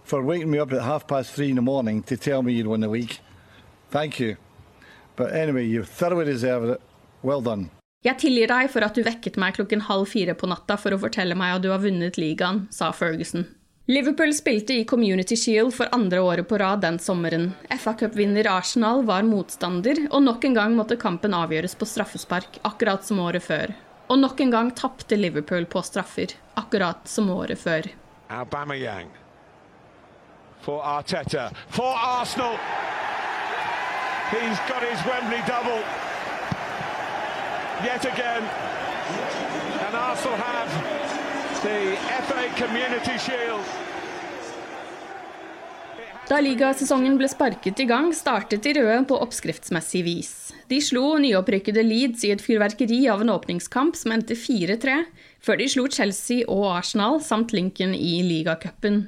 For waking me up at half past three in the morning to tell me you'd won the week. Thank you. But anyway, you thoroughly deserved it. Well done. Jeg tilgir deg for at du vekket meg klokken halv fire på natta for å fortelle meg at du har vunnet ligaen, sa Ferguson. Liverpool spilte i Community Shield for andre året på rad den sommeren. FA-cupvinner Arsenal var motstander, og nok en gang måtte kampen avgjøres på straffespark, akkurat som året før. Og nok en gang tapte Liverpool på straffer, akkurat som året før. Aubameyang for Arteta for Arsenal. He's got his Wembley double yet again. And Arsenal have the FA Community Shield. Da ligasesongen ble sparket i gang, startet de røde på oppskriftsmessig vis. De slo nyopprykkede Leeds i et fyrverkeri av en åpningskamp som endte 4-3, før de slo Chelsea og Arsenal samt Lincoln i ligacupen.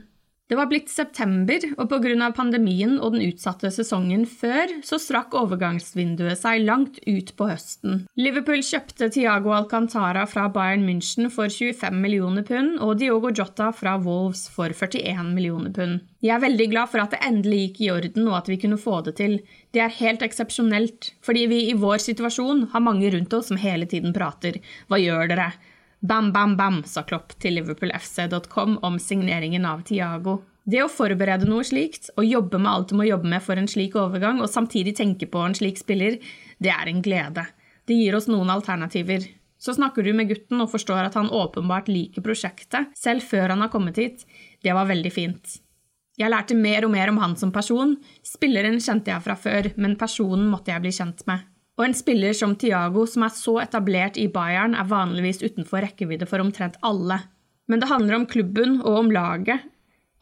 Det var blitt september, og pga. pandemien og den utsatte sesongen før, så strakk overgangsvinduet seg langt ut på høsten. Liverpool kjøpte Tiago Alcantara fra Bayern München for 25 millioner pund og Diogo Jota fra Wolves for 41 millioner pund. Jeg er veldig glad for at det endelig gikk i orden og at vi kunne få det til. Det er helt eksepsjonelt, fordi vi i vår situasjon har mange rundt oss som hele tiden prater. Hva gjør dere? Bam, bam, bam, sa Klopp til liverpoolfc.com om signeringen av Tiago. Det å forberede noe slikt, og jobbe med alt du må jobbe med for en slik overgang, og samtidig tenke på en slik spiller, det er en glede. Det gir oss noen alternativer. Så snakker du med gutten og forstår at han åpenbart liker prosjektet, selv før han har kommet hit. Det var veldig fint. Jeg lærte mer og mer om han som person. Spilleren kjente jeg fra før, men personen måtte jeg bli kjent med. Og en spiller som Tiago, som er så etablert i Bayern, er vanligvis utenfor rekkevidde for omtrent alle. Men det handler om klubben og om laget,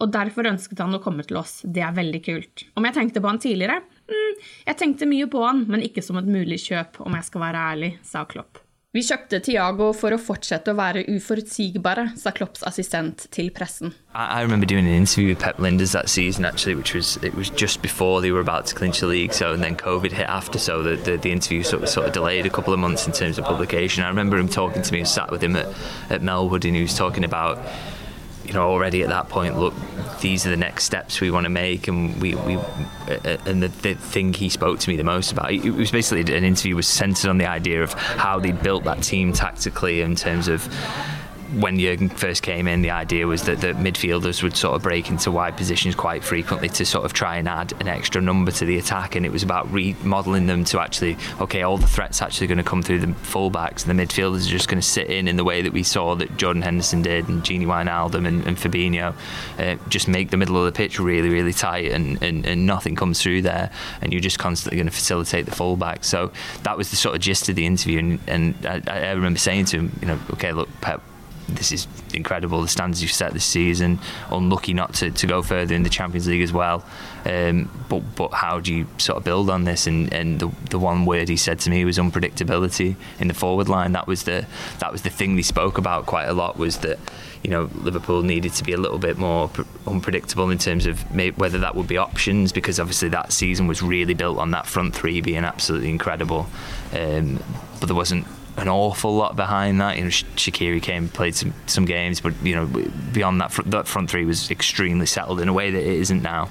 og derfor ønsket han å komme til oss. Det er veldig kult. Om jeg tenkte på han tidligere? Mm, jeg tenkte mye på han, men ikke som et mulig kjøp, om jeg skal være ærlig, sa Klopp. Vi kjøpte Tiago for å fortsette å være uforutsigbare, sa Klopps assistent til pressen. I, remember doing an interview with Pep Linders that season actually, which was it was just before they were about to clinch the league. So and then COVID hit after, so the, the, the interview sort of, sort of delayed a couple of months in terms of. I I at, Melwood, and he was talking you know already at that point look these are the next steps we want to make and we, we uh, and the, the thing he spoke to me the most about it was basically an interview was centered on the idea of how they built that team tactically in terms of when Jurgen first came in, the idea was that the midfielders would sort of break into wide positions quite frequently to sort of try and add an extra number to the attack, and it was about remodeling them to actually, okay, all the threats actually going to come through the fullbacks, and the midfielders are just going to sit in in the way that we saw that Jordan Henderson did, and Genie Wijnaldum and, and Fabinho, uh, just make the middle of the pitch really, really tight, and, and, and nothing comes through there, and you're just constantly going to facilitate the fullback. So that was the sort of gist of the interview, and, and I, I remember saying to him, you know, okay, look, Pep this is incredible. The standards you've set this season. Unlucky not to, to go further in the Champions League as well. Um, but but how do you sort of build on this? And, and the, the one word he said to me was unpredictability in the forward line. That was the that was the thing they spoke about quite a lot. Was that you know Liverpool needed to be a little bit more unpredictable in terms of whether that would be options because obviously that season was really built on that front three being absolutely incredible. Um, but there wasn't an awful lot behind that. You know, Shakiri came, played some, some games, but you know, beyond that, that front three was extremely settled in a way that it isn't now.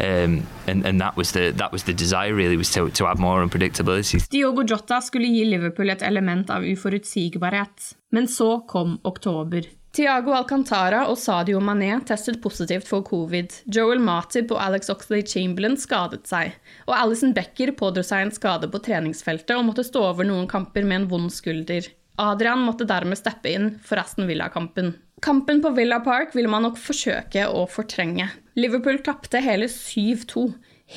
Um, and, and that was the that was the desire really was to, to add more unpredictability. Diogo Jota skulle gi Liverpool et element av uforutsigbarhet, men så kom oktober. Tiago Alcantara og Sadio Mané testet positivt for covid. Joel Matip og Alex Oxley Chamberlain skadet seg. Og Alison Becker pådro seg en skade på treningsfeltet og måtte stå over noen kamper med en vond skulder. Adrian måtte dermed steppe inn for Aston Villa-kampen. Kampen på Villa Park ville man nok forsøke å fortrenge. Liverpool tapte hele 7-2.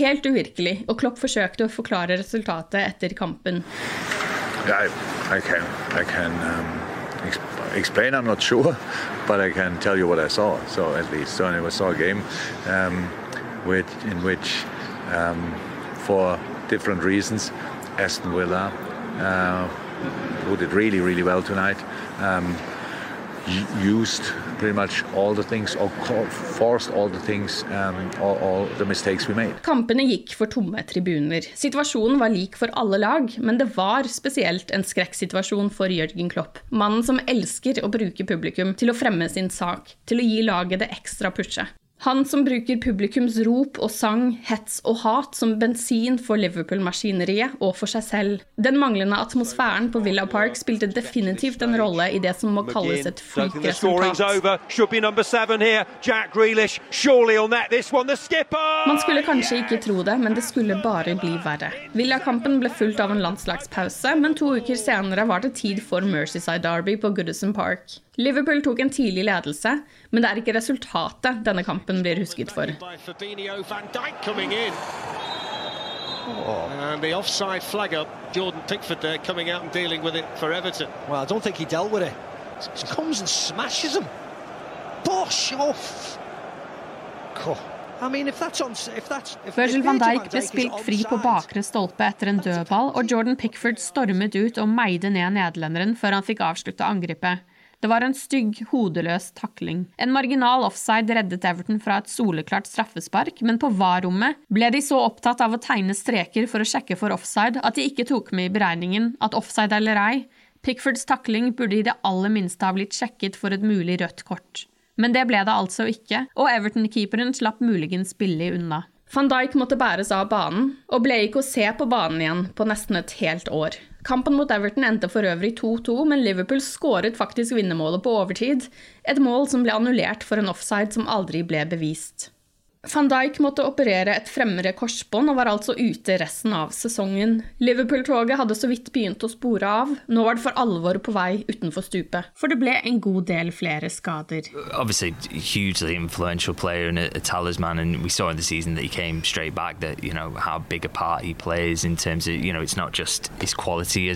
Helt uvirkelig, og Klopp forsøkte å forklare resultatet etter kampen. I, I can, I can, um explain, I'm not sure, but I can tell you what I saw. So at least, so I saw a game um, which, in which, um, for different reasons, Aston Villa, uh, who did really, really well tonight, um, used um. Kampene gikk for tomme tribuner. Situasjonen var lik for alle lag, men det var spesielt en skrekksituasjon for Jørgen Klopp. Mannen som elsker å bruke publikum til å fremme sin sak, til å gi laget det ekstra pushet. Han som bruker publikums rop og sang, hets og hat som bensin for Liverpool-maskineriet og for seg selv. Den manglende atmosfæren på Villa Park spilte definitivt en rolle i det som må kalles et freak-resultat. Man skulle kanskje ikke tro det, men det skulle bare bli verre. Villa-kampen ble fulgt av en landslagspause, men to uker senere var det tid for Mercyside Derby på Goodison Park. Liverpool tok en tidlig ledelse, men det er ikke resultatet denne kampen blir husket for. And the offside flag up, Jordan Pickford there coming out and dealing with it for Everton. Well, I don't think he dealt with it. He comes and smashes him. Bosh off. I mean, if that's on, if that's, if, Virgil van Dijk ble spilt fri på bakre stolpe etter en dødball, og Jordan Pickford stormet ut og meide ned nederlenderen før han fikk avslutta angrepet. Det var en stygg, hodeløs takling. En marginal offside reddet Everton fra et soleklart straffespark, men på VAR-rommet ble de så opptatt av å tegne streker for å sjekke for offside at de ikke tok med i beregningen at offside eller ei, Pickfords takling burde i det aller minste ha blitt sjekket for et mulig rødt kort. Men det ble det altså ikke, og Everton-keeperen slapp muligens billig unna. Van Dijk måtte bæres av banen, og ble ikke å se på banen igjen på nesten et helt år. Kampen mot Everton endte for øvrig 2-2, men Liverpool skåret faktisk vinnermålet på overtid, et mål som ble annullert for en offside som aldri ble bevist. Van Dijk måtte operere et fremre korsbånd og var altså ute resten av sesongen. Liverpool-toget hadde så vidt begynt å spore av, nå var det for alvor på vei utenfor stupet. For det ble en god del flere skader. Obviously, hugely influential player and a, a talisman, and we saw in the season that he came straight back. That you part he plays in terms of you know it's not just his quality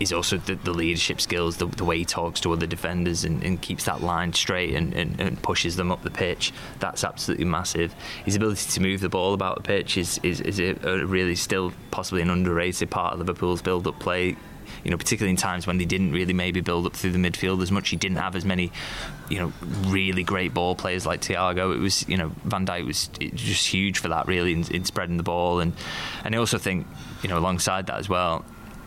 is also the, the leadership skills, the, the, way he talks to other defenders and, and keeps that line straight and, and, and, pushes them up the pitch. That's absolutely massive. His ability to move the ball about the pitch is, is, is a, a really still possibly an underrated part of Liverpool's build up play. You know, particularly in times when they didn't really maybe build up through the midfield as much. He didn't have as many, you know, really great ball players like Thiago. It was, you know, Van Dijk was just huge for that, really, in, in spreading the ball. And and I also think, you know, alongside that as well,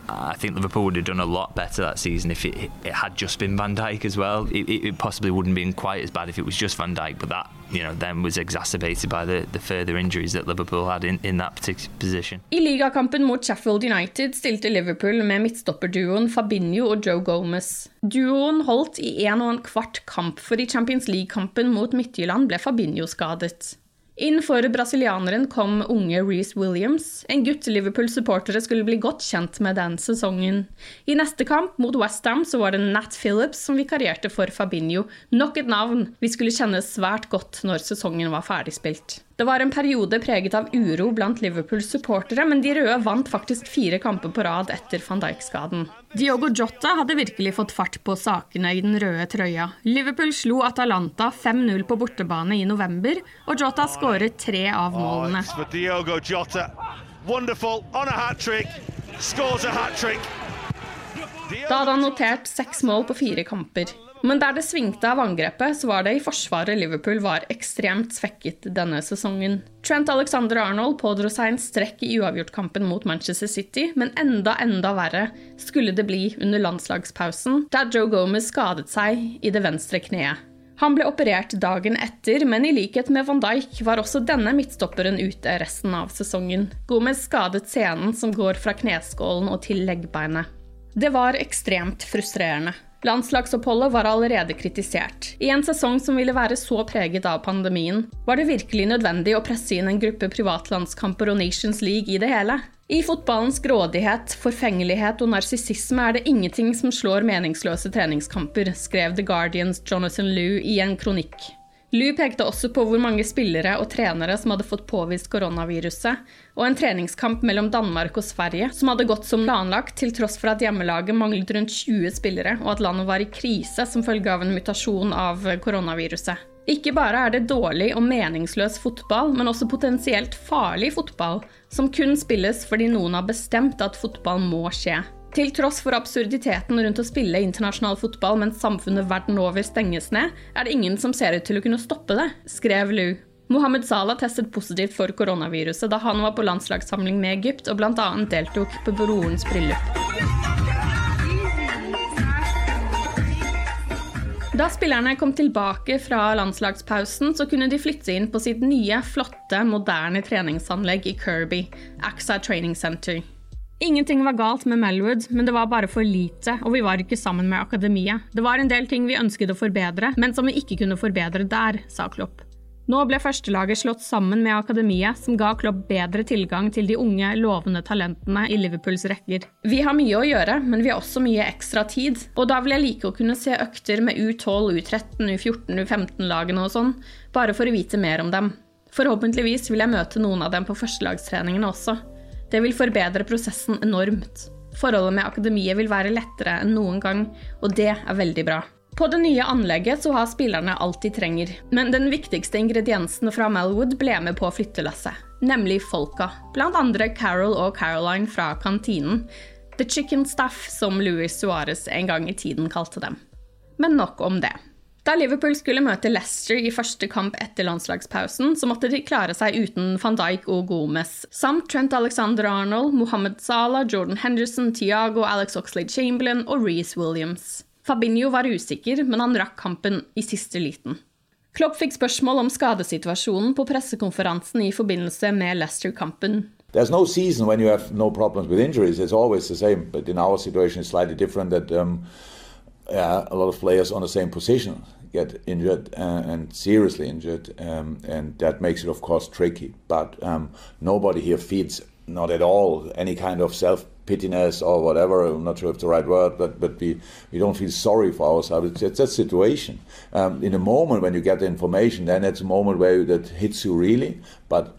I think Liverpool would have done a lot better that season if it, it had just been Van Dijk as well. It, it, possibly wouldn't been quite as bad if it was just Van Dijk, but that you know then was exacerbated by the, the further injuries that Liverpool had in, in that particular position. I ligakampen mot Sheffield United stilte Liverpool med midtstopperduoen Fabinho og Joe Gomez. Duoen holdt i en og en kvart kamp, for i Champions League-kampen mot Midtjylland ble Fabinho skadet. Inn for brasilianeren kom unge Reece Williams, en gutt Liverpool-supportere skulle bli godt kjent med den sesongen. I neste kamp, mot Westham, så var det Nat Phillips som vikarierte for Fabinho, nok et navn vi skulle kjenne svært godt når sesongen var ferdigspilt. Det var en periode preget av uro blant Liverpools supportere, men de røde vant faktisk fire kamper på rad etter van Dijk-skaden. Diogo Jota hadde virkelig fått fart på sakene i den røde trøya. Liverpool slo Atalanta 5-0 på bortebane i november, og Jota skåret tre av målene. Diogo Jota. Wonderful on a hat trick. Scores a hat trick. Da hadde han notert seks mål på fire kamper. Men der det svingte av angrepet, så var det i forsvaret Liverpool var ekstremt svekket denne sesongen. Trent Alexander Arnold pådro seg en strekk i uavgjortkampen mot Manchester City, men enda, enda verre skulle det bli under landslagspausen, da Joe Gomez skadet seg i det venstre kneet. Han ble operert dagen etter, men i likhet med van Dijk var også denne midtstopperen ute resten av sesongen. Gomez skadet scenen som går fra kneskålen og til leggbeinet. Det var ekstremt frustrerende. Landslagsoppholdet var allerede kritisert. I en sesong som ville være så preget av pandemien, var det virkelig nødvendig å presse inn en gruppe privatlandskamper og Nations League i det hele. I fotballens grådighet, forfengelighet og narsissisme er det ingenting som slår meningsløse treningskamper, skrev The Guardians Jonathan Lew i en kronikk. Lu pekte også på hvor mange spillere og trenere som hadde fått påvist koronaviruset, og en treningskamp mellom Danmark og Sverige som hadde gått som planlagt, til tross for at hjemmelaget manglet rundt 20 spillere, og at landet var i krise som følge av en mutasjon av koronaviruset. Ikke bare er det dårlig og meningsløs fotball, men også potensielt farlig fotball, som kun spilles fordi noen har bestemt at fotball må skje. Til tross for absurditeten rundt å spille internasjonal fotball mens samfunnet verden over stenges ned, er det ingen som ser ut til å kunne stoppe det, skrev Lou. Mohammed Salah testet positivt for koronaviruset da han var på landslagssamling med Egypt og bl.a. deltok på brorens bryllup. Da spillerne kom tilbake fra landslagspausen, så kunne de flytte inn på sitt nye, flotte, moderne treningsanlegg i Kirby, AXA Training Center. Ingenting var galt med Melwood, men det var bare for lite, og vi var ikke sammen med akademiet. Det var en del ting vi ønsket å forbedre, men som vi ikke kunne forbedre der, sa Klopp. Nå ble førstelaget slått sammen med akademiet, som ga Klopp bedre tilgang til de unge, lovende talentene i Liverpools rekker. Vi har mye å gjøre, men vi har også mye ekstra tid, og da vil jeg like å kunne se økter med U12, U13, U14, U15-lagene og sånn, bare for å vite mer om dem. Forhåpentligvis vil jeg møte noen av dem på førstelagstreningene også. Det vil forbedre prosessen enormt. Forholdet med akademiet vil være lettere enn noen gang, og det er veldig bra. På det nye anlegget så har spillerne alt de trenger, men den viktigste ingrediensen fra Melwood ble med på flyttelasset, nemlig folka. Blant andre Carol og Caroline fra kantinen. The Chicken Staff, som Louis Suárez en gang i tiden kalte dem. Men nok om det. Da Liverpool skulle møte Leicester i første kamp etter landslagspausen, så måtte de klare seg uten van Dijk og Gomez, samt Trent Alexander-Arnold, Mohammed Salah, Jordan Henderson, Tiago, Alex Oxlade-Chamberlain og Reece Williams. Fabinho var usikker, men han rakk kampen i siste liten. Klopp fikk spørsmål om skadesituasjonen på pressekonferansen i forbindelse med Leicester-kampen. There's no season when you have no problems with injuries. It's always the same, but in our situation, it's slightly different. That um, yeah, a lot of players on the same position get injured uh, and seriously injured, um, and that makes it, of course, tricky. But um, nobody here feeds, not at all any kind of self pittiness or whatever. I'm not sure if it's the right word, but but we, we don't feel sorry for ourselves. It's, it's situation. Um, in a moment when you get the information, then it's a moment where that hits you really. But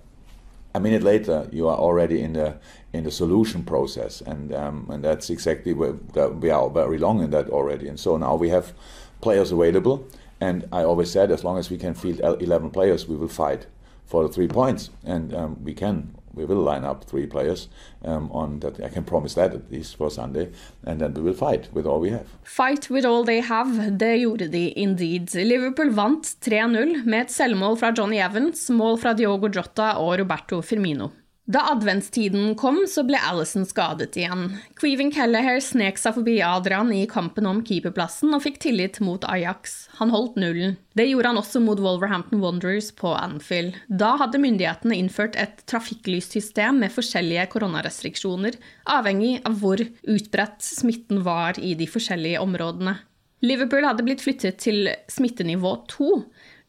a minute later, you are already in the in the solution process, and um, and that's exactly where we are very long in that already. And so now we have players available, and I always said as long as we can field 11 players, we will fight for the three points, and um, we can. We will line up three players um, on that. I can promise that at least for Sunday, and then we will fight with all we have. Fight with all they have, det gjorde de indeed. Liverpool vant 3-0 med et selvmål fra Johnny Evans, mål fra Diogo Jota og Roberto Firmino. Da adventstiden kom, så ble Alison skadet igjen. Queven Kelleher snek seg forbi Adrian i kampen om keeperplassen og fikk tillit mot Ajax. Han holdt nullen. Det gjorde han også mot Wolverhampton Wanderers på Anfield. Da hadde myndighetene innført et trafikklyssystem med forskjellige koronarestriksjoner, avhengig av hvor utbredt smitten var i de forskjellige områdene. Liverpool hadde blitt flyttet til smittenivå 2,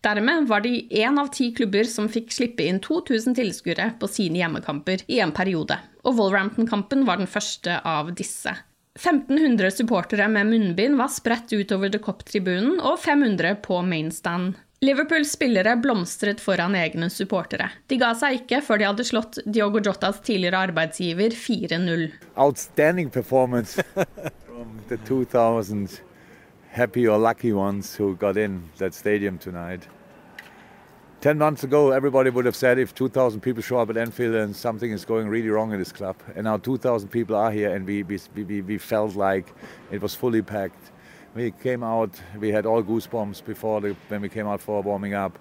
Dermed var de én av ti klubber som fikk slippe inn 2000 tilskuere på sine hjemmekamper i en periode, og Wolverhampton-kampen var den første av disse. 1500 supportere med munnbind var spredt utover The Cop-tribunen og 500 på mainstand. Liverpools spillere blomstret foran egne supportere. De ga seg ikke før de hadde slått Diogo Jotas tidligere arbeidsgiver 4-0. Outstanding performance from the 2000 happy or lucky ones who got in that stadium tonight. 10 months ago, everybody would have said if 2,000 people show up at Anfield and something is going really wrong in this club. And now 2,000 people are here, and we, we, we, we felt like it was fully packed. We came out, we had all goosebumps before the, when we came out for warming up.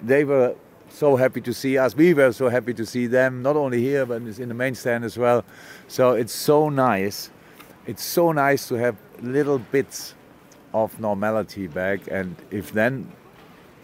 They were so happy to see us. We were so happy to see them, not only here, but in the main stand as well. So it's so nice. It's so nice to have little bits of normality back. And if then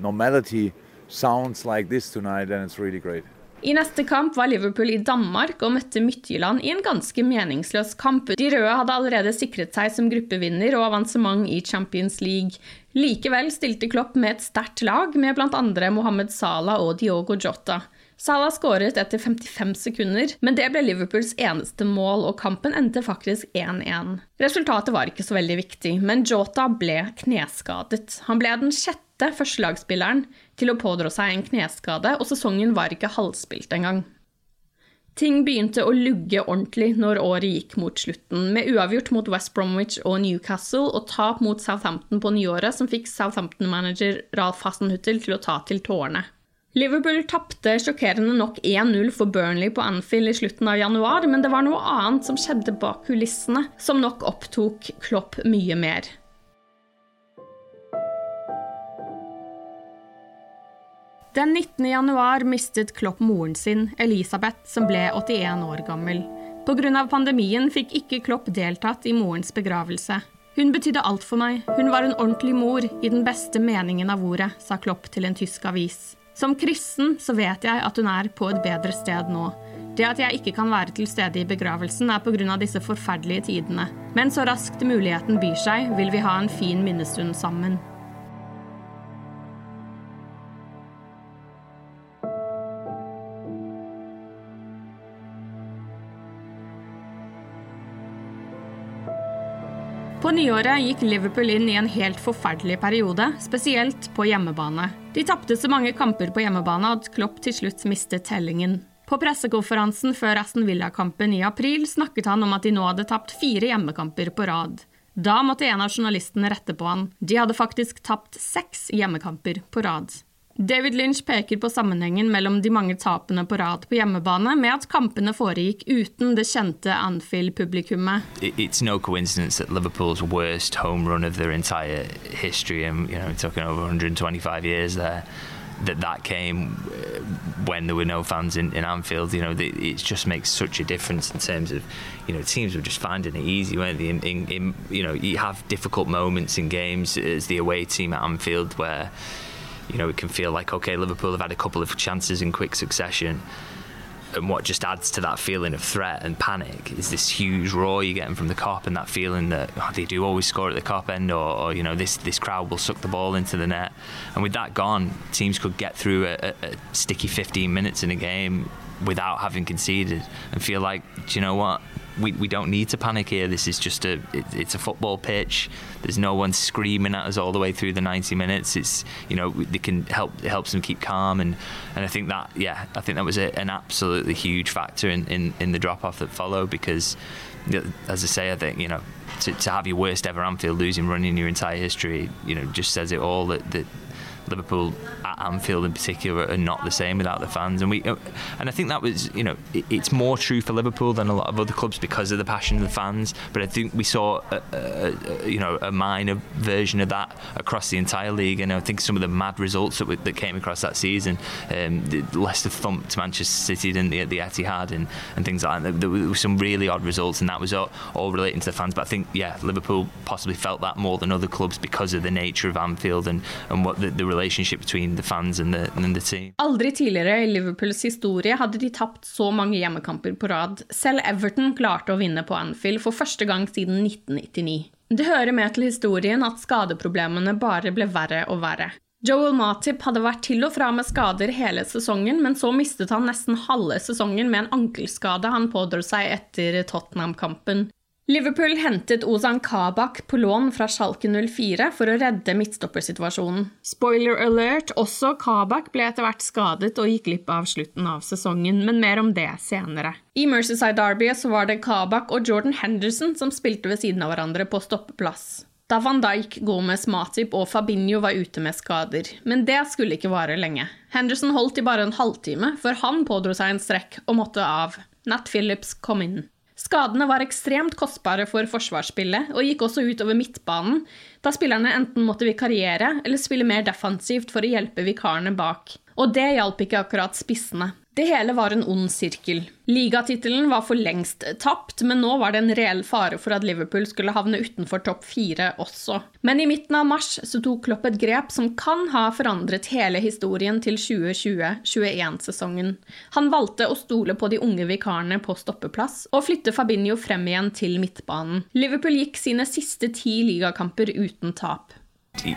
normality sounds like this tonight, then it's really great. I neste kamp var Liverpool i Danmark og møtte Midtjylland i en ganske meningsløs kamp. De røde hadde allerede sikret seg som gruppevinner og avansement i Champions League. Likevel stilte Klopp med et sterkt lag, med bl.a. Mohammed Salah og Diogo Jota. Salah skåret etter 55 sekunder, men det ble Liverpools eneste mål, og kampen endte faktisk 1-1. Resultatet var ikke så veldig viktig, men Jota ble kneskadet. Han ble den sjette førstelagsspilleren til å pådra seg en kneskade, og sesongen var ikke halvspilt engang. Ting begynte å lugge ordentlig når året gikk mot slutten, med uavgjort mot West Bromwich og Newcastle og tap mot Southampton på nyåret, som fikk Southampton-manager Ralf Hasenhuttel til å ta til tårene. Liverpool tapte sjokkerende nok 1-0 for Burnley på Anfield i slutten av januar, men det var noe annet som skjedde bak kulissene, som nok opptok Klopp mye mer. Den 19. januar mistet Klopp moren sin, Elisabeth, som ble 81 år gammel. Pga. pandemien fikk ikke Klopp deltatt i morens begravelse. Hun betydde alt for meg, hun var en ordentlig mor i den beste meningen av ordet, sa Klopp til en tysk avis. Som kristen så vet jeg at hun er på et bedre sted nå. Det at jeg ikke kan være til stede i begravelsen, er pga. disse forferdelige tidene. Men så raskt muligheten byr seg, vil vi ha en fin minnestund sammen. På nyåret gikk Liverpool inn i en helt forferdelig periode, spesielt på hjemmebane. De tapte så mange kamper på hjemmebane at Klopp til slutt mistet tellingen. På pressekonferansen før Aston Villa-kampen i april snakket han om at de nå hadde tapt fire hjemmekamper på rad. Da måtte en av journalistene rette på han. De hadde faktisk tapt seks hjemmekamper på rad. David Lynch peker på sammenhengen mellom de mange tapene på rad på hjemmebane med at kampene foregikk uten det kjente Anfield-publikummet. It's no coincidence that Liverpool's worst home run of their entire history, and you know, talking over 125 years there, that that came uh, when there were no fans in, in Anfield. You know, it just makes such a difference in terms of, you know, teams were just finding it easy, weren't they? In, in, in you know, you have difficult moments in games as the away team at Anfield where you know, it can feel like, okay, Liverpool have had a couple of chances in quick succession. And what just adds to that feeling of threat and panic is this huge roar you're getting from the cop and that feeling that oh, they do always score at the cop end or, or, you know, this, this crowd will suck the ball into the net. And with that gone, teams could get through a, a, a sticky 15 minutes in a game without having conceded and feel like, do you know what? We, we don't need to panic here. This is just a it, it's a football pitch. There's no one screaming at us all the way through the 90 minutes. It's you know they can help it helps them keep calm and and I think that yeah I think that was a, an absolutely huge factor in, in, in the drop off that followed because as I say I think you know to, to have your worst ever Anfield losing run in your entire history you know just says it all that, that Liverpool at Anfield in particular are not the same without the fans, and we uh, and I think that was you know it's more true for Liverpool than a lot of other clubs because of the passion of the fans. But I think we saw a, a, you know a minor version of that across the entire league, and I think some of the mad results that, we, that came across that season, um, Leicester thumped Manchester City didn't they, at the Etihad and, and things like that. There were some really odd results, and that was all, all relating to the fans. But I think yeah, Liverpool possibly felt that more than other clubs because of the nature of Anfield and and what the, the relationship between the fans and the, and the team. Aldri tidligere i Liverpools historie hadde de tapt så mange hjemmekamper på rad. Selv Everton klarte å vinne på Anfield for første gang siden 1999. Det hører med til historien at skadeproblemene bare ble verre og verre. Joel Matip hadde vært til og fra med skader hele sesongen, men så mistet han nesten halve sesongen med en ankelskade han pådro seg etter Tottenham-kampen. Liverpool hentet Ozan Kabak på lån fra Schalke 04 for å redde midtstoppersituasjonen. Spoiler alert, også Kabak ble etter hvert skadet og gikk glipp av slutten av sesongen, men mer om det senere. I Mercyside Derby så var det Kabak og Jordan Henderson som spilte ved siden av hverandre på stoppeplass. Da van Dijk, Gomez, Matip og Fabinho var ute med skader. Men det skulle ikke vare lenge. Henderson holdt i bare en halvtime før han pådro seg en strekk og måtte av. Nat Phillips kom inn. Skadene var ekstremt kostbare for forsvarsspillet, og gikk også utover midtbanen, da spillerne enten måtte vikariere eller spille mer defensivt for å hjelpe vikarene bak. Og det hjalp ikke akkurat spissene. Det hele var en ond sirkel. Ligatittelen var for lengst tapt, men nå var det en reell fare for at Liverpool skulle havne utenfor topp fire også. Men i midten av mars så tok Klopp et grep som kan ha forandret hele historien til 2020-21-sesongen. Han valgte å stole på de unge vikarene på stoppeplass, og flytte Fabinho frem igjen til midtbanen. Liverpool gikk sine siste ti ligakamper uten tap.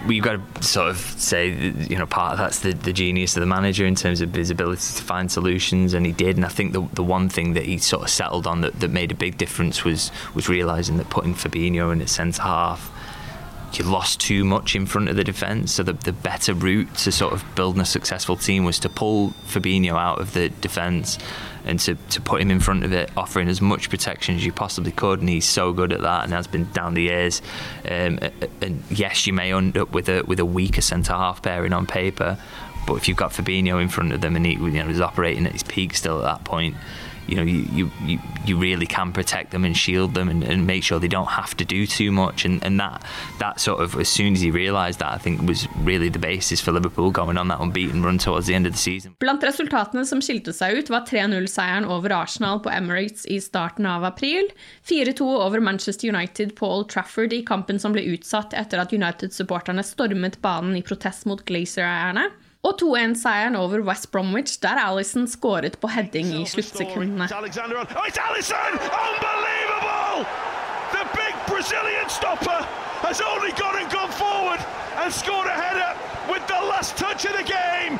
We've got to sort of say, you know, part of that's the, the genius of the manager in terms of his ability to find solutions, and he did. And I think the the one thing that he sort of settled on that, that made a big difference was was realizing that putting Fabinho in at centre half. You lost too much in front of the defence, so the, the better route to sort of building a successful team was to pull Fabinho out of the defence and to, to put him in front of it, offering as much protection as you possibly could. And he's so good at that and has been down the years. Um, and yes, you may end up with a with a weaker centre half pairing on paper, but if you've got Fabinho in front of them and he you know, is operating at his peak still at that point, you know you, you, you really can protect them and shield them and, and make sure they don't have to do too much and, and that that sort of as soon as he realised that I think was really the basis for Liverpool going on that unbeaten run towards the end of the season. Blant resultatene som skilte seg ut var 3-0-seieren over Arsenal på Emirates i starten av april, 4-2 over Manchester United på Old Trafford i kampen som ble utsatt etter at United-supporterne stormet banen i protest mot Glazer-eierne, og 2-1-seieren over West Bromwich, der Alison skåret på heading i sluttsekundene. Brazilian stopper has only gone and gone forward and scored a header with the last touch of the game.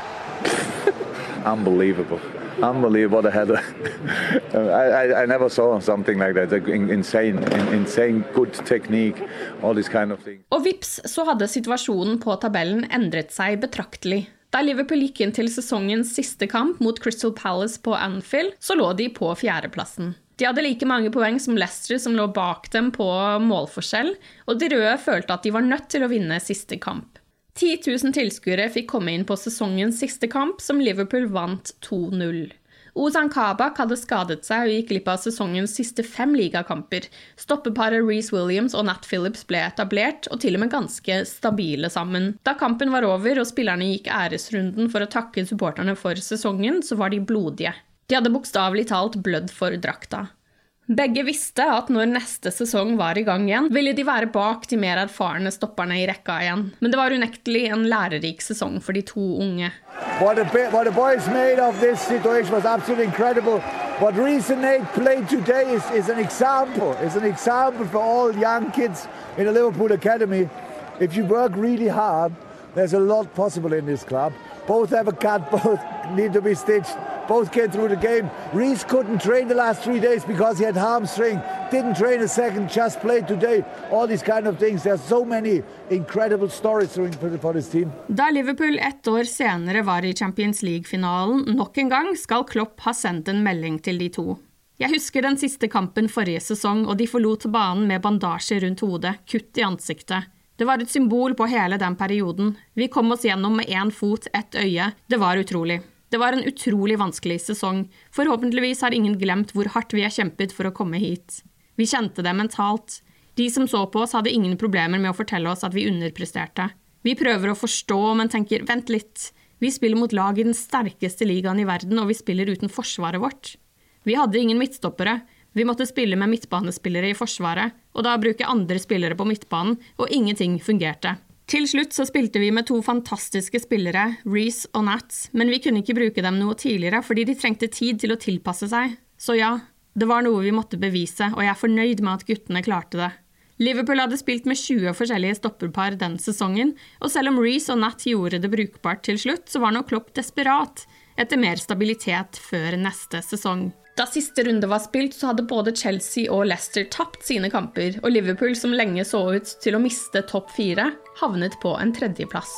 Unbelievable. Unbelievable, the header. I, I, I, never saw something like that. Insane, insane good technique, all these kind of things. Og vips, så hadde situasjonen på tabellen endret seg betraktelig. Da Liverpool gikk inn til sesongens siste kamp mot Crystal Palace på Anfield, så lå de på fjerdeplassen. De hadde like mange poeng som Leicester, som lå bak dem på målforskjell, og de røde følte at de var nødt til å vinne siste kamp. 10 000 tilskuere fikk komme inn på sesongens siste kamp, som Liverpool vant 2-0. Ozan Kabak hadde skadet seg og gikk glipp av sesongens siste fem ligakamper. Stoppeparet Reece Williams og Nat Phillips ble etablert, og til og med ganske stabile sammen. Da kampen var over og spillerne gikk æresrunden for å takke supporterne for sesongen, så var de blodige. De hadde bokstavelig talt blødd for drakta. Begge visste at når neste sesong var i gang igjen, ville de være bak de mer erfarne stopperne i rekka igjen. Men det var unektelig en lærerik sesong for de to unge. What the, what the boys made of this situation was absolutely incredible. What Reece and Nate played today is, is an for all young kids in Liverpool Academy. If you work really hard, there's a lot possible in this club. Both have a cut, both need to be stitched. Both came through the game. Reese couldn't train the last three days because he had hamstring. Didn't train a second, just played today. All these kind of things. There's so many incredible stories for, this team. Da Liverpool ett år senere var i Champions League-finalen nok en gang, skal Klopp ha sendt en melding til de to. Jeg husker den siste kampen forrige sesong, og de forlot banen med bandasje rundt hodet, kutt i ansiktet. Det var et symbol på hele den perioden. Vi kom oss gjennom med én fot, ett øye. Det var utrolig. Det var en utrolig vanskelig sesong. Forhåpentligvis har ingen glemt hvor hardt vi har kjempet for å komme hit. Vi kjente det mentalt. De som så på oss, hadde ingen problemer med å fortelle oss at vi underpresterte. Vi prøver å forstå, men tenker vent litt. Vi spiller mot lag i den sterkeste ligaen i verden, og vi spiller uten forsvaret vårt. Vi hadde ingen midtstoppere. Vi måtte spille med midtbanespillere i forsvaret, og da bruke andre spillere på midtbanen, og ingenting fungerte. Til slutt så spilte vi med to fantastiske spillere, Reece og Nats, men vi kunne ikke bruke dem noe tidligere fordi de trengte tid til å tilpasse seg. Så ja, det var noe vi måtte bevise, og jeg er fornøyd med at guttene klarte det. Liverpool hadde spilt med 20 forskjellige stopperpar den sesongen, og selv om Reece og Nat gjorde det brukbart til slutt, så var nå Klopp desperat etter mer stabilitet før neste sesong. Da siste runde var spilt, så hadde både Chelsea og Leicester tapt sine kamper, og Liverpool, som lenge så ut til å miste topp fire, havnet på en tredjeplass.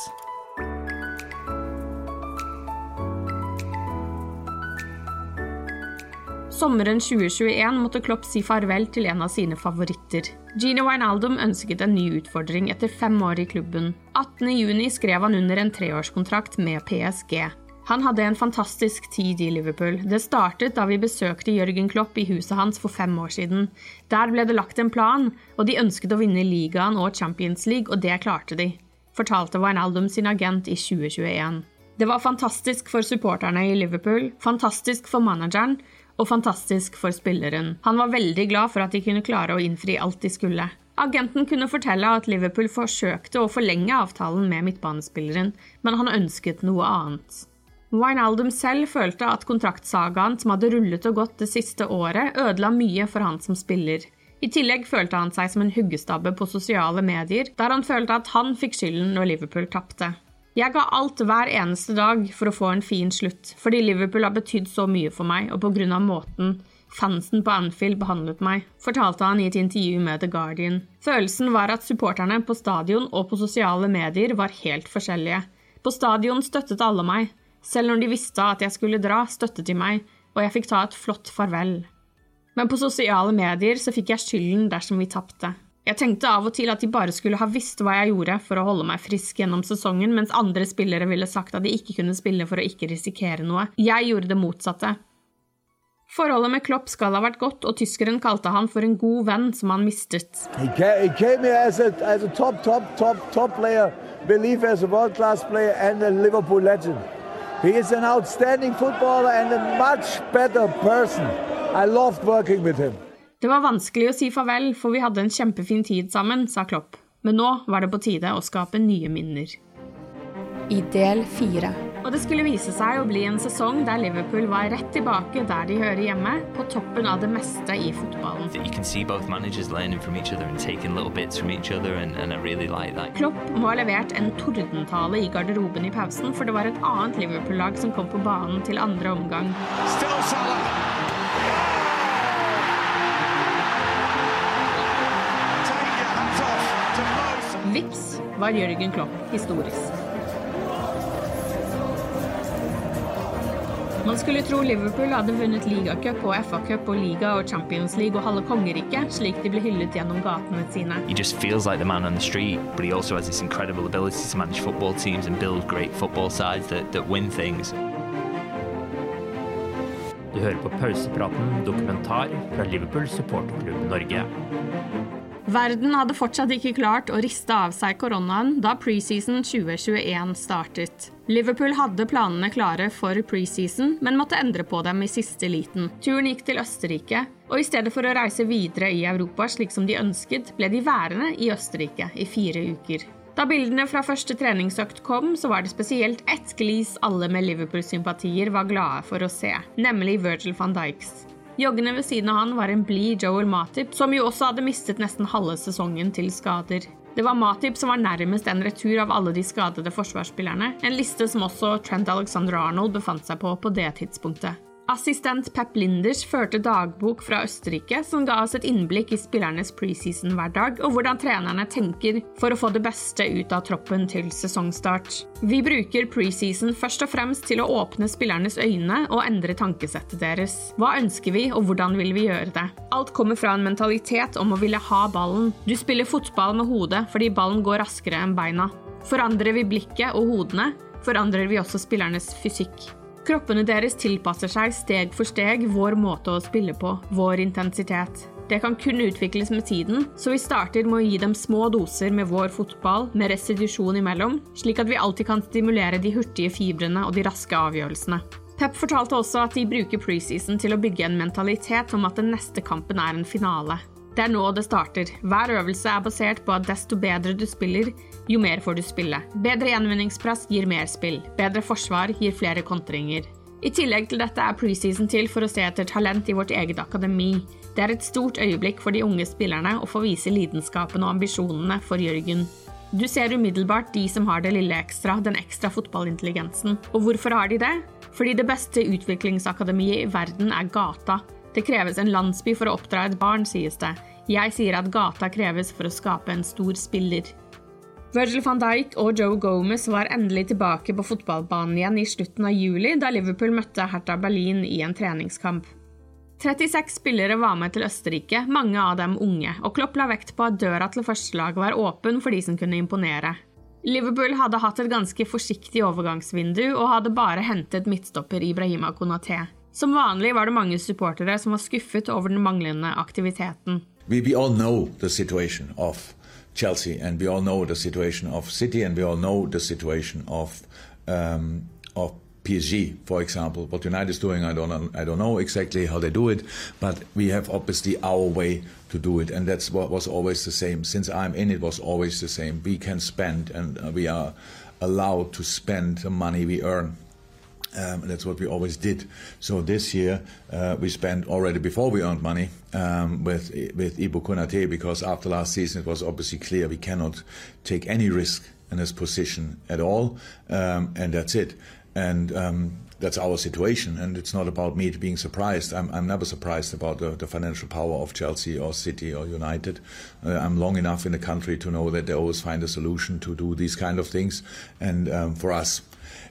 Sommeren 2021 måtte Klopp si farvel til en av sine favoritter. Gino Wijnaldum ønsket en ny utfordring etter fem år i klubben. 18.6 skrev han under en treårskontrakt med PSG. Han hadde en fantastisk tid i Liverpool. Det startet da vi besøkte Jørgen Klopp i huset hans for fem år siden. Der ble det lagt en plan, og de ønsket å vinne ligaen og Champions League, og det klarte de, fortalte Wijnaldum sin agent i 2021. Det var fantastisk for supporterne i Liverpool, fantastisk for manageren og fantastisk for spilleren. Han var veldig glad for at de kunne klare å innfri alt de skulle. Agenten kunne fortelle at Liverpool forsøkte å forlenge avtalen med midtbanespilleren, men han ønsket noe annet. Wijnaldum selv følte at kontraktsagaen som hadde rullet og gått det siste året, ødela mye for han som spiller. I tillegg følte han seg som en huggestabbe på sosiale medier, der han følte at han fikk skylden når Liverpool tapte. Jeg ga alt hver eneste dag for å få en fin slutt, fordi Liverpool har betydd så mye for meg, og på grunn av måten fansen på Anfield behandlet meg, fortalte han i et intervju med The Guardian. Følelsen var at supporterne på stadion og på sosiale medier var helt forskjellige. På stadion støttet alle meg. Selv når de visste at jeg skulle dra, støttet de meg, og jeg fikk ta et flott farvel. Men på sosiale medier så fikk jeg skylden dersom vi tapte. Jeg tenkte av og til at de bare skulle ha visst hva jeg gjorde for å holde meg frisk gjennom sesongen, mens andre spillere ville sagt at de ikke kunne spille for å ikke risikere noe. Jeg gjorde det motsatte. Forholdet med Klopp skal ha vært godt, og tyskeren kalte han for en god venn som han mistet. He came, he came as a, as a top, top, top, top player, believe as a world-class Liverpool legend. He is an outstanding footballer and a much better person. I loved working with him. Det var vanskelig å si farvel, for vi hadde en kjempefin tid sammen, sa Klopp. Men nå var det på tide å skape nye minner. I del fire. Og det skulle vise seg å bli en sesong der Liverpool var rett tilbake der de hører hjemme, på toppen av det meste i fotballen. You can see both managers learning from each other and taking little bits from each other, and, and really like. Klopp må ha levert en tordentale i garderoben i pausen, for det var et annet Liverpool-lag som kom på banen til andre omgang. Still Salah. Vips var Jørgen Klopp historisk. Man skulle tro Liverpool hadde vunnet ligacup og FA-cup og liga og Champions League og halve kongeriket, slik de ble hyllet gjennom gatene sine. He just feels like the man on the street, but he also has this incredible ability to manage football teams and build great football sides that, that win things. Du hører på pausepraten dokumentar fra Liverpool supporterklubb Norge. Verden hadde fortsatt ikke klart å riste av seg koronaen da preseason 2021 startet. Liverpool hadde planene klare for preseason, men måtte endre på dem i siste liten. Turen gikk til Østerrike, og i stedet for å reise videre i Europa slik som de ønsket, ble de værende i Østerrike i fire uker. Da bildene fra første treningsøkt kom, så var det spesielt ett glis alle med Liverpool-sympatier var glade for å se, nemlig Virgil van Dijks. Joggende ved siden av han var en blid Joel Matip, som jo også hadde mistet nesten halve sesongen til skader. Det var Matip som var nærmest en retur av alle de skadede forsvarsspillerne, en liste som også Trent Alexander Arnold befant seg på på det tidspunktet. Assistent Pep Linders førte dagbok fra Østerrike, som ga oss et innblikk i spillernes preseason-hverdag, og hvordan trenerne tenker for å få det beste ut av troppen til sesongstart. Vi bruker preseason først og fremst til å åpne spillernes øyne og endre tankesettet deres. Hva ønsker vi, og hvordan vil vi gjøre det? Alt kommer fra en mentalitet om å ville ha ballen. Du spiller fotball med hodet fordi ballen går raskere enn beina. Forandrer vi blikket og hodene, forandrer vi også spillernes fysikk. Kroppene deres tilpasser seg steg for steg vår måte å spille på, vår intensitet. Det kan kun utvikles med tiden, så vi starter med å gi dem små doser med vår fotball, med restitusjon imellom, slik at vi alltid kan stimulere de hurtige fibrene og de raske avgjørelsene. Pep fortalte også at de bruker preseason til å bygge en mentalitet om at den neste kampen er en finale. Det er nå det starter. Hver øvelse er basert på at desto bedre du spiller, jo mer får du spille. Bedre gjenvinningspress gir mer spill. Bedre forsvar gir flere kontringer. I tillegg til dette er preseason til for å se etter talent i vårt eget akademi. Det er et stort øyeblikk for de unge spillerne å få vise lidenskapen og ambisjonene for Jørgen. Du ser umiddelbart de som har det lille ekstra, den ekstra fotballintelligensen. Og hvorfor har de det? Fordi det beste utviklingsakademiet i verden er gata. Det kreves en landsby for å oppdra et barn, sies det. Jeg sier at gata kreves for å skape en stor spiller. Virgil van Dijk og Joe Gomez var endelig tilbake på fotballbanen igjen i slutten av juli, da Liverpool møtte Hertha Berlin i en treningskamp. 36 spillere var med til Østerrike, mange av dem unge, og Klopp la vekt på at døra til førstelaget var åpen for de som kunne imponere. Liverpool hadde hatt et ganske forsiktig overgangsvindu og hadde bare hentet midtstopper Ibrahima Konaté. Som vanlig var det mange supportere som var skuffet over den manglende aktiviteten. We, we all know the Chelsea, and we all know the situation of City, and we all know the situation of um, of PSG, for example. What United is doing, I don't I don't know exactly how they do it, but we have obviously our way to do it, and that's what was always the same. Since I'm in, it was always the same. We can spend, and we are allowed to spend the money we earn. Um, that's what we always did. So this year uh, we spent already before we earned money um, with with Ibu Konate because after last season it was obviously clear we cannot take any risk in this position at all, um, and that's it. And um, that's our situation, and it's not about me being surprised. I'm, I'm never surprised about the, the, financial power of Chelsea or City or United. Uh, I'm long enough in the country to know that they always find a solution to do these kind of things, and um, for us,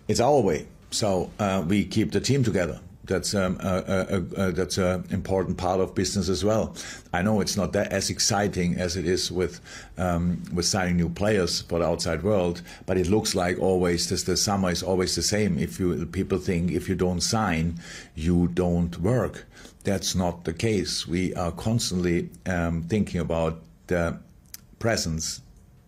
it's our way. So uh, we keep the team together. That's um, a, a, a, that's an important part of business as well. I know it's not that as exciting as it is with um, with signing new players for the outside world, but it looks like always this, the summer is always the same. If you people think if you don't sign, you don't work. That's not the case. We are constantly um, thinking about the presence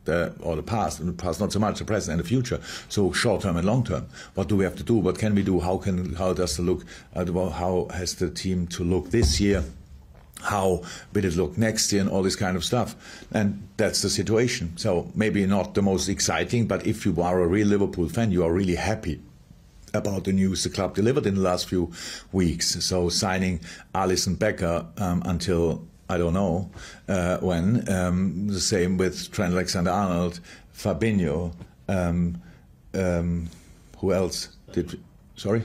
the, or the past, the past not so much the present and the future. So short term and long term. What do we have to do? What can we do? How can how does the look? Uh, how has the team to look this year? How will it look next year and all this kind of stuff? And that's the situation. So maybe not the most exciting, but if you are a real Liverpool fan, you are really happy about the news the club delivered in the last few weeks. So signing Alison Becker um, until I don't know uh, when. Um, the same with Trent Alexander-Arnold, Fabinho. Um, um, who else did? Sorry.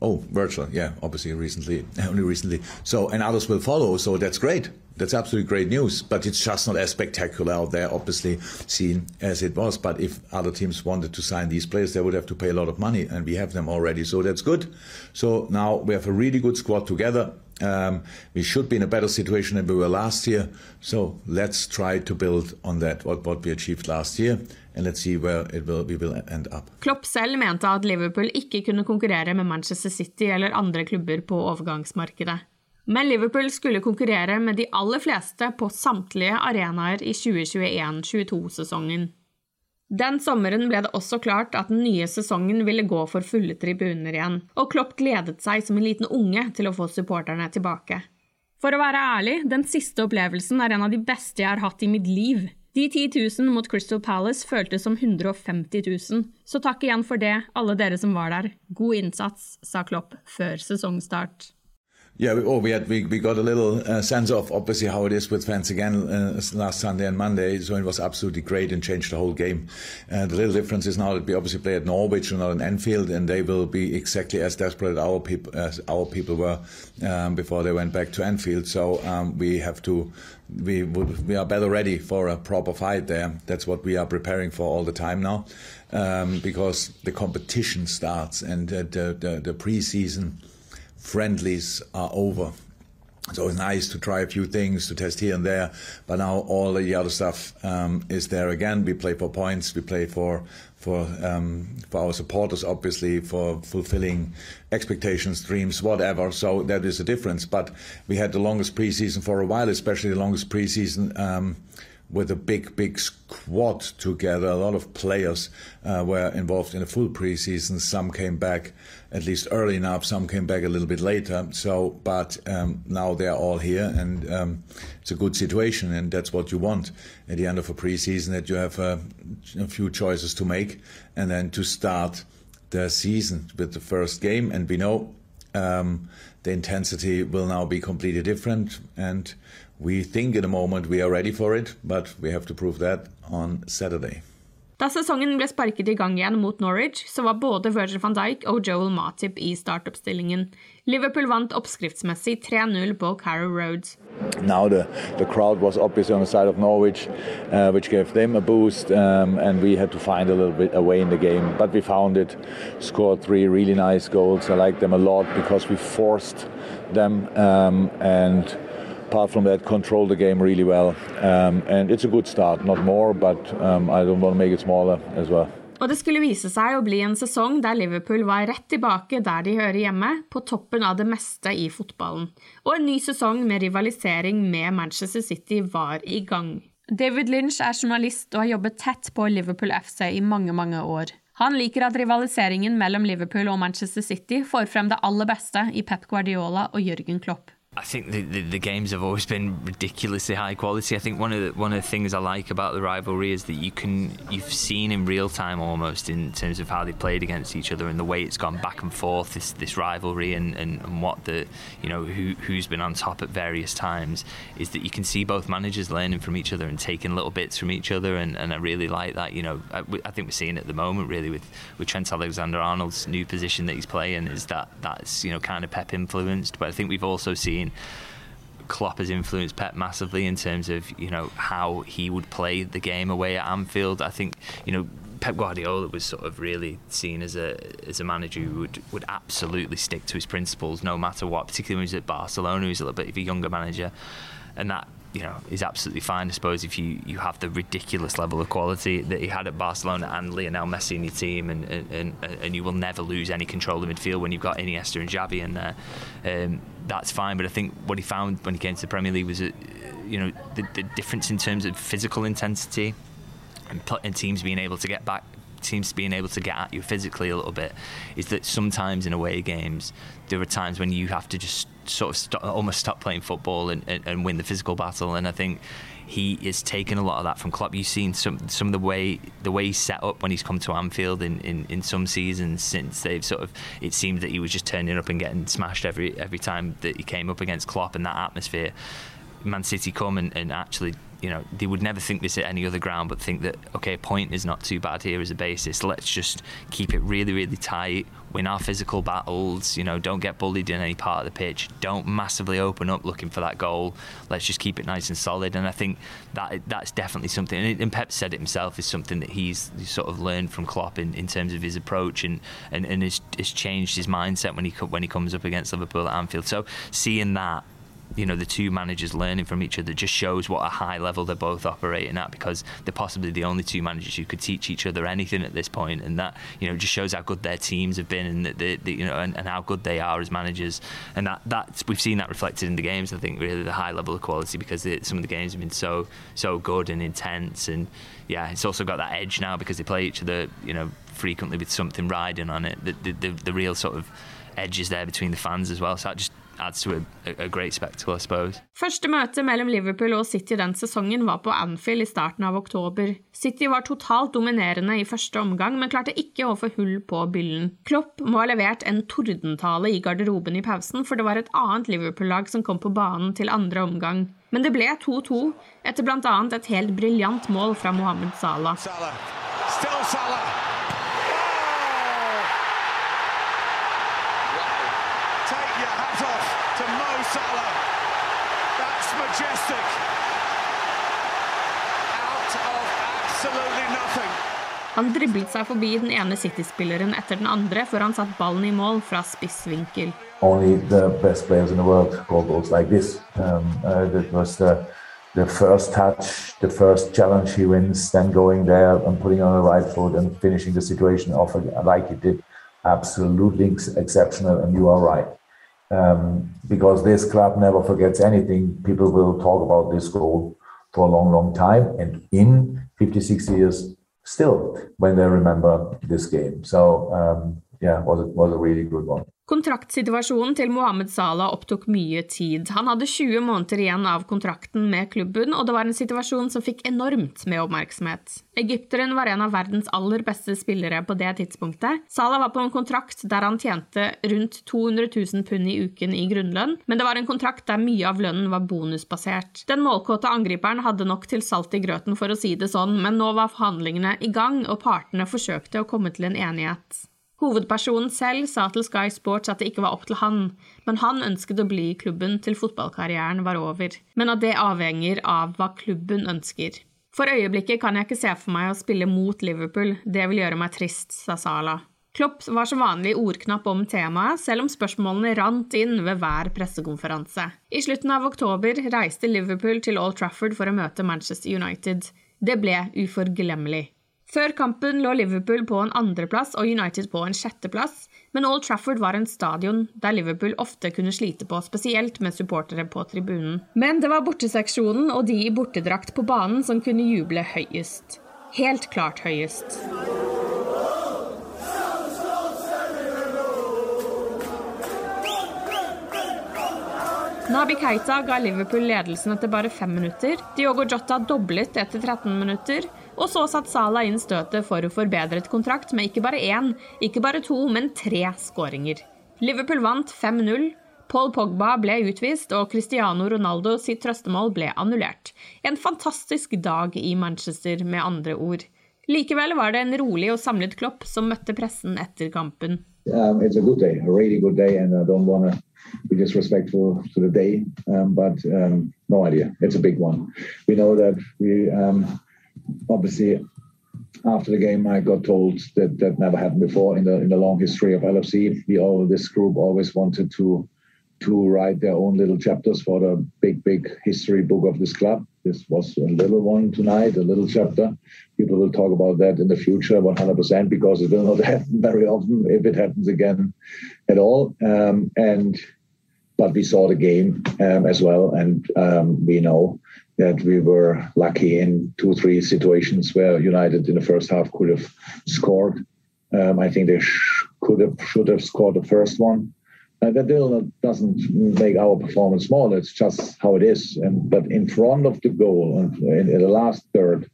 Oh, virtual, yeah, obviously recently, only recently. So, and others will follow. So that's great. that's absolutely great news, but it's just not as spectacular out there, obviously, seen as it was. But if other teams wanted to sign these players, they would have to pay a lot of money, and we have them already, so that's good. So now we have a really good squad together. Um, we should be in a better situation than we were last year. So let's try to build on that, what, what we achieved last year. Klopp selv mente at Liverpool ikke kunne konkurrere med Manchester City eller andre klubber på overgangsmarkedet. Men Liverpool skulle konkurrere med de aller fleste på samtlige arenaer i 2021-22-sesongen. Den sommeren ble det også klart at den nye sesongen ville gå for fulle tribuner igjen, og Klopp gledet seg som en liten unge til å få supporterne tilbake. For å være ærlig, den siste opplevelsen er en av de beste jeg har hatt i mitt liv. De 10 000 mot Crystal Palace føltes som 150 000, så takk igjen for det, alle dere som var der. God innsats, sa Klopp før sesongstart. Yeah, we, oh, we had we, we got a little uh, sense of obviously how it is with fans again uh, last Sunday and Monday. So it was absolutely great and changed the whole game. Uh, the little difference is now that we obviously play at Norwich and not in Enfield, and they will be exactly as desperate as our people as our people were um, before they went back to Enfield. So um, we have to. We would, we are better ready for a proper fight there. That's what we are preparing for all the time now, um, because the competition starts and the the, the pre-season friendlies are over. So it's nice to try a few things to test here and there, but now all the other stuff um, is there again. We play for points, we play for for um, for our supporters, obviously, for fulfilling expectations, dreams, whatever. So that is a difference. But we had the longest preseason for a while, especially the longest preseason. Um, with a big, big squad together. A lot of players uh, were involved in a full preseason. Some came back at least early enough. Some came back a little bit later. So, but um, now they're all here, and um, it's a good situation, and that's what you want at the end of a preseason. That you have a, a few choices to make, and then to start the season with the first game. And we know um, the intensity will now be completely different, and we think in a moment we are ready for it, but we have to prove that on Saturday. Da sesongen ble sparket i gang igjen mot Norwich, så var både Virgil van Dijk og Joel Matip i startoppstillingen. Liverpool vant oppskriftsmessig 3-0 på Carrow Road. Now the, the crowd was obviously on the side of Norwich, uh, which gave them a boost, um, and we had to find a little bit away in the game. But we found it, scored three really nice goals. I like them a lot because we forced them um, and apart from that, control the game really well. Um, and it's a good start, not more, but um, I don't want to make it smaller as well. Og det skulle vise seg å bli en sesong der Liverpool var rett tilbake der de hører hjemme, på toppen av det meste i fotballen. Og en ny sesong med rivalisering med Manchester City var i gang. David Lynch er journalist og har jobbet tett på Liverpool FC i mange, mange år. Han liker at rivaliseringen mellom Liverpool og Manchester City får frem det aller beste i Pep Guardiola og Jørgen Klopp. I think the, the, the, games have always been ridiculously high quality. I think one of the, one of the things I like about the rivalry is that you can you've seen in real time almost in terms of how they played against each other and the way it's gone back and forth this this rivalry and, and, and what the you know who who's been on top at various times is that you can see both managers learning from each other and taking little bits from each other and, and I really like that. You know I, I think we're seeing at the moment really with with Trent Alexander Arnold's new position that he's playing is that that's you know kind of Pep influenced, but I think we've also seen seen Klopp has influenced Pep massively in terms of you know how he would play the game away at Anfield. I think you know Pep Guardiola was sort of really seen as a as a manager who would would absolutely stick to his principles no matter what. Particularly when he was at Barcelona, he was a little bit of a younger manager, and that you know is absolutely fine. I suppose if you, you have the ridiculous level of quality that he had at Barcelona and Lionel Messi in your team, and and, and you will never lose any control of midfield when you've got Iniesta and Xavi in there. Um, that's fine. But I think what he found when he came to the Premier League was, you know, the, the difference in terms of physical intensity and, and teams being able to get back teams being able to get at you physically a little bit is that sometimes in away games there are times when you have to just sort of stop, almost stop playing football and, and, and, win the physical battle and I think he is taking a lot of that from Klopp. You've seen some some of the way the way he's set up when he's come to Anfield in, in, in some seasons since they've sort of it seemed that he was just turning up and getting smashed every every time that he came up against Klopp and that atmosphere. Man City come and, and actually you know, they would never think this at any other ground, but think that okay, a point is not too bad here as a basis. Let's just keep it really, really tight. Win our physical battles. You know, don't get bullied in any part of the pitch. Don't massively open up looking for that goal. Let's just keep it nice and solid. And I think that that's definitely something. And Pep said it himself is something that he's sort of learned from Klopp in, in terms of his approach and and, and has, has changed his mindset when he when he comes up against Liverpool at Anfield. So seeing that you know the two managers learning from each other just shows what a high level they're both operating at because they're possibly the only two managers who could teach each other anything at this point and that you know just shows how good their teams have been and that they, they, you know and, and, how good they are as managers. And that that's we've seen that reflected in the games I think really the high level of quality because some of the games have been so so good and intense. And yeah it's also got that edge now because they play each other you know frequently with something riding on it. The, the, the, the real sort of edge is there between the fans as well. So that just adds to a, a great spectacle, I suppose. Første møte mellom Liverpool og City den sesongen var på Anfield i starten av oktober. City var totalt dominerende i første omgang, men klarte ikke å få hull på byllen. Klopp må ha levert en tordentale i garderoben i pausen, for det var et annet Liverpool-lag som kom på banen til andre omgang. Men det ble 2-2, etter bl.a. et helt briljant mål fra Mohammed Salah. Salah. Still. Salah. Han driblet seg forbi den ene City-spilleren etter den andre før han ballen i mål fra spissvinkel. Only the best players in the world score goals like this. Um, uh, that was the, the first touch, the first challenge he wins, then going there and putting on the right foot and finishing the situation off like he did. Absolutely exceptional, and you are right. um, because this club never forgets anything. People will talk about this goal for a long, long time, and in 50, 60 years, still when they remember this game. So um, yeah, was was a really good one. Kontraktsituasjonen til Mohammed Salah opptok mye tid. Han hadde 20 måneder igjen av kontrakten med klubben, og det var en situasjon som fikk enormt med oppmerksomhet. Egypteren var en av verdens aller beste spillere på det tidspunktet. Salah var på en kontrakt der han tjente rundt 200 000 pund i uken i grunnlønn, men det var en kontrakt der mye av lønnen var bonusbasert. Den målkåte angriperen hadde nok til salt i grøten, for å si det sånn, men nå var forhandlingene i gang, og partene forsøkte å komme til en enighet. Hovedpersonen selv sa til Sky Sports at det ikke var opp til han, men han ønsket å bli i klubben til fotballkarrieren var over, men at det avhenger av hva klubben ønsker. For øyeblikket kan jeg ikke se for meg å spille mot Liverpool, det vil gjøre meg trist, sa Sala. Klopp var som vanlig ordknapp om temaet, selv om spørsmålene rant inn ved hver pressekonferanse. I slutten av oktober reiste Liverpool til Old Trafford for å møte Manchester United. Det ble uforglemmelig. Før kampen lå Liverpool på en andreplass og United på en sjetteplass, men Old Trafford var en stadion der Liverpool ofte kunne slite på, spesielt med supportere på tribunen. Men det var borteseksjonen og de i bortedrakt på banen som kunne juble høyest. Helt klart høyest. Nabi Keita ga Liverpool ledelsen etter bare fem minutter. Diogo Jota doblet etter 13 minutter. Og så satte Salah inn støtet for å forbedre et kontrakt med ikke bare én, ikke bare to, men tre skåringer. Liverpool vant 5-0. Paul Pogba ble utvist, og Cristiano Ronaldo sitt trøstemål ble annullert. En fantastisk dag i Manchester, med andre ord. Likevel var det en rolig og samlet Klopp som møtte pressen etter kampen. Um, it's a good day, a really good day, and I don't want to be disrespectful to the day, um, but um, no idea. It's a big one. We know that we um, obviously after the game I got told that that never happened before in the in the long history of LFC. We all this group always wanted to to write their own little chapters for the big big history book of this club. This was a little one tonight, a little chapter. People will talk about that in the future 100% because it will not happen very often if it happens again at all. Um, and but we saw the game um, as well, and um, we know that we were lucky in two, three situations where United in the first half could have scored. Um, I think they sh- could have should have scored the first one. Uh, that doesn't make our performance small. It's just how it is. And but in front of the goal, in, in the last third,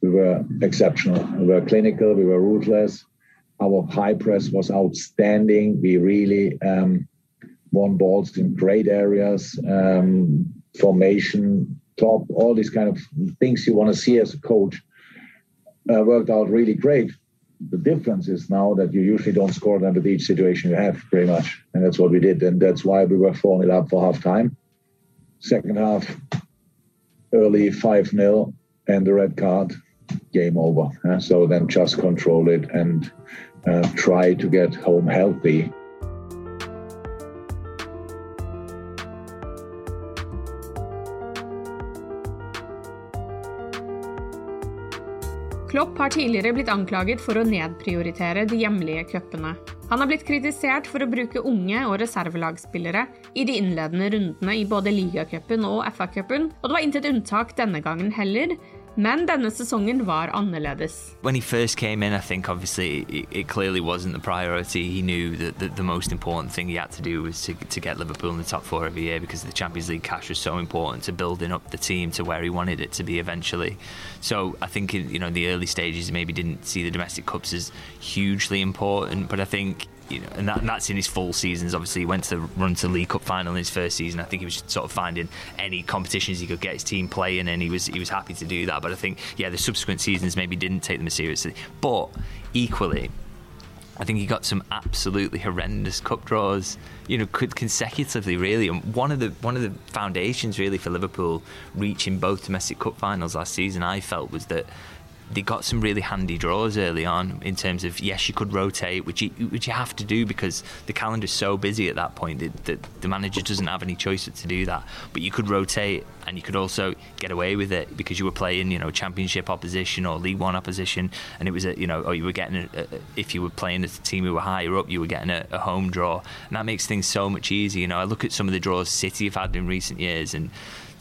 we were exceptional. We were clinical. We were ruthless. Our high press was outstanding. We really um, won balls in great areas. Um, formation top, all these kind of things you want to see as a coach uh, worked out really great. The difference is now that you usually don't score them with each situation you have, pretty much. And that's what we did. And that's why we were 4 0 up for half time. Second half, early 5 0, and the red card, game over. Uh, so then just control it and uh, try to get home healthy. Klopp har tidligere blitt anklaget for å nedprioritere de hjemlige cupene. Han har blitt kritisert for å bruke unge og reservelagsspillere i de innledende rundene i både ligacupen og FA-cupen, og det var intet unntak denne gangen heller, Men denne sesongen var annerledes. When he first came in, I think obviously it, it clearly wasn't the priority. He knew that the, the, most important thing he had to do was to, to get Liverpool in the top four every year because the Champions League cash was so important to building up the team to where he wanted it to be eventually. So I think in, you know the early stages maybe didn't see the domestic cups as hugely important, but I think you know, and, that, and, that's in his full seasons. Obviously, he went to run to League Cup final in his first season. I think he was sort of finding any competitions he could get his team playing, and he was he was happy to do that. But I think, yeah, the subsequent seasons maybe didn't take them as seriously. But equally, I think he got some absolutely horrendous cup draws, you know, consecutively really. And one of the one of the foundations really for Liverpool reaching both domestic cup finals last season, I felt, was that they got some really handy draws early on in terms of yes you could rotate which you, which you have to do because the calendar's so busy at that point that, that the manager doesn't have any choice but to do that. But you could rotate and you could also get away with it because you were playing you know championship opposition or league one opposition and it was a you know or you were getting a, a, if you were playing as a team who were higher up you were getting a, a home draw. And that makes things so much easier. You know I look at some of the draws City have had in recent years and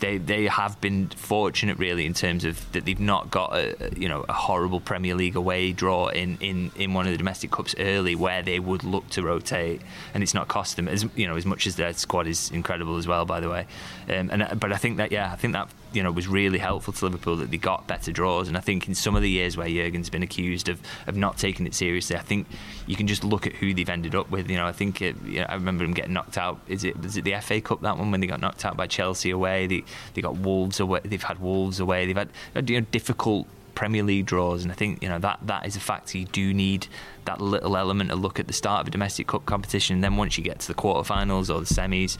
they they have been fortunate really in terms of that they've not got a you know a horrible Premier League away draw in, in, in one of the domestic cups early where they would look to rotate and it's not cost them as you know as much as their squad is incredible as well by the way. Um, and but I think that yeah I think that you know was really helpful to Liverpool that they got better draws. And I think in some of the years where Jurgen's been accused of, of not taking it seriously, I think you can just look at who they've ended up with. You know, I think it, you know, I remember them getting knocked out. Is it was it the FA Cup that one when they got knocked out by Chelsea away? They they got Wolves away. They've had Wolves away. They've had you know difficult Premier League draws, and I think you know that that is a factor. You do need that little element to look at the start of a domestic cup competition. And then once you get to the quarterfinals or the semis,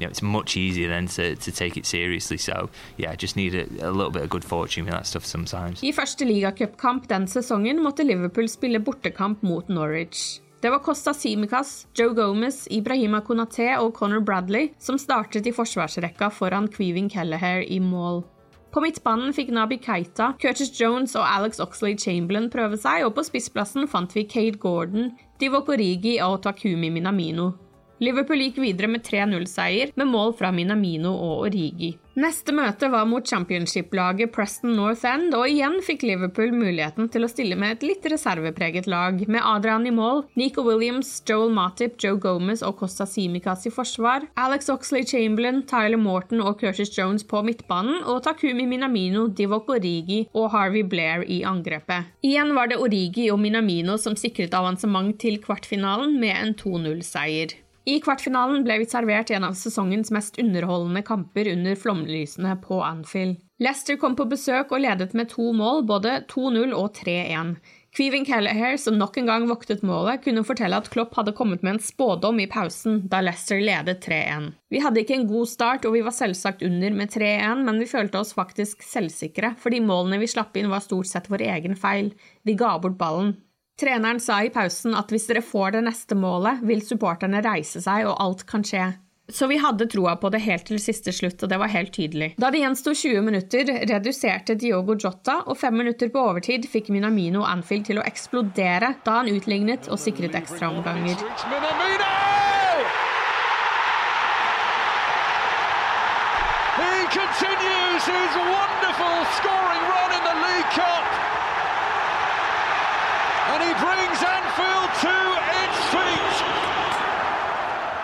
you know, it's much easier then to, to take it seriously. So yeah, just need a, a little bit of good fortune with that stuff sometimes. I første ligacupkamp den sesongen måtte Liverpool spille bortekamp mot Norwich. Det var Costa Simicas, Joe Gomez, Ibrahima Konaté og Conor Bradley som startet i forsvarsrekka foran Queeving Kelleher i mål. På midtbanen fikk Nabi Keita, Curtis Jones og Alex Oxley Chamberlain prøve seg, og på spissplassen fant vi Kate Gordon, Divock Origi og Takumi Minamino. Liverpool gikk videre med 3-0-seier, med mål fra Minamino og Origi. Neste møte var mot championship-laget Preston North End, og igjen fikk Liverpool muligheten til å stille med et litt reservepreget lag, med Adrian i mål, Nico Williams, Joel Matip, Joe Gomez og Costa Simicas i forsvar, Alex Oxley Chamberlain, Tyler Morton og Curtis Jones på midtbanen, og Takumi Minamino, Divok Origi og Harvey Blair i angrepet. Igjen var det Origi og Minamino som sikret avansement til kvartfinalen med en 2-0-seier. I kvartfinalen ble vi servert en av sesongens mest underholdende kamper under flomlysene på Anfield. Leicester kom på besøk og ledet med to mål, både 2-0 og 3-1. Queeving Callahare, som nok en gang voktet målet, kunne fortelle at Klopp hadde kommet med en spådom i pausen da Leicester ledet 3-1. Vi hadde ikke en god start, og vi var selvsagt under med 3-1, men vi følte oss faktisk selvsikre, fordi målene vi slapp inn var stort sett vår egen feil. Vi ga bort ballen. Treneren sa i pausen at hvis dere får det neste målet, vil supporterne reise seg, og alt kan skje. Så vi hadde troa på det helt til siste slutt, og det var helt tydelig. Da det gjensto 20 minutter, reduserte Diogo Jota, og fem minutter på overtid fikk Minamino Anfield til å eksplodere da han utlignet og sikret ekstraomganger. He continues his wonderful scoring run in the League Cup. And he brings Anfield to its feet.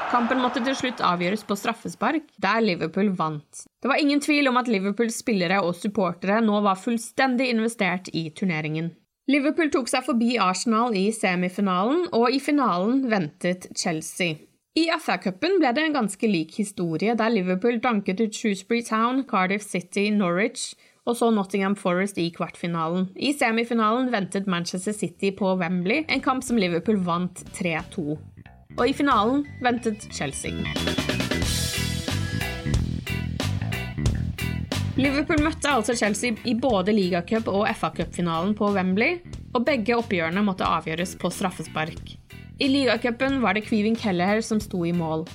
Kampen måtte til slutt avgjøres på straffespark, der Liverpool vant. Det var ingen tvil om at Liverpools spillere og supportere nå var fullstendig investert i turneringen. Liverpool tok seg forbi Arsenal i semifinalen, og i finalen ventet Chelsea. I FA-cupen ble det en ganske lik historie, der Liverpool danket ut Shrewsbury Town, Cardiff City, Norwich og så Nottingham Forest i kvartfinalen. I semifinalen ventet Manchester City på Wembley, en kamp som Liverpool vant 3-2. Og i finalen ventet Chelsea. Liverpool møtte altså Chelsea i både ligacup- og FA-cupfinalen på Wembley, og begge oppgjørene måtte avgjøres på straffespark. I ligacupen var det Kvivin Kelleher som sto i mål.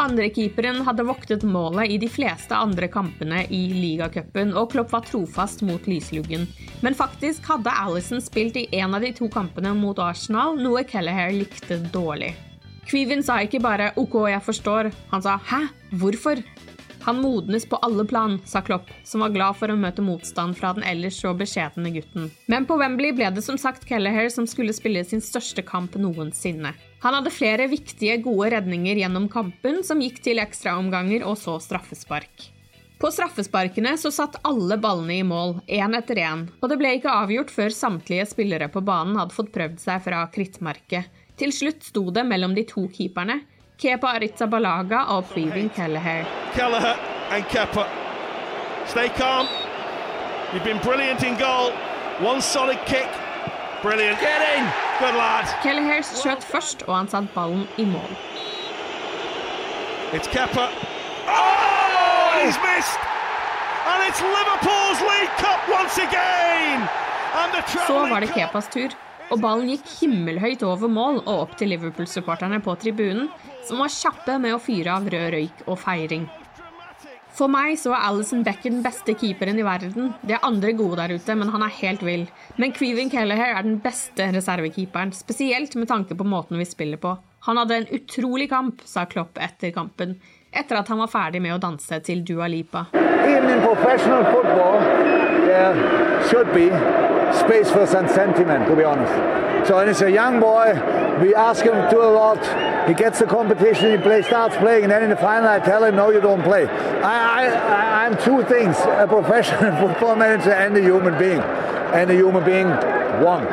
Andrekeeperen hadde voktet målet i de fleste andre kampene i ligacupen, og Klopp var trofast mot lysluggen. Men faktisk hadde Alison spilt i en av de to kampene mot Arsenal, noe Kelleher likte dårlig. Kvivin sa ikke bare 'OK, jeg forstår', han sa 'hæ, hvorfor'? Han modnes på alle plan, sa Klopp, som var glad for å møte motstand fra den ellers så beskjedne gutten. Men på Wembley ble det som sagt Kelleher som skulle spille sin største kamp noensinne. Han hadde flere viktige, gode redninger gjennom kampen, som gikk til ekstraomganger og så straffespark. På straffesparkene så satt alle ballene i mål, én etter én, og det ble ikke avgjort før samtlige spillere på banen hadde fått prøvd seg fra krittmerket. Til slutt sto det mellom de to keeperne, Kepa Aritzabalaga og Previn Kelleher. Kelleher and Kepa. Stay calm. You've been brilliant in goal. One solid kick. Brilliant. Get in. Good lad. Kelleher skjøt først, og han satte ballen i mål. It's Kepa. Oh, he's missed. And it's Liverpool's League Cup once again. And the Så var det Kepas tur, og ballen gikk himmelhøyt over mål og opp til Liverpool-supporterne på tribunen, som var kjappe med å fyre av rød røyk og feiring. For meg så er Alison Becker den beste keeperen i verden. Det er andre gode der ute, men han er helt vill. Men Creevin Kelleher er den beste reservekeeperen, spesielt med tanke på måten vi spiller på. Han hadde en utrolig kamp, sa Klopp etter kampen, etter at han var ferdig med å danse til Dua Lipa. Even in professional football, there should be space for some sentiment, to be honest. So, and it's a young boy. We ask him to do a lot. He gets the competition, he play, starts playing, and then in the final I tell him, no, you don't play. I, I, I'm two things, a professional football manager and a human being. And a human being won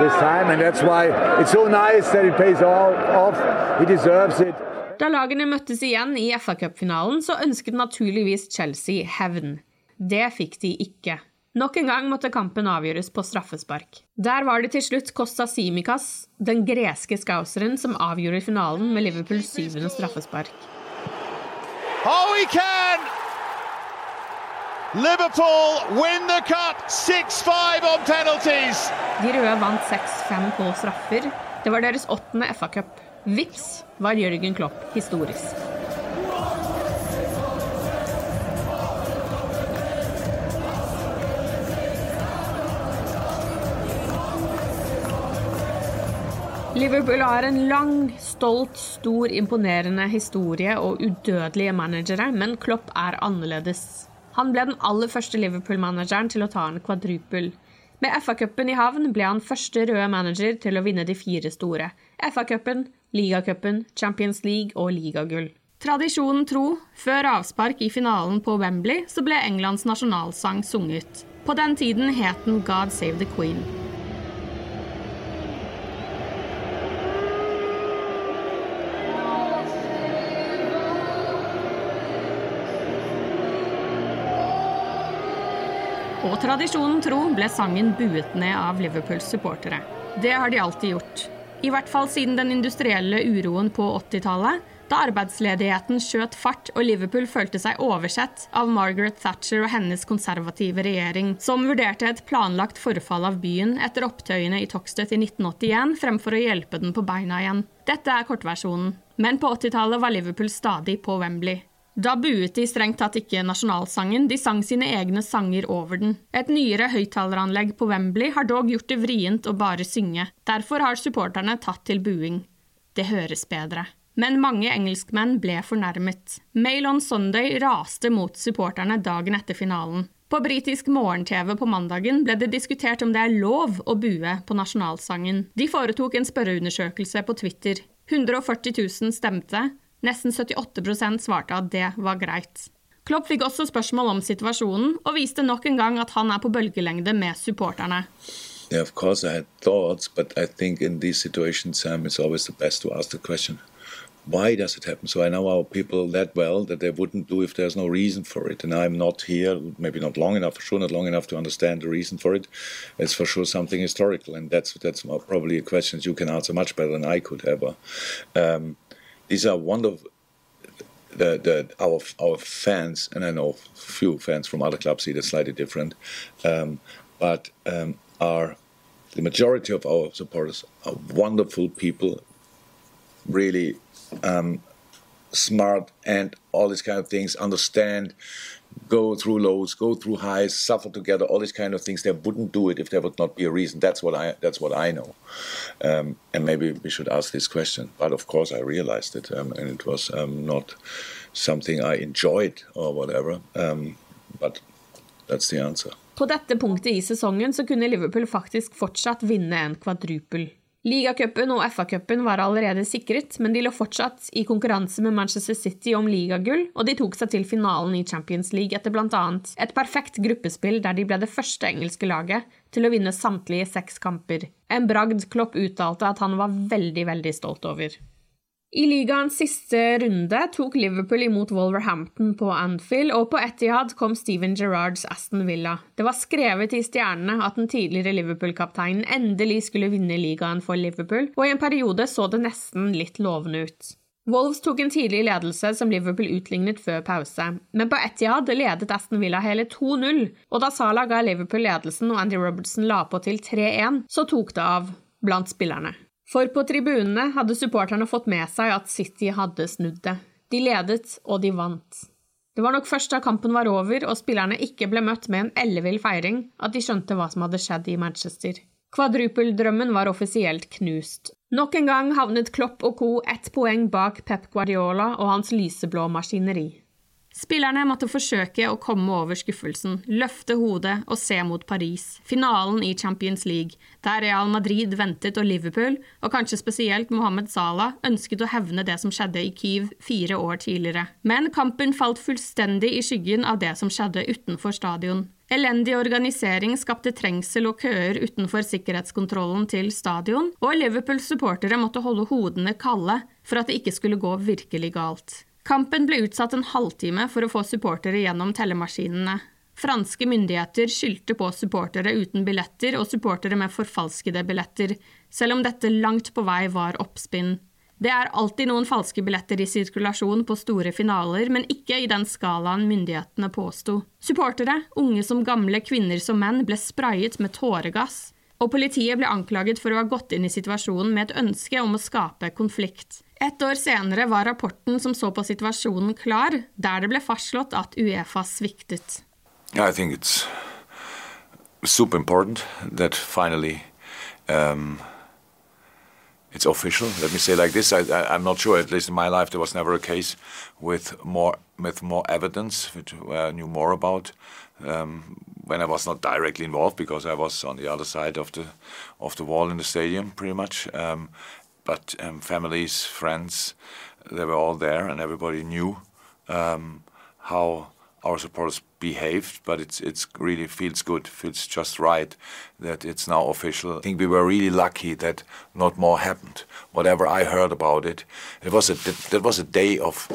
this time, and that's why it's so nice that it pays all off. He deserves it. Da lagene møttes igjen i FA-cupfinalen, så ønsket naturligvis Chelsea hevn. Det fikk de ikke. Nok en gang måtte kampen avgjøres på straffespark. Der var det til slutt Costa Simikas, den greske skauseren, som avgjorde finalen med Liverpools syvende straffespark. Oh, he can! Liverpool win the cup 6-5 on penalties. De røde vant 6-5 på straffer. Det var deres åttende FA-cup. Vips var Jørgen Klopp historisk. Liverpool har en lang, stolt, stor, imponerende historie og udødelige managere, men Klopp er annerledes. Han ble den aller første Liverpool-manageren til å ta en kvadrupel. Med FA-cupen i havn ble han første røde manager til å vinne de fire store. FA-cupen, ligacupen, Champions League og ligagull. Tradisjonen tro, før avspark i finalen på Wembley, så ble Englands nasjonalsang sunget. På den tiden het den God Save the Queen. Og tradisjonen tro ble sangen buet ned av Liverpools supportere. Det har de alltid gjort. I hvert fall siden den industrielle uroen på 80-tallet, da arbeidsledigheten skjøt fart og Liverpool følte seg oversett av Margaret Thatcher og hennes konservative regjering, som vurderte et planlagt forfall av byen etter opptøyene i Toxteth i 1981 fremfor å hjelpe den på beina igjen. Dette er kortversjonen. Men på 80-tallet var Liverpool stadig på Wembley. Da buet de strengt tatt ikke nasjonalsangen, de sang sine egne sanger over den. Et nyere høyttaleranlegg på Wembley har dog gjort det vrient å bare synge. Derfor har supporterne tatt til buing. Det høres bedre. Men mange engelskmenn ble fornærmet. Mail on Sunday raste mot supporterne dagen etter finalen. På britisk morgen-TV på mandagen ble det diskutert om det er lov å bue på nasjonalsangen. De foretok en spørreundersøkelse på Twitter. 140 000 stemte, Nesten 78% svarte at det var greit. Klopp fikk også spørsmål om situasjonen, og viste nok en gang at han er på bølgelengde med supporterne. Yeah, of course I had thoughts, but I think in these situations, Sam, it's always the best to ask the question. why does it happen? So I know our people that well that they wouldn't do if there's no reason for it. And I'm not here, maybe not long enough, for sure not long enough to understand the reason for it. It's for sure something historical, and that's that's probably a question you can answer much better than I could ever. Um, these are wonderful. The, the, our our fans, and I know few fans from other clubs see that slightly different, um, but um, are the majority of our supporters are wonderful people, really um, smart and all these kind of things, understand, go through lows, go through highs, suffer together, all these kind of things. They wouldn't do it if there would not be a reason. That's what I that's what I know. Um, and maybe we should ask this question. But of course, I realized it, um, and it was um, not something I enjoyed or whatever. Um, but that's the answer. På dette punktet i sesongen så kunne Liverpool faktisk fortsatt vinne en kvadrupel. Ligacupen og FA-cupen var allerede sikret, men de lå fortsatt i konkurranse med Manchester City om ligagull, og de tok seg til finalen i Champions League etter bl.a. et perfekt gruppespill der de ble det første engelske laget til å vinne samtlige seks kamper. En bragd Klopp uttalte at han var veldig, veldig stolt over. I ligaens siste runde tok Liverpool imot Wolverhampton på Anfield, og på Etihad kom Steven Gerrards Aston Villa. Det var skrevet i stjernene at den tidligere Liverpool-kapteinen endelig skulle vinne ligaen for Liverpool, og i en periode så det nesten litt lovende ut. Wolves tok en tidlig ledelse som Liverpool utlignet før pause, men på Etihad ledet Aston Villa hele 2-0, og da Salah ga Liverpool ledelsen og Andy Robertson la på til 3-1, så tok det av blant spillerne. For på tribunene hadde supporterne fått med seg at City hadde snudd det. De ledet, og de vant. Det var nok først da kampen var over og spillerne ikke ble møtt med en ellevill feiring, at de skjønte hva som hadde skjedd i Manchester. Kvadrupeldrømmen var offisielt knust. Nok en gang havnet Klopp og co. ett poeng bak Pep Guardiola og hans lyseblå maskineri. Spillerne måtte forsøke å komme over skuffelsen, løfte hodet og se mot Paris, finalen i Champions League, der Real Madrid ventet og Liverpool, og kanskje spesielt Mohammed Salah, ønsket å hevne det som skjedde i Kyiv fire år tidligere. Men kampen falt fullstendig i skyggen av det som skjedde utenfor stadion. Elendig organisering skapte trengsel og køer utenfor sikkerhetskontrollen til stadion, og Liverpools supportere måtte holde hodene kalde for at det ikke skulle gå virkelig galt. Kampen ble utsatt en halvtime for å få supportere gjennom tellemaskinene. Franske myndigheter skyldte på supportere uten billetter og supportere med forfalskede billetter, selv om dette langt på vei var oppspinn. Det er alltid noen falske billetter i sirkulasjon på store finaler, men ikke i den skalaen myndighetene påsto. Supportere, unge som gamle, kvinner som menn, ble sprayet med tåregass, og politiet ble anklaget for å ha gått inn i situasjonen med et ønske om å skape konflikt. Et år senere var rapporten som så på situasjonen klar, der det ble fastslått at Uefa sviktet. I it's official. Let me say like this: I, am not sure. At least in my life, there was never a case with more with more evidence, which I knew more about. Um, when I was not directly involved, because I was on the other side of the of the wall in the stadium, pretty much. Um, but um, families, friends, they were all there, and everybody knew um, how our supporters behaved. But it's it's really feels good, feels just right that it's now official. I think we were really lucky that not more happened. Whatever I heard about it, it was a that was a day of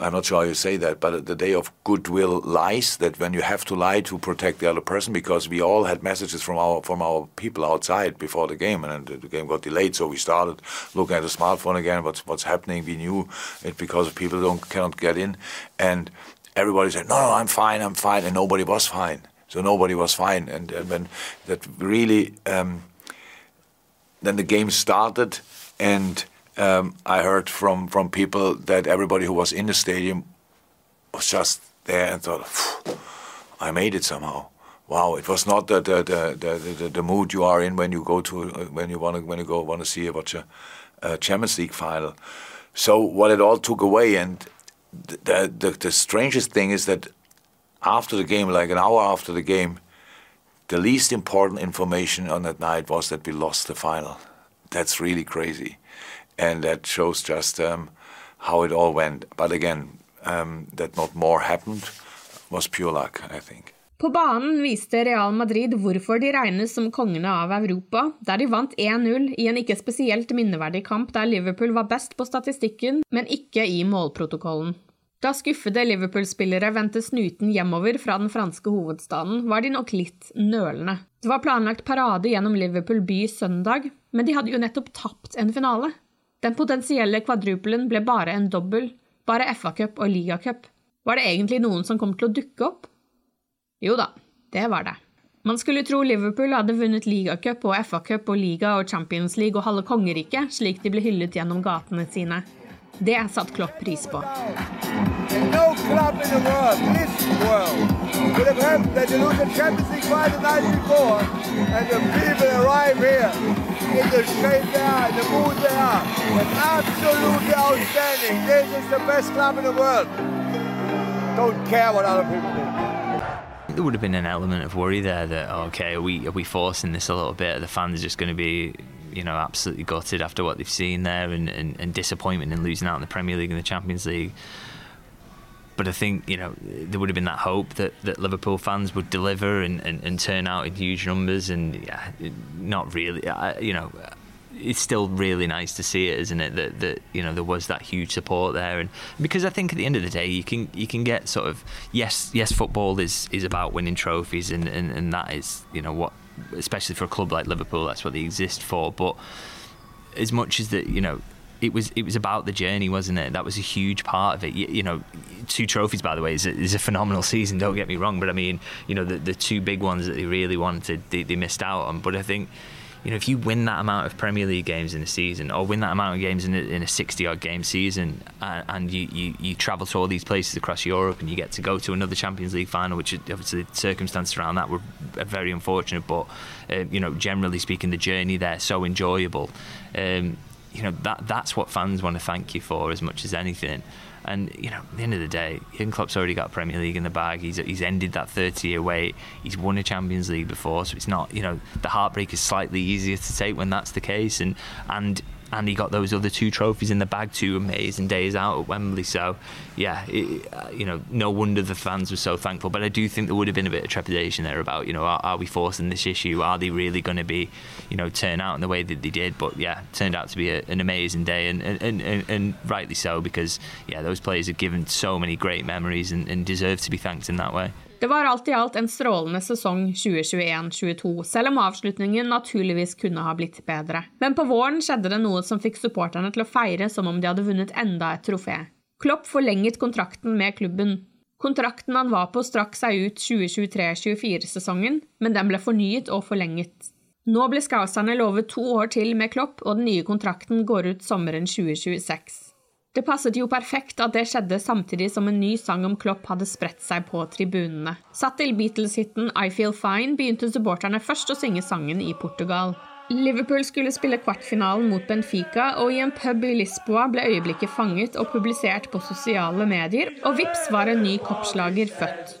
I'm not sure how you say that, but the day of goodwill lies. That when you have to lie to protect the other person, because we all had messages from our from our people outside before the game, and the game got delayed, so we started looking at the smartphone again. What's what's happening? We knew it because people don't cannot get in, and everybody said, "No, no, I'm fine, I'm fine," and nobody was fine. So nobody was fine, and, and when that really, um, then the game started, and um, I heard from, from people that everybody who was in the stadium was just there and thought, I made it somehow. Wow, it was not the the, the, the, the, mood you are in when you go to uh, when you want to when you go want to see a, a Champions League final. So what it all took away, and the, the the strangest thing is that after the game, like an hour after the game, the least important information on that night was that we lost the final. That's really crazy and that shows just um, how it all went. But again, um, that not more happened was pure luck, I think. På banen viste Real Madrid hvorfor de regnes som kongene av Europa, der de vant 1-0 i en ikke spesielt minneverdig kamp der Liverpool var best på statistikken, men ikke i målprotokollen. Da skuffede Liverpool-spillere vendte snuten hjemover fra den franske hovedstaden, var de nok litt nølende. Det var planlagt parade gjennom Liverpool by søndag, men de hadde jo nettopp tapt en finale. Den potensielle kvadrupelen ble bare en dobbel, bare FA-cup og ligacup. Var det egentlig noen som kom til å dukke opp? Jo da, det var det. Man skulle tro Liverpool hadde vunnet ligacup og FA-cup og liga og Champions League og halve kongeriket, slik de ble hyllet gjennom gatene sine. Det satte Klopp pris på. No the world, this world, would have helped that you lose the Champions League final the night before, and the mood they are. Absolutely outstanding. This is the best club in the world. Don't care what other people think. There would have been an element of worry there that okay, are we are we forcing this a little bit? Are the fans are just going to be you know absolutely gutted after what they've seen there and, and, and disappointment in losing out in the Premier League and the Champions League? But I think you know there would have been that hope that, that Liverpool fans would deliver and, and, and turn out in huge numbers, and yeah, not really. I, you know, it's still really nice to see it, isn't it? That that you know there was that huge support there, and because I think at the end of the day, you can you can get sort of yes yes football is is about winning trophies, and and, and that is you know what especially for a club like Liverpool, that's what they exist for. But as much as that, you know. It was it was about the journey, wasn't it? That was a huge part of it. You, you know, two trophies, by the way, is a, is a, phenomenal season. Don't get me wrong, but I mean, you know, the the two big ones that they really wanted, they, they missed out on. But I think you know, if you win that amount of Premier League games in a season, or win that amount of games in a, in a 60 odd game season, and, and you, you, you, travel to all these places across Europe and you get to go to another Champions League final, which obviously the circumstances around that were very unfortunate, but, uh, you know, generally speaking, the journey there so enjoyable. Um, you know, that that's what fans want to thank you for as much as anything. And you know, at the end of the day, Jurgen Klopp's already got Premier League in the bag. He's he's ended that 30-year wait. He's won a Champions League before, so it's not you know the heartbreak is slightly easier to take when that's the case. And and and he got those other two trophies in the bag, two amazing days out at Wembley. So, yeah, it, you know, no wonder the fans were so thankful. But I do think there would have been a bit of trepidation there about, you know, are, are we forcing this issue? Are they really going to be, you know, turn out in the way that they did? But yeah, turned out to be a, an amazing day, and, and, and, and, rightly so because yeah, those players have given so many great memories and, and deserve to be thanked in that way. Det var alt i alt en strålende sesong 2021-2022, selv om avslutningen naturligvis kunne ha blitt bedre. Men på våren skjedde det noe som fikk supporterne til å feire som om de hadde vunnet enda et trofé. Klopp forlenget kontrakten med klubben. Kontrakten han var på, strakk seg ut 2023-2024-sesongen, men den ble fornyet og forlenget. Nå ble skauserne lovet to år til med Klopp, og den nye kontrakten går ut sommeren 2026. Det passet jo perfekt at det skjedde samtidig som en ny sang om Klopp hadde spredt seg på tribunene. Satt til Beatles-hiten I Feel Fine begynte supporterne først å synge sangen i Portugal. Liverpool skulle spille kvartfinalen mot Benfica, og i en pub i Lisboa ble øyeblikket fanget og publisert på sosiale medier, og vips var en ny koppslager født.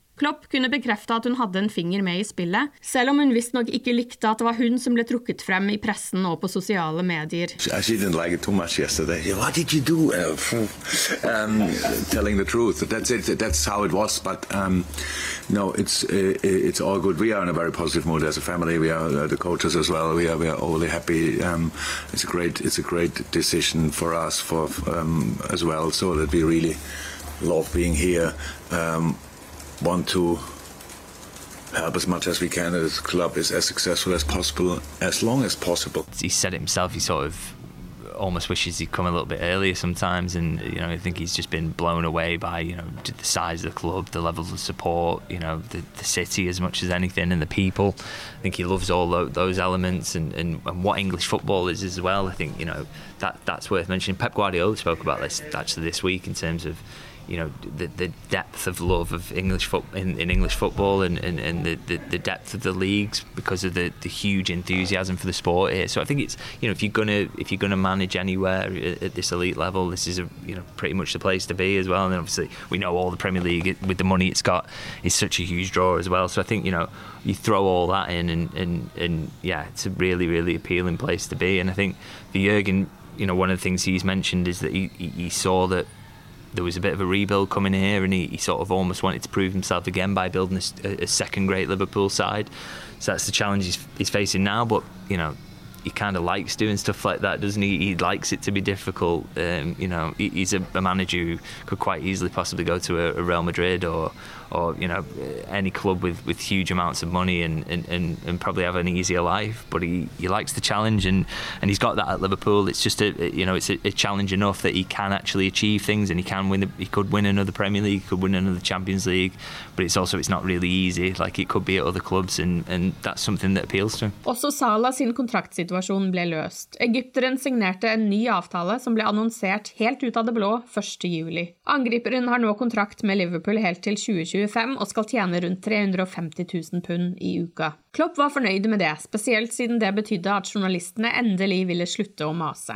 Klopp kunne bekrefte at hun hadde en finger med i spillet, selv om hun visstnok ikke likte at det var hun som ble trukket frem i pressen og på sosiale medier. No, it's uh, it's all good. We are in a very positive mood as a family. We are uh, the coaches as well. We are we are all happy. Um, it's a great it's a great decision for us for um, as well. So that we really love being here. Um, want to help as much as we can that this club is as successful as possible as long as possible. He said it himself, he sort of almost wishes he'd come a little bit earlier sometimes and you know I think he's just been blown away by you know the size of the club the level of support you know the, the city as much as anything and the people. I think he loves all those elements and, and, and what English football is as well. I think you know that that's worth mentioning. Pep Guardiola spoke about this actually this week in terms of you know the, the depth of love of English foot in, in English football and, and, and the, the, the depth of the leagues because of the, the huge enthusiasm for the sport here. So I think it's you know if you're gonna if you're gonna manage anywhere at, this elite level, this is a you know pretty much the place to be as well. And obviously we know all the Premier League with the money it's got is such a huge draw as well. So I think you know you throw all that in and and, and yeah, it's a really really appealing place to be. And I think for Jurgen, you know one of the things he's mentioned is that he, he saw that there was a bit of a rebuild coming here, and he, he sort of almost wanted to prove himself again by building a, a second great Liverpool side. So that's the challenge he's, he's facing now. But you know, he kind of likes doing stuff like that, doesn't he? He likes it to be difficult. Um, you know, he, he's a, a, manager who could quite easily possibly go to a, a, Real Madrid or, or you know, any club with, with huge amounts of money and, and, and, and probably have an easier life. But he, he likes the challenge, and, and he's got that at Liverpool. It's just a you know, it's a, a challenge enough that he can actually achieve things, and he can win. The, he could win another Premier League, he could win another Champions League. But it's also it's not really easy, like it could be at other clubs, and, and that's something that appeals to him. Også sin kontraktsituasjon ble løst. Egypteren signerte en ny avtale som ble annonsert helt ut det blå 1.7. Angriperen har nå kontrakt med Liverpool helt til 2025 og skal tjene rundt 350 000 pund i uka. Klopp var fornøyd med det, spesielt siden det betydde at journalistene endelig ville slutte å mase.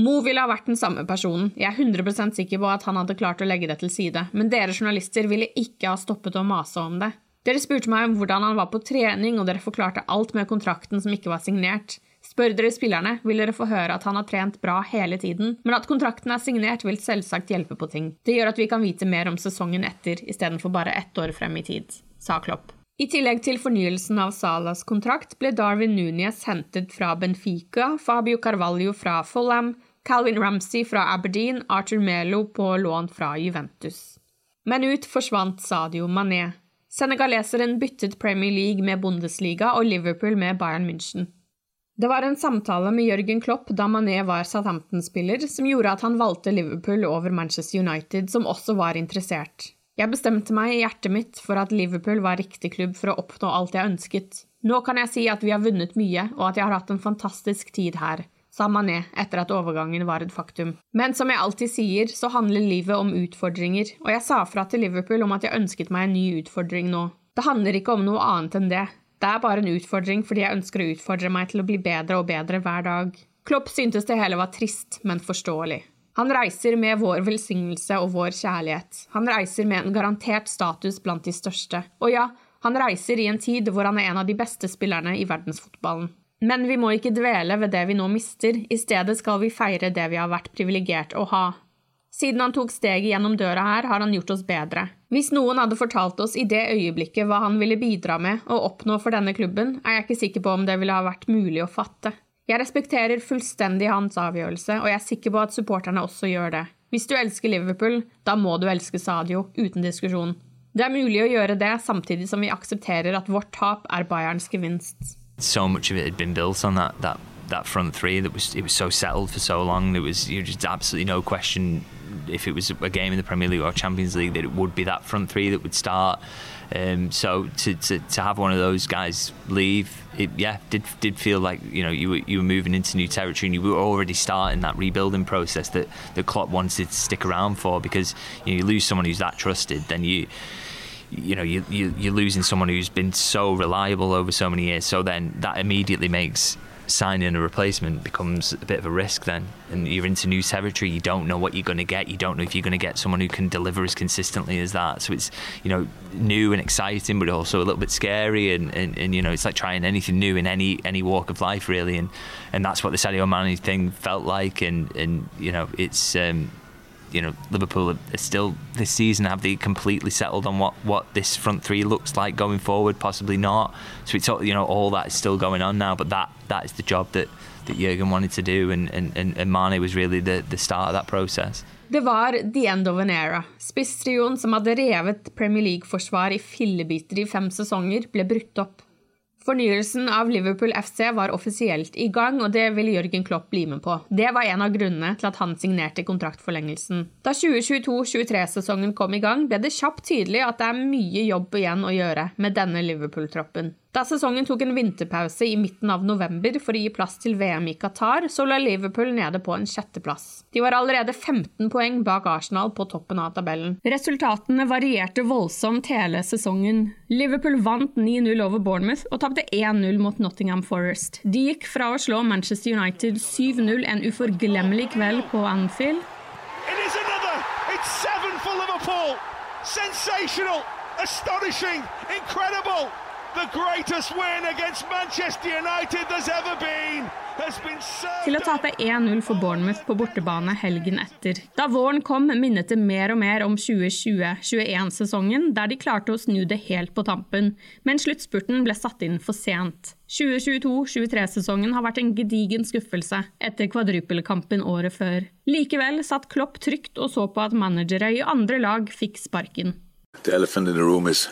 Mo ville ha vært den samme personen, jeg er 100% sikker på at han hadde klart å legge det til side, men dere journalister ville ikke ha stoppet å mase om det. Dere spurte meg om hvordan han var på trening, og dere forklarte alt med kontrakten som ikke var signert. Spør dere spillerne, vil dere få høre at han har trent bra hele tiden, men at kontrakten er signert, vil selvsagt hjelpe på ting. Det gjør at vi kan vite mer om sesongen etter, istedenfor bare ett år frem i tid, sa Klopp. I tillegg til fornyelsen av Salas kontrakt ble Darwin Núñez hentet fra Benfica, Fabio Carvalho fra Follam, Calvin Ramsey fra Aberdeen, Arthur Melo på lån fra Juventus. Men ut forsvant Sadio Mané. Senegaleseren byttet Premier League med Bundesliga og Liverpool med Bayern München. Det var en samtale med Jørgen Klopp da Mané var Southampton-spiller, som gjorde at han valgte Liverpool over Manchester United, som også var interessert. Jeg bestemte meg i hjertet mitt for at Liverpool var riktig klubb for å oppnå alt jeg ønsket. Nå kan jeg si at vi har vunnet mye, og at jeg har hatt en fantastisk tid her, sa Mané etter at overgangen var et faktum. Men som jeg alltid sier, så handler livet om utfordringer, og jeg sa fra til Liverpool om at jeg ønsket meg en ny utfordring nå. Det handler ikke om noe annet enn det. Det er bare en utfordring fordi jeg ønsker å utfordre meg til å bli bedre og bedre hver dag. Klopp syntes det hele var trist, men forståelig. Han reiser med vår velsignelse og vår kjærlighet. Han reiser med en garantert status blant de største. Og ja, han reiser i en tid hvor han er en av de beste spillerne i verdensfotballen. Men vi må ikke dvele ved det vi nå mister, i stedet skal vi feire det vi har vært privilegert å ha. Siden han tok steget gjennom døra her, har han gjort oss bedre. Hvis noen hadde fortalt oss i det øyeblikket hva han ville bidra med og oppnå for denne klubben, er jeg ikke sikker på om det ville ha vært mulig å fatte. Jeg respekterer fullstendig hans avgjørelse, og jeg er sikker på at supporterne også gjør det. Hvis du elsker Liverpool, da må du elske Sadio, uten diskusjon. Det er mulig å gjøre det samtidig som vi aksepterer at vårt tap er Bayerns gevinst. So much of it had been built on that, that, that front three that was it was so settled for so long. There was just absolutely no question if it was a game in the Premier League or Champions League, that it would be that front three that would start. Um, so to, to, to have one of those guys leave, it yeah did did feel like you know you were you were moving into new territory and you were already starting that rebuilding process that that Klopp wanted to stick around for because you, know, you lose someone who's that trusted, then you you know you, you you're losing someone who's been so reliable over so many years. So then that immediately makes signing a replacement becomes a bit of a risk then and you're into new territory you don't know what you're going to get you don't know if you're going to get someone who can deliver as consistently as that. So it's you know new and exciting but also a little bit scary and, and, and you know it's like trying anything new in any any walk of life really and and that's what the Sadio Mane thing felt like and and you know it's um, you know Liverpool are still this season have they completely settled on what what this front three looks like going forward? Possibly not. So it's all you know all that is still going on now but that that is the job that that Jurgen wanted to do and and, and Mane was really the the start of that process Det var the end of an era. Spisstrioen som hadde revet Premier League-forsvar i fillebiter i fem sesonger, ble brutt opp. Fornyelsen av Liverpool FC var offisielt i gang, og det ville Jørgen Klopp bli med på. Det var en av grunnene til at han signerte kontraktforlengelsen. Da 2022-23-sesongen kom i gang, ble det kjapt tydelig at det er mye jobb igjen å gjøre med denne Liverpool-troppen. Da sesongen tok en vinterpause i midten av november for å gi plass til VM i Qatar, så lå Liverpool nede på en sjetteplass. De var allerede 15 poeng bak Arsenal på toppen av tabellen. Resultatene varierte voldsomt hele sesongen. Liverpool vant 9-0 over Bournemouth og tapte 1-0 mot Nottingham Forest. De gikk fra å slå Manchester United 7-0 en uforglemmelig kveld på Anfield. It is another. It's seven for Liverpool. Sensational, astonishing, incredible. The greatest win against Manchester United there's ever been has been served Til å tape 1-0 for Bournemouth på bortebane helgen etter. Da våren kom, minnet det mer og mer om 2020-21-sesongen, der de klarte å snu det helt på tampen, men sluttspurten ble satt inn for sent. 2022-23-sesongen har vært en gedigen skuffelse etter kvadrupelkampen året før. Likevel satt Klopp trygt og så på at managere i andre lag fikk sparken. The elephant in the room is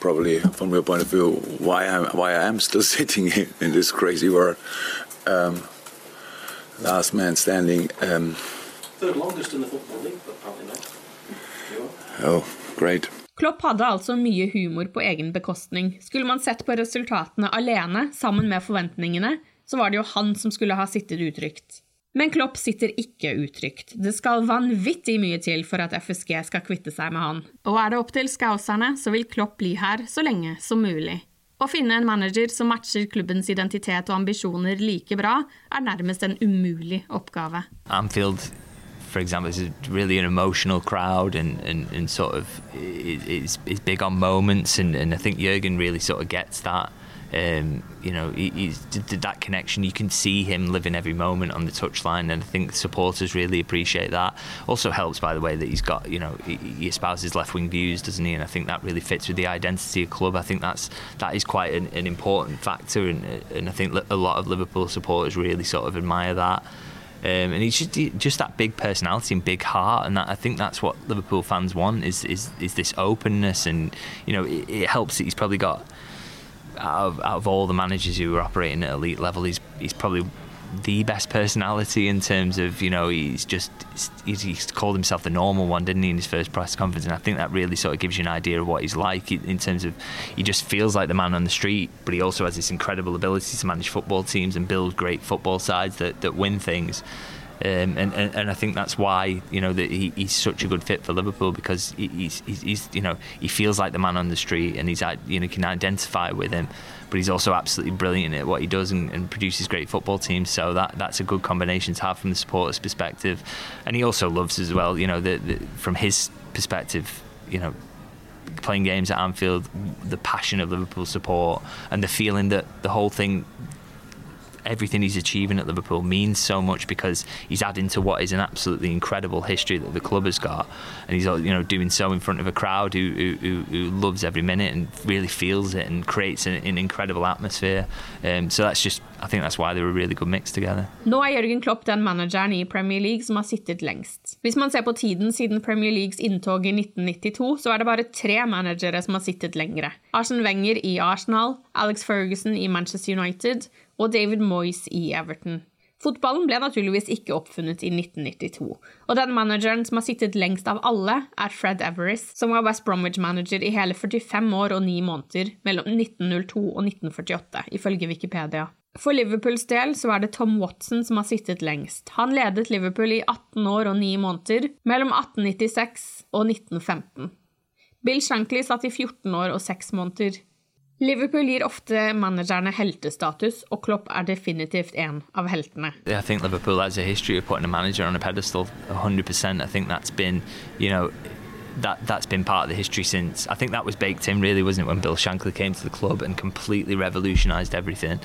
probably, from your point of view, why I'm why I am still sitting in this crazy world. Um, last man standing. Um, Third longest in the Football League, but apparently not. oh, great. Klopp hadde altså mye humor på egen bekostning. Skulle man sett på resultatene alene, sammen med forventningene, så var det jo han som skulle ha sittet utrygt. Men Klopp sitter ikke utrygt. Det skal vanvittig mye til for at FSG skal kvitte seg med han. Og er det opp til skauserne, så vil Klopp bli her så lenge som mulig. Å finne en manager som matcher klubbens identitet og ambisjoner like bra, er nærmest en umulig oppgave. Anfield, for example, is really an emotional crowd and, and, and sort of is, is big on moments, and, and I think Jurgen really sort of gets that. Um, you know, he, he's that connection. You can see him living every moment on the touchline, and I think supporters really appreciate that. Also helps, by the way, that he's got you know he, espouses left wing views, doesn't he? And I think that really fits with the identity of club. I think that's that is quite an, an important factor, and and I think a lot of Liverpool supporters really sort of admire that. Um, and he's just just that big personality and big heart, and that, I think that's what Liverpool fans want is is, is this openness, and you know it, it helps that he's probably got out of, out of all the managers who are operating at elite level, he's he's probably the best personality in terms of you know he's just he's, he's called himself the normal one didn't he in his first press conference? And I think that really sort of gives you an idea of what he's like in terms of he just feels like the man on the street but he also has this incredible ability to manage football teams and build great football sides that, that win things um, and, and, and I think that's why you know that he, he's such a good fit for Liverpool because he's, he's, he's you know he feels like the man on the street and he's you know can identify with him, but he's also absolutely brilliant at what he does and, and produces great football teams. So that that's a good combination to have from the supporters' perspective, and he also loves as well. You know, the, the, from his perspective, you know, playing games at Anfield, the passion of Liverpool support and the feeling that the whole thing everything he's achieving at Liverpool means so much because he's adding to what is an absolutely incredible history that the club has got, and he's you know doing so in front of a crowd who who, who loves every minute and really feels it and creates an, an incredible atmosphere. Um, so that's just I think that's why they're a really good mix together. Nå er Jørgen Klopp den manageren i Premier League som har sittet lengst. Hvis man ser på tiden siden Premier Leagues inntog i 1992, så er det bare tre managere som har sittet lengre. Arsen Wenger i Arsenal, Alex Ferguson i Manchester United og David Moyes i Everton. Fotballen ble naturligvis ikke oppfunnet i 1992, og den manageren som har sittet lengst av alle, er Fred Everest, som var West Bromwich-manager i hele 45 år og 9 måneder mellom 1902 og 1948, ifølge Wikipedia. For Liverpools del så er det Tom Watson som har sittet lengst. Han ledet Liverpool i 18 år og 9 måneder mellom 1896 og 1915. Bill Shankly satt i 14 år og 6 måneder. Liverpool gir ofte managerne heltestatus, og Klopp er definitivt en av heltene. I think Liverpool has a history of putting a manager on a pedestal, 100%. I think that's been, you know, that that's been part of the history since I think that was baked in really wasn't it when Bill Shankly came to the club and completely revolutionised everything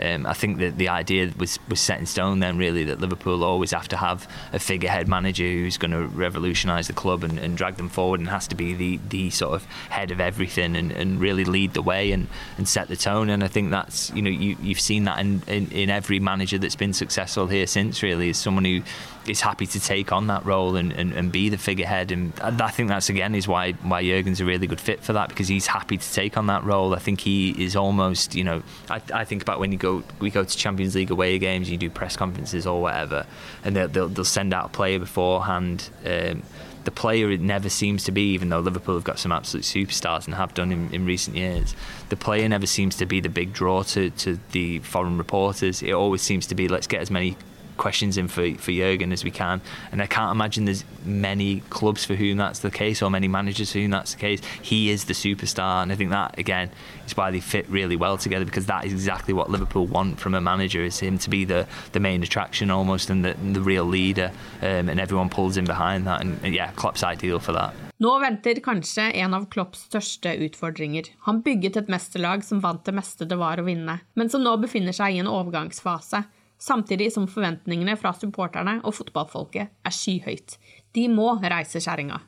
um, I think that the idea was was set in stone then really that Liverpool always have to have a figurehead manager who's going to revolutionise the club and, and, drag them forward and has to be the the sort of head of everything and, and really lead the way and, and set the tone and I think that's you know you, you've seen that in, in, in every manager that's been successful here since really is someone who is happy to take on that role and, and, and be the figurehead and I think that's again is why why Jurgen's a really good fit for that because he's happy to take on that role. I think he is almost you know I, I think about when you go we go to Champions League away games, you do press conferences or whatever, and they'll they'll, they'll send out a player beforehand. Um, the player it never seems to be, even though Liverpool have got some absolute superstars and have done in, in recent years, the player never seems to be the big draw to, to the foreign reporters. It always seems to be let's get as many questions in for, for Jurgen as we can. And I can't imagine there's many clubs for whom that's the case or many managers for whom that's the case. He is the superstar. And I think that, again, is why they fit really well together because that is exactly what Liverpool want from a manager is him to be the, the main attraction almost and the, the real leader. Um, and everyone pulls in behind that. And, and yeah, Klopp's ideal for that. Nå venter kanskje en av Klopps største utfordringer. Han bygget et mesterlag som vant det meste det var å vinne, men som nå befinner seg i en overgangsfase samtidig som forventningene fra supporterne og fotballfolket er skyhøyt. De må reise kjerringa.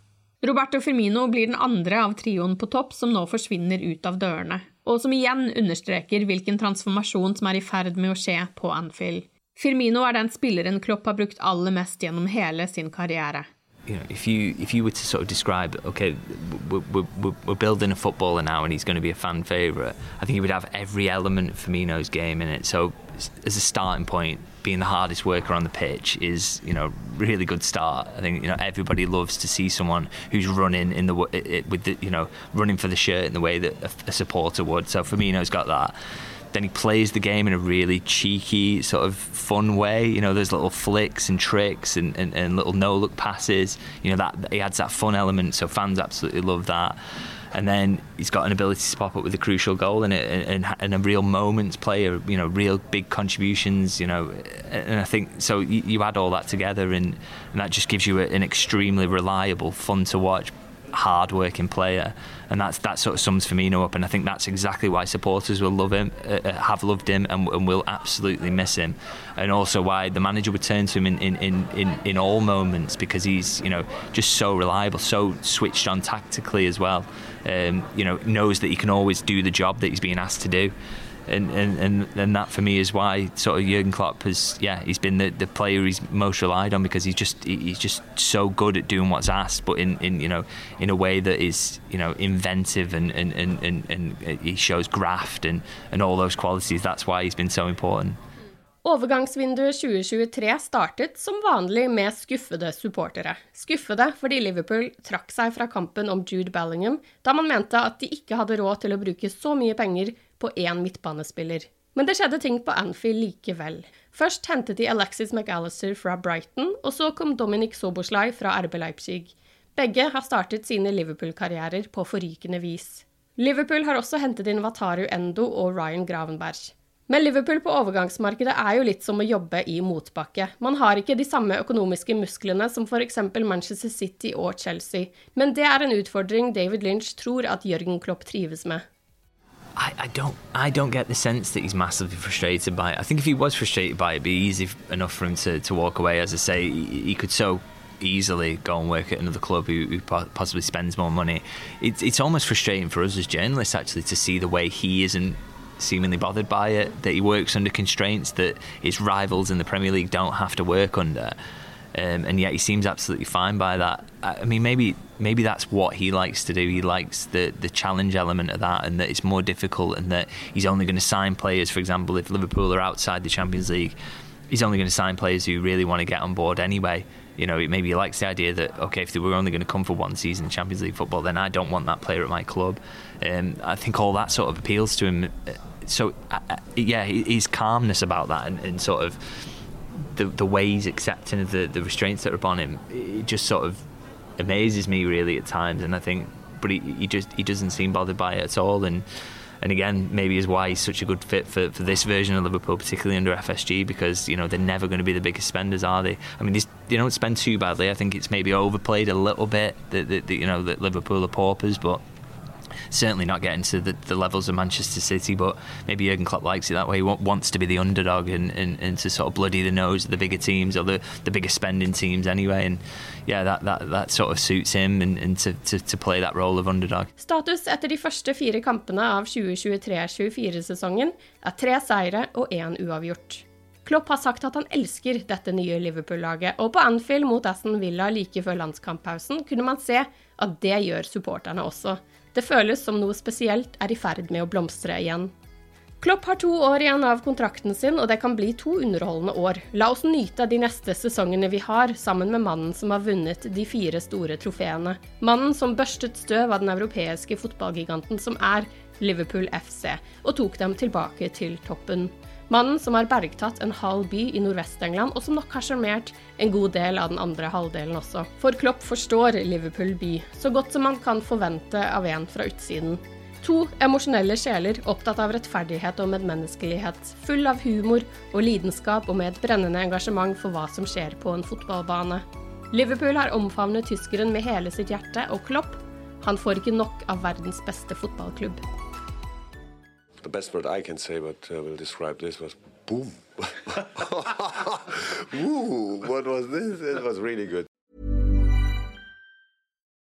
Roberto Firmino blir den andre av trioen på topp som nå forsvinner ut av dørene, og som igjen understreker hvilken transformasjon som er i ferd med å skje på Anfield. Firmino er den spilleren Klopp har brukt aller mest gjennom hele sin karriere. You know, if you if you were to sort of describe, okay, we're, we're, we're building a footballer now, and he's going to be a fan favourite. I think he would have every element of Firmino's game in it. So, as a starting point, being the hardest worker on the pitch is, you know, really good start. I think you know everybody loves to see someone who's running in the with the you know running for the shirt in the way that a, a supporter would. So Firmino's got that then he plays the game in a really cheeky, sort of fun way. You know, there's little flicks and tricks and, and, and little no look passes. You know, that he adds that fun element, so fans absolutely love that. And then he's got an ability to pop up with a crucial goal and, and, and a real moments player, you know, real big contributions, you know. And I think so you, you add all that together and, and that just gives you a, an extremely reliable, fun to watch hard-working player, and that's that sort of sums Firmino up. And I think that's exactly why supporters will love him, uh, uh, have loved him, and, and, will absolutely miss him. And also why the manager would turn to him in, in, in, in, in all moments because he's you know just so reliable, so switched on tactically as well. Um, you know knows that he can always do the job that he's being asked to do and, and, and, and that for me is why sort of Jurgen Klopp has yeah he's been the, the player he's most relied on because he's just he's just so good at doing what's asked but in, in you know in a way that is you know inventive and and, and, and, and he shows graft and, and all those qualities that's why he's been so important. Overgangsvinduet 2023 startet som vanlig med skuffede supportere. Skuffede fordi Liverpool trakk seg fra kampen om Jude Bellingham, da man mente at de ikke hadde råd til å bruke så mye penger på én midtbanespiller. Men det skjedde ting på Anfield likevel. Først hentet de Alexis McAllister fra Brighton, og så kom Dominic Soboslai fra RB Leipzig. Begge har startet sine Liverpool-karrierer på forrykende vis. Liverpool har også hentet inn Wataru Endo og Ryan Gravenberg. Men Liverpool på overgangsmarkedet er jo litt som å jobbe i motbakke. Man har ikke de samme økonomiske musklene som f.eks. Manchester City og Chelsea, men det er en utfordring David Lynch tror at Jørgen Klopp trives med. I, I, don't I don't get the sense that he's massively frustrated by it. I think if he was frustrated by it, it'd be easy enough for him to, to walk away. As I say, he, he could so easily go and work at another club who, who possibly spends more money. It's, it's almost frustrating for us as journalists actually to see the way he isn't seemingly bothered by it, that he works under constraints that his rivals in the Premier League don't have to work under. Um, and yet he seems absolutely fine by that. I mean, maybe maybe that's what he likes to do. He likes the the challenge element of that, and that it's more difficult, and that he's only going to sign players. For example, if Liverpool are outside the Champions League, he's only going to sign players who really want to get on board anyway. You know, maybe he likes the idea that okay, if they were only going to come for one season in Champions League football, then I don't want that player at my club. Um, I think all that sort of appeals to him. So, uh, yeah, his calmness about that, and, and sort of the the way he's accepting of the, the restraints that are upon him, it just sort of amazes me really at times. And I think, but he, he just he doesn't seem bothered by it at all. And and again, maybe is why he's such a good fit for, for this version of Liverpool, particularly under FSG, because you know they're never going to be the biggest spenders, are they? I mean, they don't spend too badly. I think it's maybe overplayed a little bit that, that, that you know that Liverpool are paupers, but certainly not getting to the, the, levels of Manchester City, but maybe Jurgen Klopp likes it that way. He wants to be the underdog and, and, and to sort of bloody the nose of the bigger teams or the, the bigger spending teams anyway. And yeah, that, that, that sort of suits him and, and to, to, to play that role of underdog. Status etter de første fire kampene av 2023-24-sesongen er tre seire og én uavgjort. Klopp har sagt at han elsker dette nye Liverpool-laget, og på Anfield mot Aston Villa like før landskamppausen kunne man se at det gjør supporterne også. Det føles som noe spesielt er i ferd med å blomstre igjen. Klopp har to år igjen av kontrakten sin, og det kan bli to underholdende år. La oss nyte de neste sesongene vi har, sammen med mannen som har vunnet de fire store trofeene. Mannen som børstet støv av den europeiske fotballgiganten som er Liverpool FC, og tok dem tilbake til toppen. Mannen som har bergtatt en halv by i Nordvest-England, og som nok har sjarmert en god del av den andre halvdelen også. For Klopp forstår Liverpool by, så godt som man kan forvente av en fra utsiden. To emosjonelle sjeler opptatt av rettferdighet og medmenneskelighet, full av humor og lidenskap og med et brennende engasjement for hva som skjer på en fotballbane. Liverpool har omfavnet tyskeren med hele sitt hjerte, og Klopp, han får ikke nok av verdens beste fotballklubb. The best word I can say, but uh, will describe this was boom. Ooh, what was this? It was really good.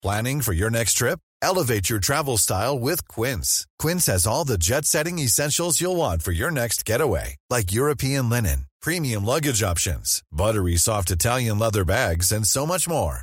Planning for your next trip? Elevate your travel style with Quince. Quince has all the jet setting essentials you'll want for your next getaway, like European linen, premium luggage options, buttery soft Italian leather bags, and so much more.